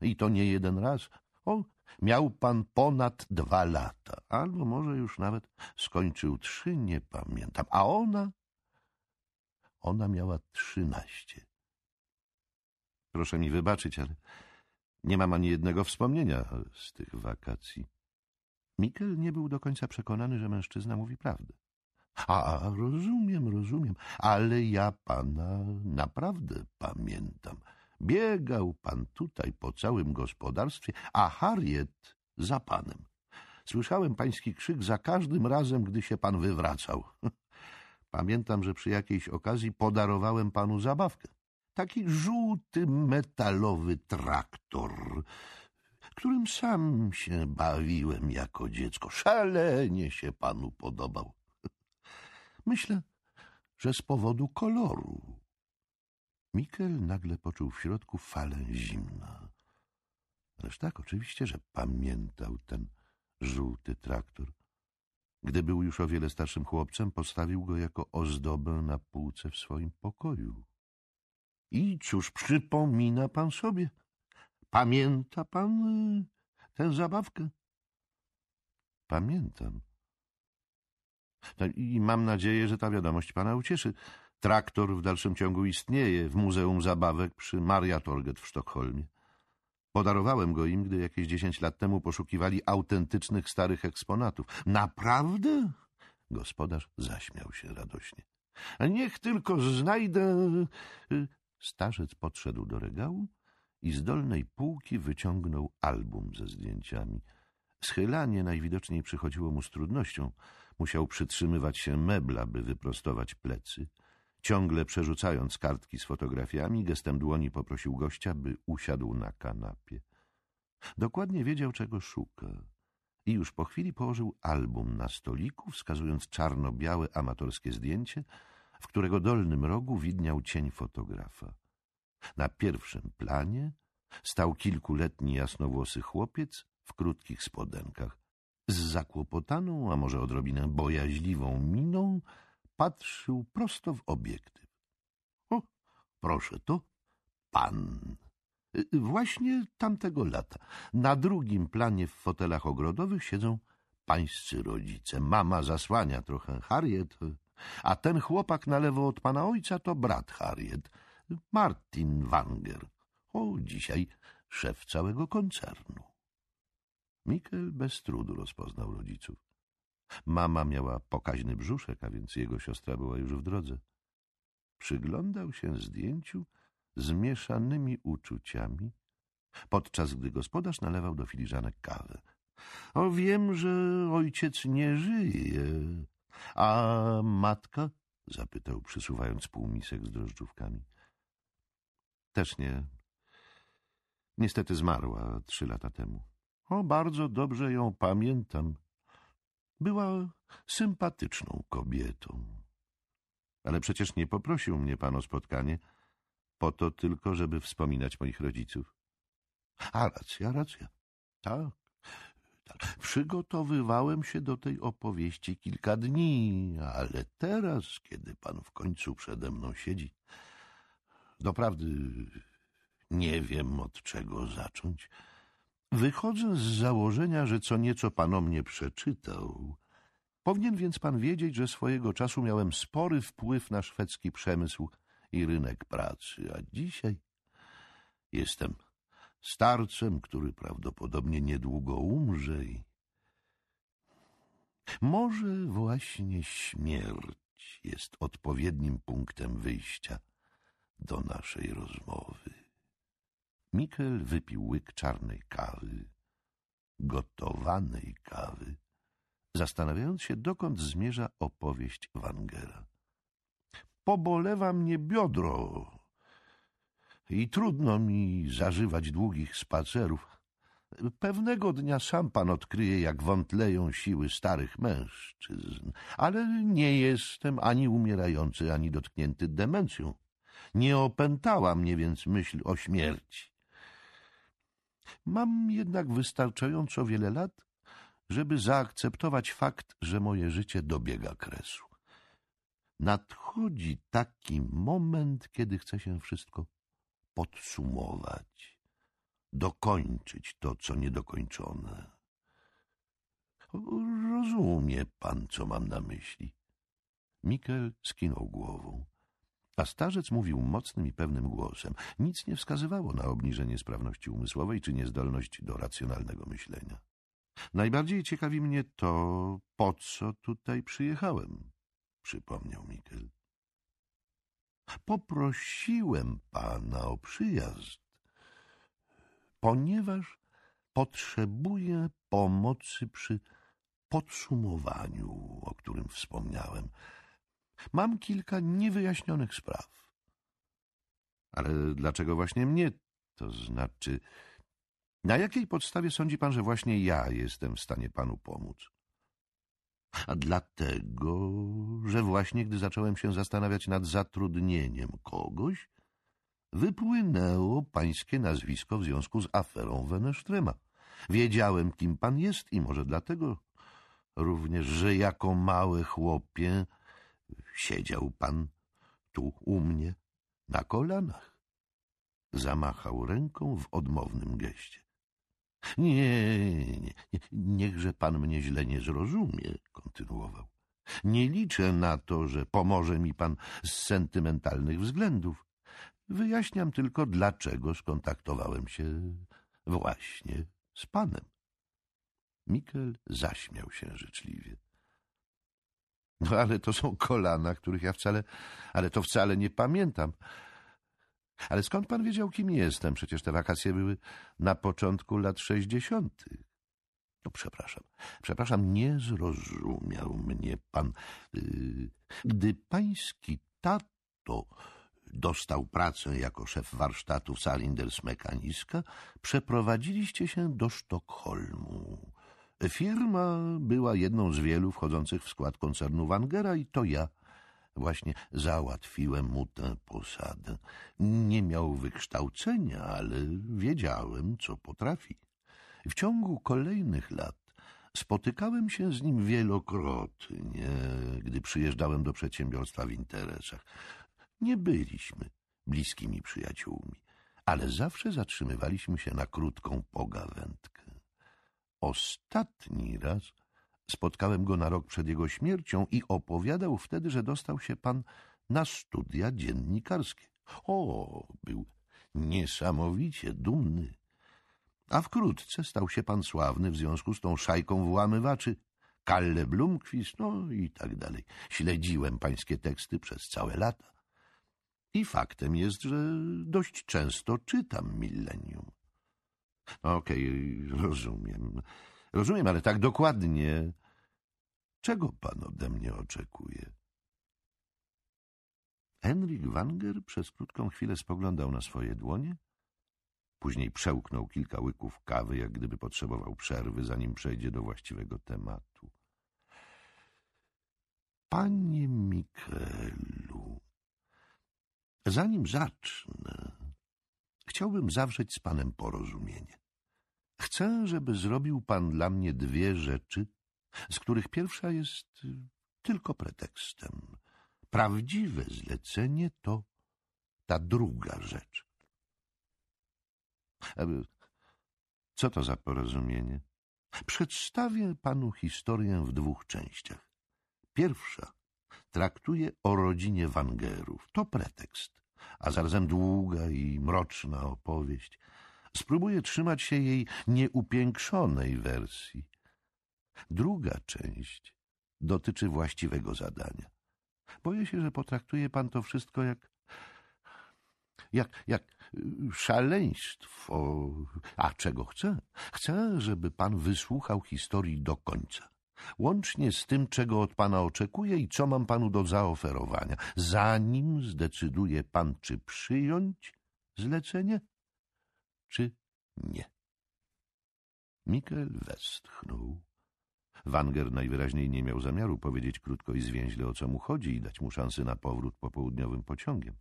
i to nie jeden raz. O, miał pan ponad dwa lata, albo może już nawet skończył trzy, nie pamiętam. A ona? Ona miała trzynaście. Proszę mi wybaczyć, ale nie mam ani jednego wspomnienia z tych wakacji. Mikkel nie był do końca przekonany, że mężczyzna mówi prawdę. A, rozumiem, rozumiem, ale ja pana naprawdę pamiętam. Biegał pan tutaj po całym gospodarstwie, a Harriet za panem. Słyszałem pański krzyk za każdym razem, gdy się pan wywracał. Pamiętam, że przy jakiejś okazji podarowałem panu zabawkę. Taki żółty metalowy traktor, którym sam się bawiłem jako dziecko. Szalenie się panu podobał. Myślę, że z powodu koloru. Mikel nagle poczuł w środku falę zimna. Ależ tak, oczywiście, że pamiętał ten żółty traktor. Gdy był już o wiele starszym chłopcem, postawił go jako ozdobę na półce w swoim pokoju. I cóż przypomina pan sobie? Pamięta pan y, tę zabawkę? Pamiętam. No I mam nadzieję, że ta wiadomość pana ucieszy. Traktor w dalszym ciągu istnieje w Muzeum Zabawek przy Mariatorget w Sztokholmie. Podarowałem go im, gdy jakieś dziesięć lat temu poszukiwali autentycznych starych eksponatów. Naprawdę? Gospodarz zaśmiał się radośnie. Niech tylko znajdę... Starzec podszedł do regału i z dolnej półki wyciągnął album ze zdjęciami. Schylanie najwidoczniej przychodziło mu z trudnością. Musiał przytrzymywać się mebla, by wyprostować plecy. Ciągle przerzucając kartki z fotografiami, gestem dłoni poprosił gościa, by usiadł na kanapie. Dokładnie wiedział, czego szuka. I już po chwili położył album na stoliku, wskazując czarno-białe amatorskie zdjęcie, w którego dolnym rogu widniał cień fotografa. Na pierwszym planie stał kilkuletni jasnowłosy chłopiec w krótkich spodenkach. Z zakłopotaną, a może odrobinę bojaźliwą miną patrzył prosto w obiektyw. O, proszę, to pan. Właśnie tamtego lata. Na drugim planie w fotelach ogrodowych siedzą pańscy rodzice. Mama zasłania trochę Harriet, a ten chłopak na lewo od pana ojca to brat Harriet, Martin Wanger. O, dzisiaj szef całego koncernu. Mikel bez trudu rozpoznał rodziców. Mama miała pokaźny brzuszek, a więc jego siostra była już w drodze. Przyglądał się zdjęciu z mieszanymi uczuciami, podczas gdy gospodarz nalewał do filiżanek kawę. O, wiem, że ojciec nie żyje. A matka? zapytał, przysuwając półmisek z drożdżówkami. Też nie. Niestety zmarła trzy lata temu. O, bardzo dobrze ją pamiętam. Była sympatyczną kobietą. Ale przecież nie poprosił mnie pan o spotkanie, po to tylko, żeby wspominać moich rodziców. A racja, racja. Tak, tak. Przygotowywałem się do tej opowieści kilka dni, ale teraz, kiedy pan w końcu przede mną siedzi, doprawdy nie wiem od czego zacząć. Wychodzę z założenia, że co nieco pan o mnie przeczytał. Powinien więc pan wiedzieć, że swojego czasu miałem spory wpływ na szwedzki przemysł i rynek pracy, a dzisiaj jestem starcem, który prawdopodobnie niedługo umrze i może właśnie śmierć jest odpowiednim punktem wyjścia do naszej rozmowy. Mikel wypił łyk czarnej kawy, gotowanej kawy, zastanawiając się, dokąd zmierza opowieść Wangera. Pobolewa mnie biodro i trudno mi zażywać długich spacerów. Pewnego dnia sam pan odkryje, jak wątleją siły starych mężczyzn, ale nie jestem ani umierający, ani dotknięty demencją. Nie opętała mnie więc myśl o śmierci. Mam jednak wystarczająco wiele lat, żeby zaakceptować fakt, że moje życie dobiega kresu. Nadchodzi taki moment, kiedy chce się wszystko podsumować, dokończyć to, co niedokończone. Rozumie pan, co mam na myśli. Mikel skinął głową. A starzec mówił mocnym i pewnym głosem. Nic nie wskazywało na obniżenie sprawności umysłowej czy niezdolność do racjonalnego myślenia. Najbardziej ciekawi mnie to, po co tutaj przyjechałem, przypomniał Mikel. Poprosiłem pana o przyjazd, ponieważ potrzebuję pomocy przy podsumowaniu, o którym wspomniałem. Mam kilka niewyjaśnionych spraw. Ale dlaczego właśnie mnie? To znaczy, na jakiej podstawie sądzi pan, że właśnie ja jestem w stanie panu pomóc? A dlatego, że właśnie gdy zacząłem się zastanawiać nad zatrudnieniem kogoś, wypłynęło pańskie nazwisko w związku z aferą Wenesztrema. Wiedziałem, kim pan jest i może dlatego również, że jako małe chłopie siedział pan tu u mnie na kolanach. Zamachał ręką w odmownym geście. Nie, nie, nie, niechże pan mnie źle nie zrozumie, kontynuował. Nie liczę na to, że pomoże mi pan z sentymentalnych względów. Wyjaśniam tylko, dlaczego skontaktowałem się właśnie z panem. Mikel zaśmiał się życzliwie. No ale to są kolana, których ja wcale, ale to wcale nie pamiętam. Ale skąd pan wiedział, kim jestem? Przecież te wakacje były na początku lat sześćdziesiątych. No przepraszam, przepraszam, nie zrozumiał mnie pan. Y, gdy pański tato dostał pracę jako szef warsztatu Salinders Mekaniska, przeprowadziliście się do Sztokholmu. Firma była jedną z wielu wchodzących w skład koncernu Wangera i to ja właśnie załatwiłem mu tę posadę. Nie miał wykształcenia, ale wiedziałem, co potrafi. W ciągu kolejnych lat spotykałem się z nim wielokrotnie, gdy przyjeżdżałem do przedsiębiorstwa w interesach. Nie byliśmy bliskimi przyjaciółmi, ale zawsze zatrzymywaliśmy się na krótką pogawędkę. Ostatni raz spotkałem go na rok przed jego śmiercią i opowiadał wtedy, że dostał się pan na studia dziennikarskie. O, był niesamowicie dumny. A wkrótce stał się pan sławny w związku z tą szajką włamywaczy, Kalle no i tak dalej. Śledziłem pańskie teksty przez całe lata. I faktem jest, że dość często czytam Millennium. Okej, okay, rozumiem. Rozumiem, ale tak dokładnie. Czego pan ode mnie oczekuje? Henrik Wanger przez krótką chwilę spoglądał na swoje dłonie, później przełknął kilka łyków kawy, jak gdyby potrzebował przerwy, zanim przejdzie do właściwego tematu. Panie Mikelu, zanim zacznę, chciałbym zawrzeć z panem porozumienie. Chcę, żeby zrobił pan dla mnie dwie rzeczy, z których pierwsza jest y, tylko pretekstem. Prawdziwe zlecenie to ta druga rzecz. Co to za porozumienie? Przedstawię panu historię w dwóch częściach. Pierwsza traktuje o rodzinie Wangerów. To pretekst, a zarazem długa i mroczna opowieść. Spróbuję trzymać się jej nieupiększonej wersji. Druga część dotyczy właściwego zadania. Boję się, że potraktuje pan to wszystko jak Jak, jak szaleństwo. A czego chcę? Chcę, żeby pan wysłuchał historii do końca. Łącznie z tym, czego od pana oczekuję i co mam panu do zaoferowania, zanim zdecyduje pan, czy przyjąć zlecenie, czy nie. Mikel westchnął. Wanger najwyraźniej nie miał zamiaru powiedzieć krótko i zwięźle o co mu chodzi i dać mu szansy na powrót popołudniowym pociągiem.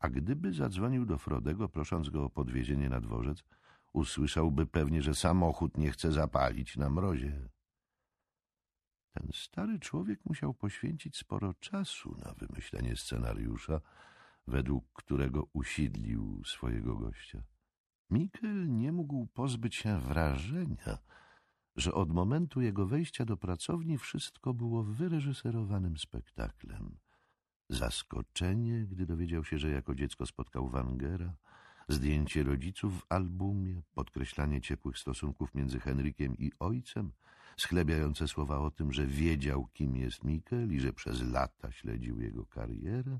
A gdyby zadzwonił do Frodego, prosząc go o podwiezienie na dworzec, usłyszałby pewnie, że samochód nie chce zapalić na mrozie. Ten stary człowiek musiał poświęcić sporo czasu na wymyślenie scenariusza, według którego usidlił swojego gościa. Mikel nie mógł pozbyć się wrażenia, że od momentu jego wejścia do pracowni wszystko było wyreżyserowanym spektaklem. Zaskoczenie, gdy dowiedział się, że jako dziecko spotkał Wangera, zdjęcie rodziców w albumie, podkreślanie ciepłych stosunków między Henrykiem i ojcem, schlebiające słowa o tym, że wiedział, kim jest Mikel i że przez lata śledził jego karierę.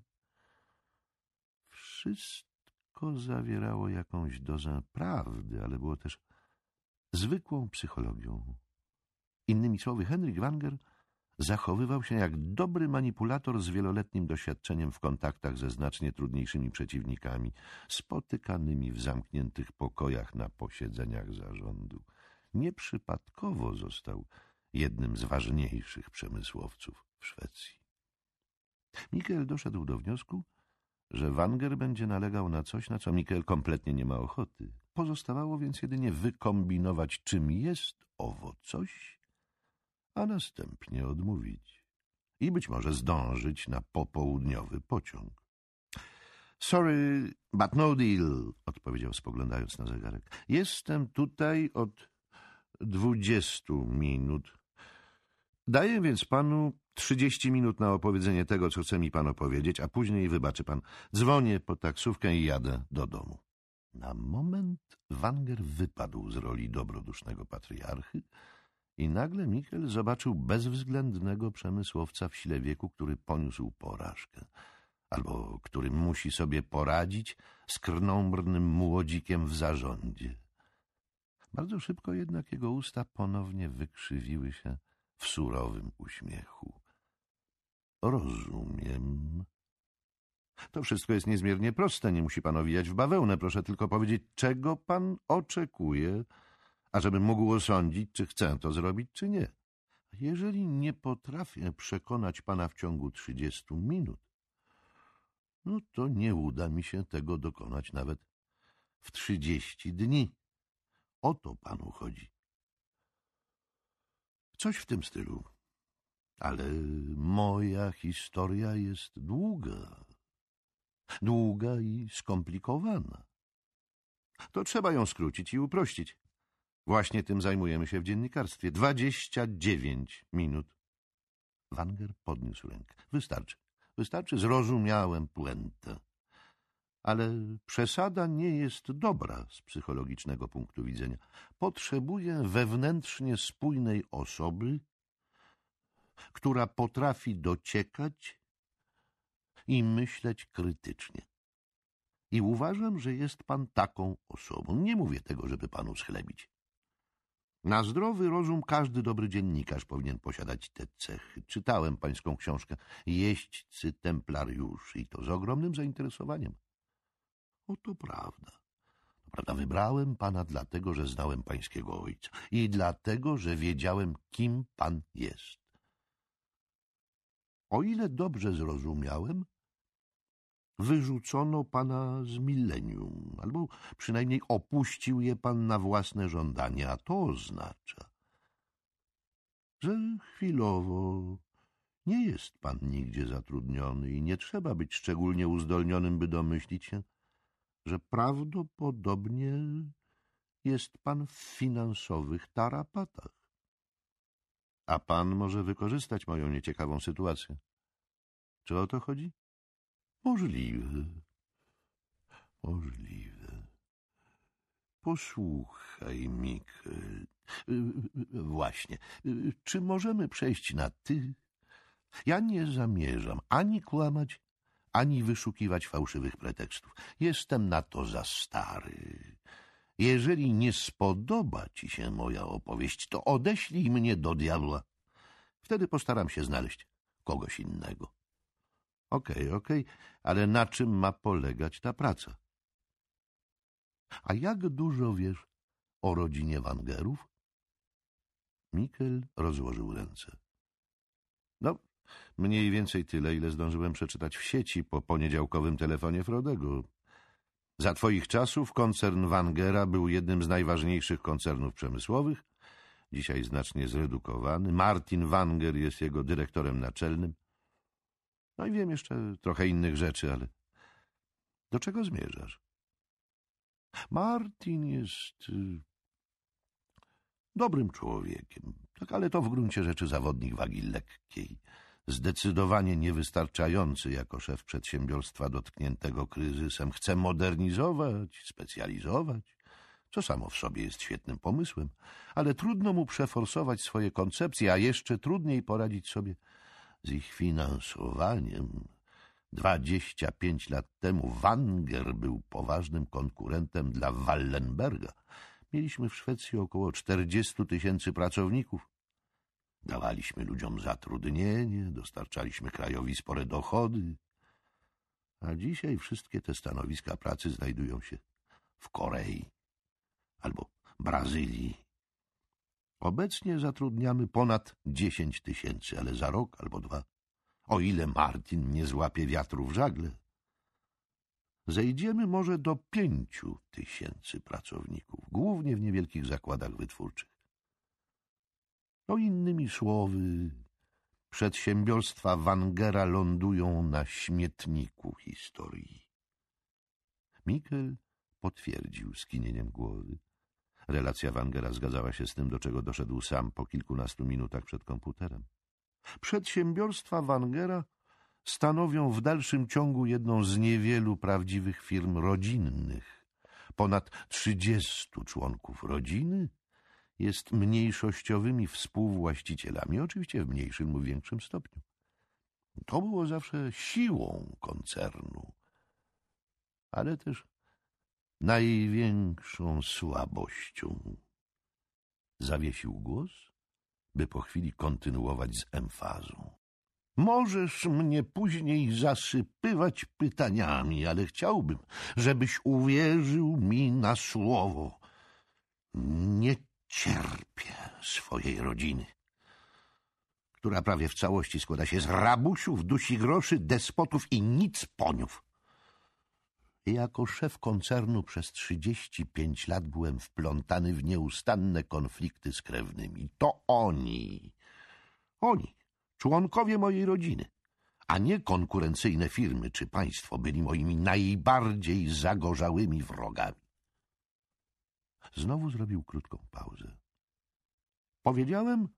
Wszystko zawierało jakąś dozę prawdy, ale było też zwykłą psychologią. Innymi słowy, Henryk Wanger zachowywał się jak dobry manipulator z wieloletnim doświadczeniem w kontaktach ze znacznie trudniejszymi przeciwnikami, spotykanymi w zamkniętych pokojach na posiedzeniach zarządu. Nieprzypadkowo został jednym z ważniejszych przemysłowców w Szwecji. Mikel doszedł do wniosku, że Wanger będzie nalegał na coś, na co Mikel kompletnie nie ma ochoty. Pozostawało więc jedynie wykombinować, czym jest owo coś, a następnie odmówić i być może zdążyć na popołudniowy pociąg. Sorry, but no deal, odpowiedział spoglądając na zegarek. Jestem tutaj od dwudziestu minut. Daję więc panu trzydzieści minut na opowiedzenie tego, co chce mi pan opowiedzieć, a później wybaczy pan. Dzwonię po taksówkę i jadę do domu. Na moment Wanger wypadł z roli dobrodusznego patriarchy i nagle Michel zobaczył bezwzględnego przemysłowca w sile wieku, który poniósł porażkę, albo który musi sobie poradzić z krnąbrnym młodzikiem w zarządzie. Bardzo szybko jednak jego usta ponownie wykrzywiły się w surowym uśmiechu. Rozumiem. To wszystko jest niezmiernie proste, nie musi pan owijać w bawełnę. Proszę tylko powiedzieć, czego pan oczekuje, ażebym mógł osądzić, czy chcę to zrobić, czy nie. Jeżeli nie potrafię przekonać pana w ciągu trzydziestu minut, no to nie uda mi się tego dokonać nawet w trzydzieści dni. O to panu chodzi. Coś w tym stylu. Ale moja historia jest długa. Długa i skomplikowana. To trzeba ją skrócić i uprościć. Właśnie tym zajmujemy się w dziennikarstwie. Dwadzieścia dziewięć minut. Wanger podniósł rękę. Wystarczy. Wystarczy. Zrozumiałem puentę. Ale przesada nie jest dobra z psychologicznego punktu widzenia. Potrzebuję wewnętrznie spójnej osoby, która potrafi dociekać i myśleć krytycznie. I uważam, że jest pan taką osobą. Nie mówię tego, żeby panu schlebić. Na zdrowy rozum każdy dobry dziennikarz powinien posiadać te cechy. Czytałem pańską książkę Jeźdźcy Templariuszy i to z ogromnym zainteresowaniem. Oto prawda. Prawda, wybrałem pana dlatego, że znałem pańskiego ojca i dlatego, że wiedziałem, kim pan jest. O ile dobrze zrozumiałem, wyrzucono pana z milenium, albo przynajmniej opuścił je pan na własne żądanie, a to oznacza, że chwilowo nie jest pan nigdzie zatrudniony i nie trzeba być szczególnie uzdolnionym, by domyślić się, że prawdopodobnie jest pan w finansowych tarapatach. A pan może wykorzystać moją nieciekawą sytuację. Czy o to chodzi? Możliwe. Możliwe. Posłuchaj, Mikel. Właśnie. Czy możemy przejść na ty? Ja nie zamierzam ani kłamać, ani wyszukiwać fałszywych pretekstów. Jestem na to za stary. Jeżeli nie spodoba ci się moja opowieść, to odeślij mnie do diabła. Wtedy postaram się znaleźć kogoś innego. Okej, okay, okej, okay, ale na czym ma polegać ta praca? A jak dużo wiesz o rodzinie Wangerów? Mikkel rozłożył ręce. No, mniej więcej tyle, ile zdążyłem przeczytać w sieci po poniedziałkowym telefonie Frodego. Za twoich czasów koncern Wangera był jednym z najważniejszych koncernów przemysłowych, dzisiaj znacznie zredukowany. Martin Wanger jest jego dyrektorem naczelnym. No i wiem jeszcze trochę innych rzeczy, ale do czego zmierzasz? Martin jest y, dobrym człowiekiem, tak, ale to w gruncie rzeczy zawodnik wagi lekkiej, zdecydowanie niewystarczający jako szef przedsiębiorstwa dotkniętego kryzysem. Chce modernizować, specjalizować, co samo w sobie jest świetnym pomysłem, ale trudno mu przeforsować swoje koncepcje, a jeszcze trudniej poradzić sobie z ich finansowaniem. Dwadzieścia pięć lat temu Wanger był poważnym konkurentem dla Wallenberga. Mieliśmy w Szwecji około czterdziestu tysięcy pracowników. Dawaliśmy ludziom zatrudnienie, dostarczaliśmy krajowi spore dochody. A dzisiaj wszystkie te stanowiska pracy znajdują się w Korei albo Brazylii. Obecnie zatrudniamy ponad dziesięć tysięcy, ale za rok albo dwa, o ile Martin nie złapie wiatru w żagle, zejdziemy może do pięciu tysięcy pracowników, głównie w niewielkich zakładach wytwórczych. No innymi słowy, przedsiębiorstwa Wangera lądują na śmietniku historii. Mikkel potwierdził skinieniem głowy. Relacja Wangera zgadzała się z tym, do czego doszedł sam po kilkunastu minutach przed komputerem. Przedsiębiorstwa Wangera stanowią w dalszym ciągu jedną z niewielu prawdziwych firm rodzinnych. Ponad trzydziestu członków rodziny jest mniejszościowymi współwłaścicielami, oczywiście w mniejszym lub większym stopniu. To było zawsze siłą koncernu, ale też największą słabością. Zawiesił głos, by po chwili kontynuować z emfazą. Możesz mnie później zasypywać pytaniami, ale chciałbym, żebyś uwierzył mi na słowo. Nie cierpię swojej rodziny, która prawie w całości składa się z rabusiów, dusi groszy, despotów i nic poniów. Jako szef koncernu przez trzydzieści pięć lat byłem wplątany w nieustanne konflikty z krewnymi. To oni, oni, członkowie mojej rodziny, a nie konkurencyjne firmy czy państwo byli moimi najbardziej zagorzałymi wrogami. Znowu zrobił krótką pauzę. Powiedziałem,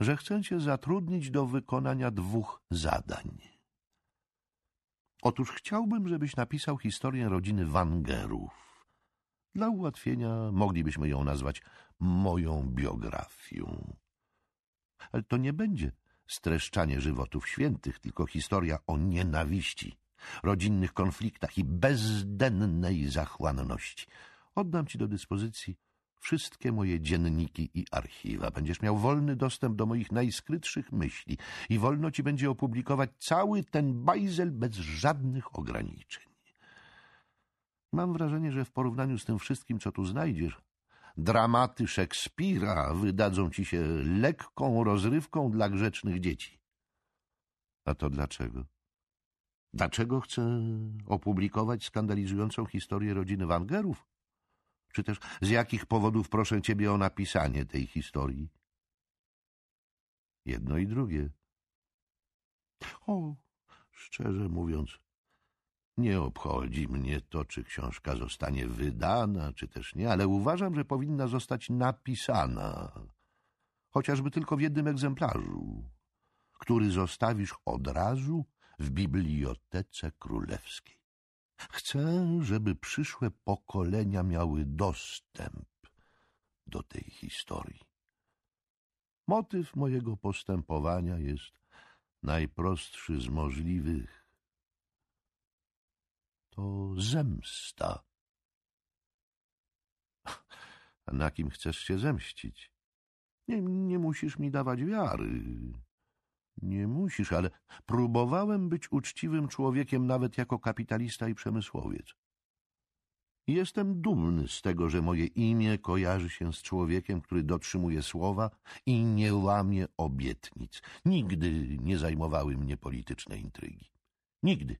że chcę cię zatrudnić do wykonania dwóch zadań. Otóż chciałbym, żebyś napisał historię rodziny Wangerów. Dla ułatwienia moglibyśmy ją nazwać moją biografią. Ale to nie będzie streszczanie żywotów świętych, tylko historia o nienawiści, rodzinnych konfliktach i bezdennej zachłanności. Oddam ci do dyspozycji wszystkie moje dzienniki i archiwa. Będziesz miał wolny dostęp do moich najskrytszych myśli i wolno ci będzie opublikować cały ten bajzel bez żadnych ograniczeń. Mam wrażenie, że w porównaniu z tym wszystkim, co tu znajdziesz, dramaty Szekspira wydadzą ci się lekką rozrywką dla grzecznych dzieci. A to dlaczego? Dlaczego chcę opublikować skandalizującą historię rodziny Wangerów? Czy też z jakich powodów proszę ciebie o napisanie tej historii? Jedno i drugie. O, szczerze mówiąc, nie obchodzi mnie to, czy książka zostanie wydana, czy też nie, ale uważam, że powinna zostać napisana, chociażby tylko w jednym egzemplarzu, który zostawisz od razu w Bibliotece Królewskiej. Chcę, żeby przyszłe pokolenia miały dostęp do tej historii. Motyw mojego postępowania jest najprostszy z możliwych. to zemsta. A na kim chcesz się zemścić? Nie, nie musisz mi dawać wiary. Nie musisz, ale próbowałem być uczciwym człowiekiem nawet jako kapitalista i przemysłowiec. Jestem dumny z tego, że moje imię kojarzy się z człowiekiem, który dotrzymuje słowa i nie łamie obietnic. Nigdy nie zajmowały mnie polityczne intrygi. Nigdy.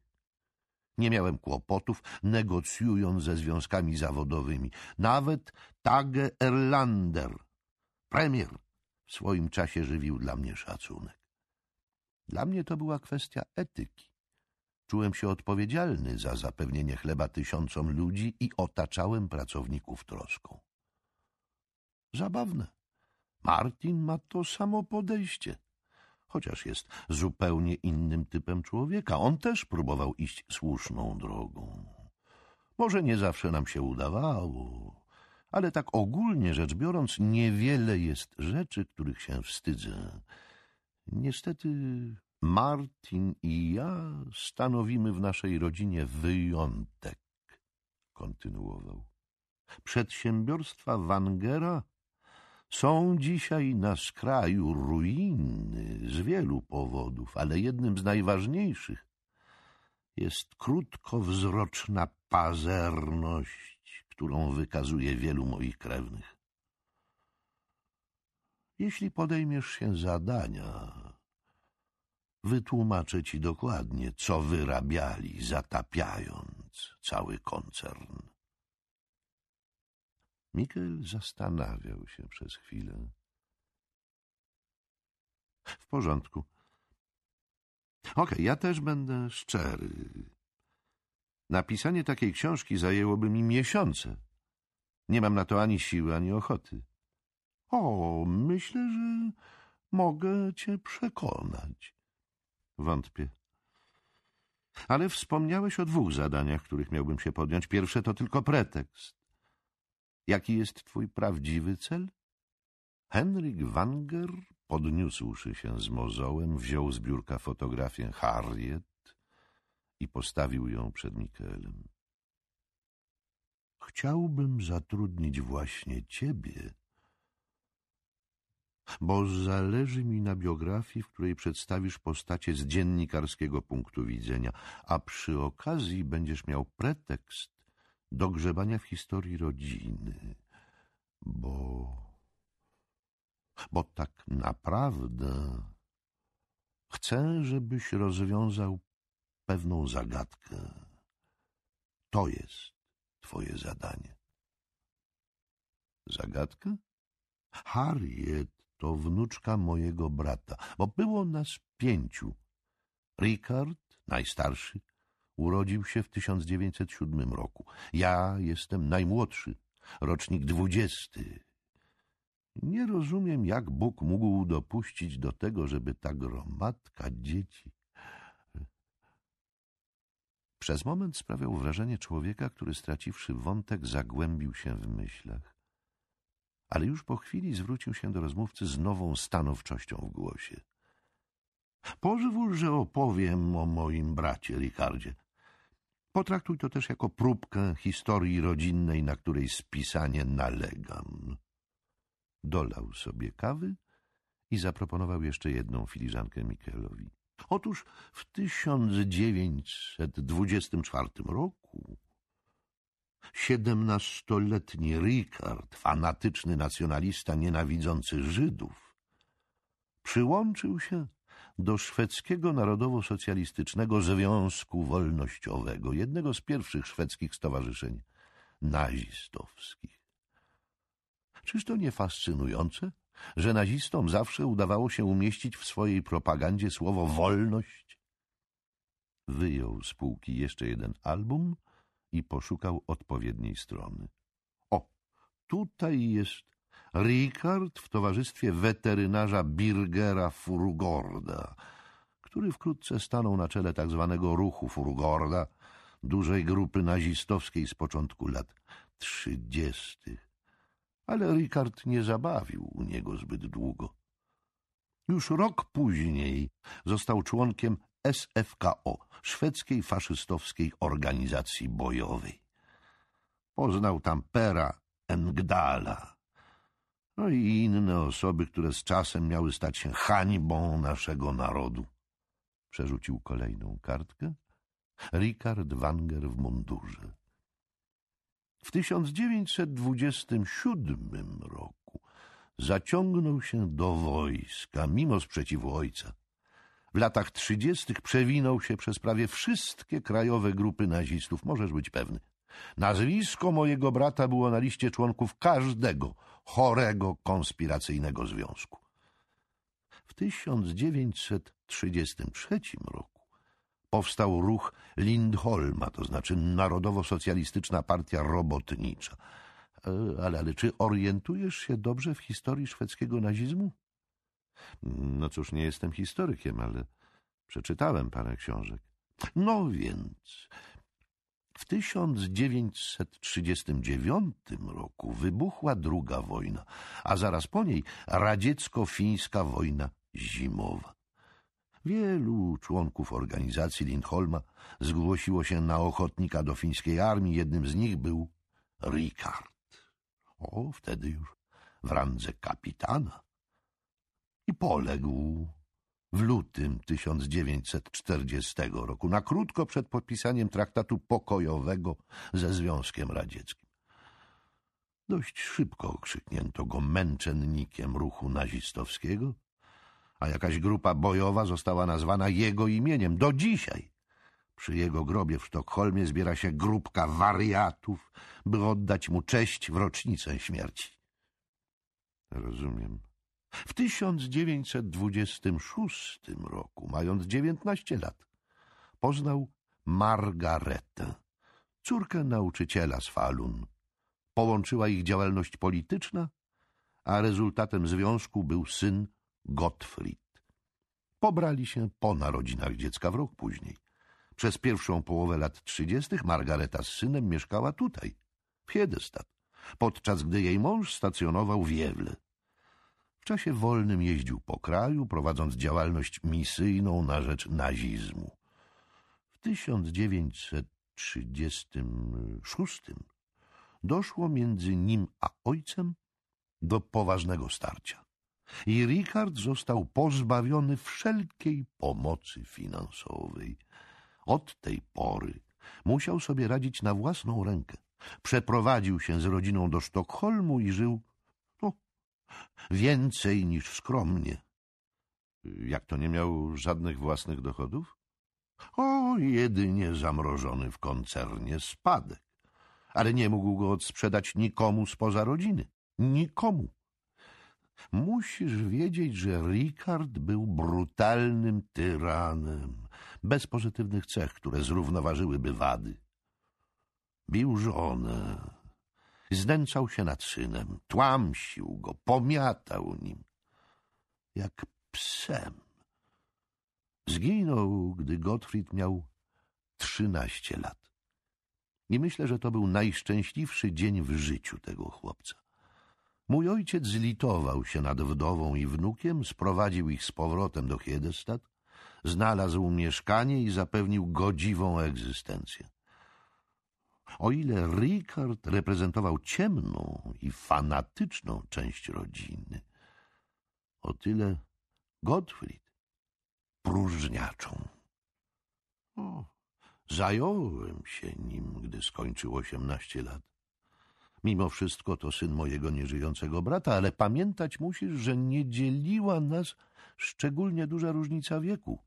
Nie miałem kłopotów, negocjując ze związkami zawodowymi. Nawet Tage Erlander, premier, w swoim czasie żywił dla mnie szacunek. Dla mnie to była kwestia etyki. Czułem się odpowiedzialny za zapewnienie chleba tysiącom ludzi i otaczałem pracowników troską. Zabawne. Martin ma to samo podejście, chociaż jest zupełnie innym typem człowieka. On też próbował iść słuszną drogą. Może nie zawsze nam się udawało, ale tak ogólnie rzecz biorąc, niewiele jest rzeczy, których się wstydzę. Niestety Martin i ja stanowimy w naszej rodzinie wyjątek, kontynuował. Przedsiębiorstwa Wangera są dzisiaj na skraju ruiny z wielu powodów, ale jednym z najważniejszych jest krótkowzroczna pazerność, którą wykazuje wielu moich krewnych. Jeśli podejmiesz się zadania, Wytłumaczę ci dokładnie, co wyrabiali, zatapiając cały koncern. Mikel zastanawiał się przez chwilę. W porządku. Okej, okay, ja też będę szczery. Napisanie takiej książki zajęłoby mi miesiące. Nie mam na to ani siły, ani ochoty. O, myślę, że mogę cię przekonać. Wątpię. Ale wspomniałeś o dwóch zadaniach, których miałbym się podjąć. Pierwsze to tylko pretekst. Jaki jest twój prawdziwy cel? Henryk Wanger, podniósłszy się z mozołem, wziął z biurka fotografię Harriet i postawił ją przed Mikelem. Chciałbym zatrudnić właśnie ciebie bo zależy mi na biografii, w której przedstawisz postacie z dziennikarskiego punktu widzenia, a przy okazji będziesz miał pretekst do grzebania w historii rodziny, bo... bo tak naprawdę chcę, żebyś rozwiązał pewną zagadkę. To jest twoje zadanie. Zagadkę? Harriet to wnuczka mojego brata, bo było nas pięciu. Richard, najstarszy, urodził się w 1907 roku. Ja jestem najmłodszy, rocznik dwudziesty. Nie rozumiem, jak Bóg mógł dopuścić do tego, żeby ta gromadka dzieci... Przez moment sprawiał wrażenie człowieka, który straciwszy wątek, zagłębił się w myślach ale już po chwili zwrócił się do rozmówcy z nową stanowczością w głosie. Pozwól, że opowiem o moim bracie, Ricardzie. Potraktuj to też jako próbkę historii rodzinnej, na której spisanie nalegam. Dolał sobie kawy i zaproponował jeszcze jedną filiżankę Mikelowi. Otóż w 1924 roku Siedemnastoletni Ricard, fanatyczny nacjonalista nienawidzący Żydów, przyłączył się do szwedzkiego Narodowo-Socjalistycznego Związku Wolnościowego, jednego z pierwszych szwedzkich stowarzyszeń nazistowskich. Czyż to nie fascynujące, że nazistom zawsze udawało się umieścić w swojej propagandzie słowo wolność? Wyjął z półki jeszcze jeden album i poszukał odpowiedniej strony. O, tutaj jest Ricard w towarzystwie weterynarza Birgera Furgorda, który wkrótce stanął na czele tak zwanego ruchu Furgorda, dużej grupy nazistowskiej z początku lat trzydziestych. Ale Ricard nie zabawił u niego zbyt długo. Już rok później został członkiem SFKO, szwedzkiej faszystowskiej organizacji bojowej. Poznał tam Pera Engdala, no i inne osoby, które z czasem miały stać się hańbą naszego narodu. Przerzucił kolejną kartkę. Richard Wanger w mundurze. W 1927 roku zaciągnął się do wojska, mimo sprzeciwu ojca. W latach trzydziestych przewinął się przez prawie wszystkie krajowe grupy nazistów, możesz być pewny. Nazwisko mojego brata było na liście członków każdego chorego konspiracyjnego związku. W 1933 roku powstał ruch Lindholma, to znaczy Narodowo-Socjalistyczna Partia Robotnicza. E, ale, ale czy orientujesz się dobrze w historii szwedzkiego nazizmu? No cóż, nie jestem historykiem, ale przeczytałem parę książek. No więc, w 1939 roku wybuchła druga wojna, a zaraz po niej radziecko-fińska wojna zimowa. Wielu członków organizacji Lindholma zgłosiło się na ochotnika do fińskiej armii. Jednym z nich był Rikard. O, wtedy już w randze kapitana. I poległ w lutym 1940 roku, na krótko przed podpisaniem traktatu pokojowego ze Związkiem Radzieckim. Dość szybko okrzyknięto go męczennikiem ruchu nazistowskiego, a jakaś grupa bojowa została nazwana jego imieniem do dzisiaj. Przy jego grobie w Sztokholmie zbiera się grupka wariatów, by oddać mu cześć w rocznicę śmierci. Rozumiem. W 1926 roku, mając 19 lat, poznał Margaretę, córkę nauczyciela z Falun. Połączyła ich działalność polityczna, a rezultatem związku był syn Gottfried. Pobrali się po narodzinach dziecka w rok później. Przez pierwszą połowę lat trzydziestych Margareta z synem mieszkała tutaj, w Hiedestad, podczas gdy jej mąż stacjonował w Jewle. W czasie wolnym jeździł po kraju, prowadząc działalność misyjną na rzecz nazizmu. W 1936 doszło między nim a ojcem do poważnego starcia i Richard został pozbawiony wszelkiej pomocy finansowej. Od tej pory musiał sobie radzić na własną rękę. Przeprowadził się z rodziną do Sztokholmu i żył więcej niż skromnie. Jak to nie miał żadnych własnych dochodów? O, jedynie zamrożony w koncernie spadek. Ale nie mógł go odsprzedać nikomu spoza rodziny. Nikomu. Musisz wiedzieć, że Richard był brutalnym tyranem, bez pozytywnych cech, które zrównoważyłyby wady. Bił żonę, znęcał się nad synem, tłamsił go, pomiatał nim, jak psem. Zginął, gdy Gottfried miał trzynaście lat. I myślę, że to był najszczęśliwszy dzień w życiu tego chłopca. Mój ojciec zlitował się nad wdową i wnukiem, sprowadził ich z powrotem do Hiedestad, znalazł mieszkanie i zapewnił godziwą egzystencję. O ile Richard reprezentował ciemną i fanatyczną część rodziny, o tyle Gottfried próżniaczą. O, zająłem się nim, gdy skończył osiemnaście lat. Mimo wszystko to syn mojego nieżyjącego brata, ale pamiętać musisz, że nie dzieliła nas szczególnie duża różnica wieku.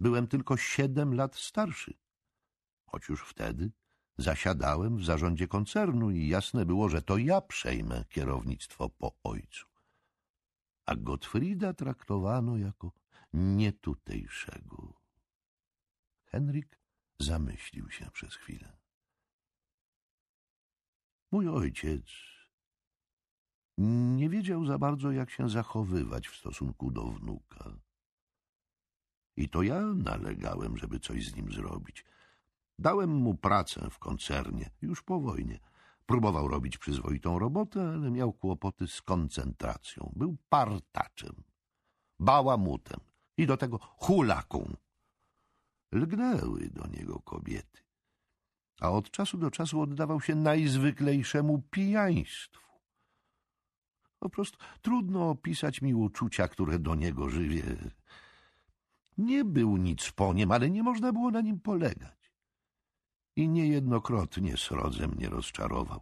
Byłem tylko siedem lat starszy. Choć już wtedy zasiadałem w zarządzie koncernu i jasne było, że to ja przejmę kierownictwo po ojcu. A Gottfrieda traktowano jako nietutejszego. Henryk zamyślił się przez chwilę. Mój ojciec nie wiedział za bardzo, jak się zachowywać w stosunku do wnuka. I to ja nalegałem, żeby coś z nim zrobić. Dałem mu pracę w koncernie, już po wojnie. Próbował robić przyzwoitą robotę, ale miał kłopoty z koncentracją. Był partaczem, bałamutem i do tego hulaką. lgnęły do niego kobiety, a od czasu do czasu oddawał się najzwyklejszemu pijaństwu. Po prostu trudno opisać mi uczucia, które do niego żywie. Nie był nic po nim, ale nie można było na nim polegać. I niejednokrotnie srodze mnie rozczarował.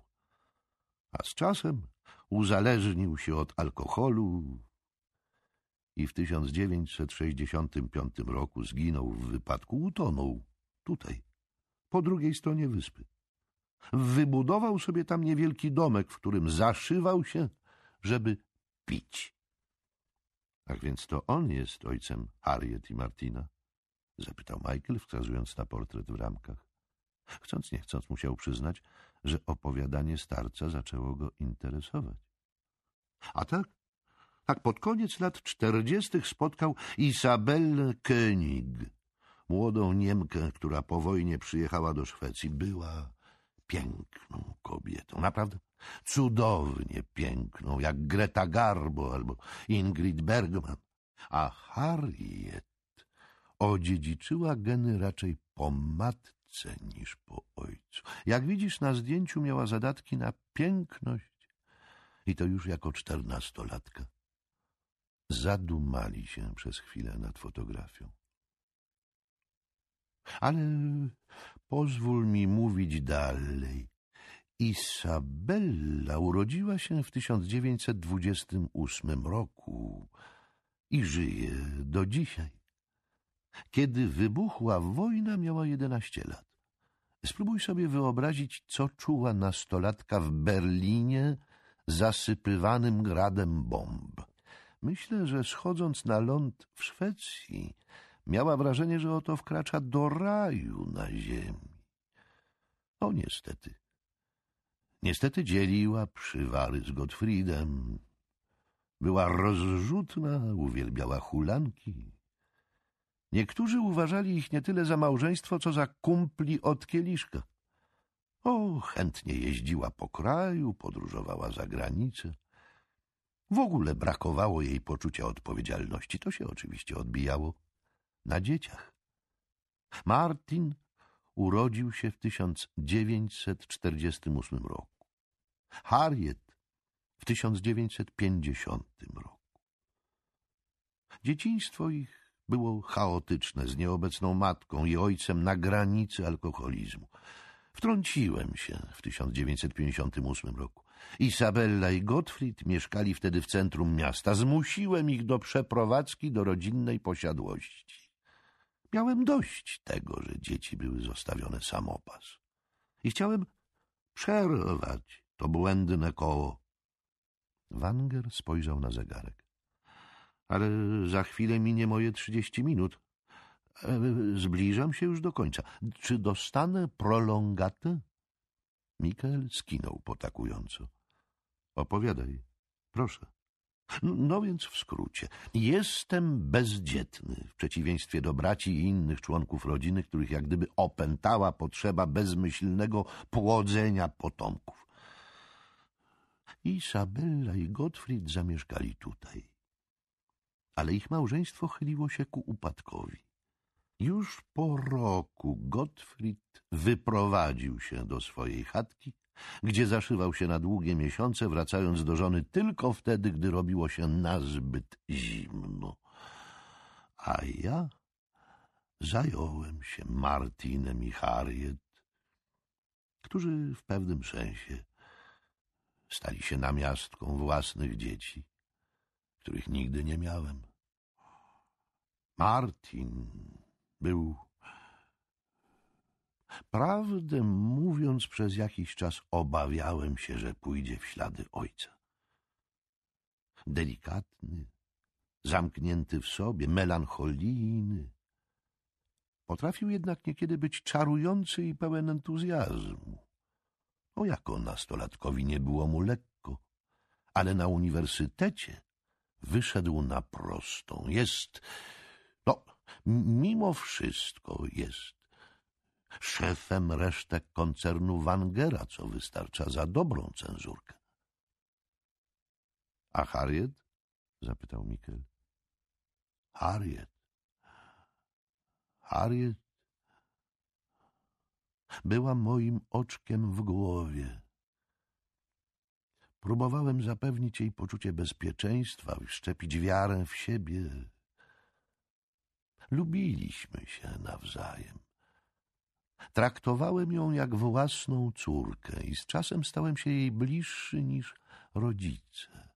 A z czasem uzależnił się od alkoholu i w 1965 roku zginął w wypadku, utonął tutaj, po drugiej stronie wyspy. Wybudował sobie tam niewielki domek, w którym zaszywał się, żeby pić. Ach więc to on jest ojcem Harriet i Martina? Zapytał Michael, wskazując na portret w ramkach. Chcąc nie chcąc musiał przyznać, że opowiadanie starca zaczęło go interesować. A tak, tak pod koniec lat czterdziestych spotkał Isabellę König, młodą Niemkę, która po wojnie przyjechała do Szwecji. Była piękną kobietą, naprawdę cudownie piękną, jak Greta Garbo albo Ingrid Bergman. A Harriet odziedziczyła geny raczej po matce niż po ojcu. Jak widzisz, na zdjęciu miała zadatki na piękność i to już jako czternastolatka. Zadumali się przez chwilę nad fotografią. Ale pozwól mi mówić dalej. Isabella urodziła się w 1928 roku i żyje do dzisiaj. Kiedy wybuchła wojna, miała 11 lat. Spróbuj sobie wyobrazić, co czuła nastolatka w Berlinie zasypywanym gradem bomb. Myślę, że schodząc na ląd w Szwecji, miała wrażenie, że oto wkracza do raju na ziemi. O niestety. Niestety dzieliła przywary z Gottfriedem. Była rozrzutna, uwielbiała hulanki. Niektórzy uważali ich nie tyle za małżeństwo, co za kumpli od kieliszka. O, chętnie jeździła po kraju, podróżowała za granicę. W ogóle brakowało jej poczucia odpowiedzialności. To się oczywiście odbijało na dzieciach. Martin urodził się w 1948 roku. Harriet w 1950 roku. Dzieciństwo ich było chaotyczne z nieobecną matką i ojcem na granicy alkoholizmu. Wtrąciłem się w 1958 roku. Isabella i Gottfried mieszkali wtedy w centrum miasta. Zmusiłem ich do przeprowadzki do rodzinnej posiadłości. Miałem dość tego, że dzieci były zostawione samopas. I chciałem przerwać to błędne koło. Wanger spojrzał na zegarek. Ale za chwilę minie moje trzydzieści minut. E, zbliżam się już do końca. Czy dostanę prolongatę? Mikael skinął potakująco. Opowiadaj, proszę. No więc w skrócie. Jestem bezdzietny, w przeciwieństwie do braci i innych członków rodziny, których jak gdyby opętała potrzeba bezmyślnego płodzenia potomków. Isabella i Gottfried zamieszkali tutaj. Ale ich małżeństwo chyliło się ku upadkowi. Już po roku Gottfried wyprowadził się do swojej chatki, gdzie zaszywał się na długie miesiące, wracając do żony tylko wtedy, gdy robiło się nazbyt zimno. A ja zająłem się Martinem i Harriet, którzy w pewnym sensie stali się namiastką własnych dzieci, których nigdy nie miałem. Martin był Prawdę mówiąc, przez jakiś czas obawiałem się, że pójdzie w ślady ojca. Delikatny, zamknięty w sobie, melancholijny. Potrafił jednak niekiedy być czarujący i pełen entuzjazmu. O jako nastolatkowi nie było mu lekko, ale na uniwersytecie wyszedł na prostą. Jest, no, mimo wszystko jest szefem resztek koncernu Wangera, co wystarcza za dobrą cenzurkę. — A Harriet? — zapytał Mikkel. — Harriet. Harriet Była moim oczkiem w głowie. Próbowałem zapewnić jej poczucie bezpieczeństwa, wszczepić wiarę w siebie. Lubiliśmy się nawzajem. Traktowałem ją jak własną córkę i z czasem stałem się jej bliższy niż rodzice.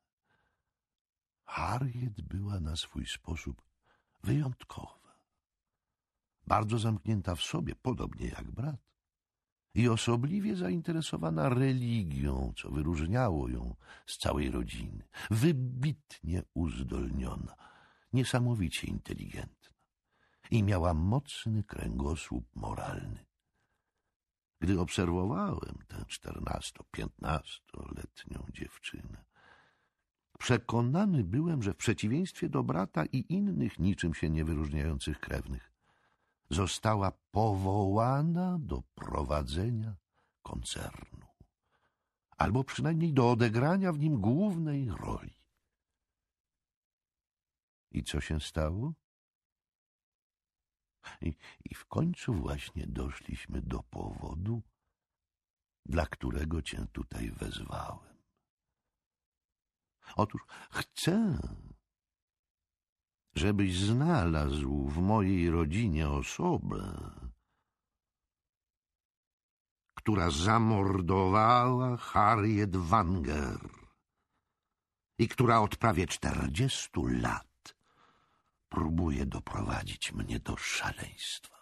Harriet była na swój sposób wyjątkowa. Bardzo zamknięta w sobie, podobnie jak brat. I osobliwie zainteresowana religią, co wyróżniało ją z całej rodziny. Wybitnie uzdolniona, niesamowicie inteligentna. I miała mocny kręgosłup moralny. Gdy obserwowałem tę czternasto-piętnastoletnią dziewczynę, przekonany byłem, że w przeciwieństwie do brata i innych niczym się nie wyróżniających krewnych, została powołana do prowadzenia koncernu, albo przynajmniej do odegrania w nim głównej roli. I co się stało? I, I w końcu właśnie doszliśmy do powodu, dla którego cię tutaj wezwałem. Otóż chcę, żebyś znalazł w mojej rodzinie osobę, która zamordowała Harriet Wanger i która od prawie czterdziestu lat próbuje doprowadzić mnie do szaleństwa.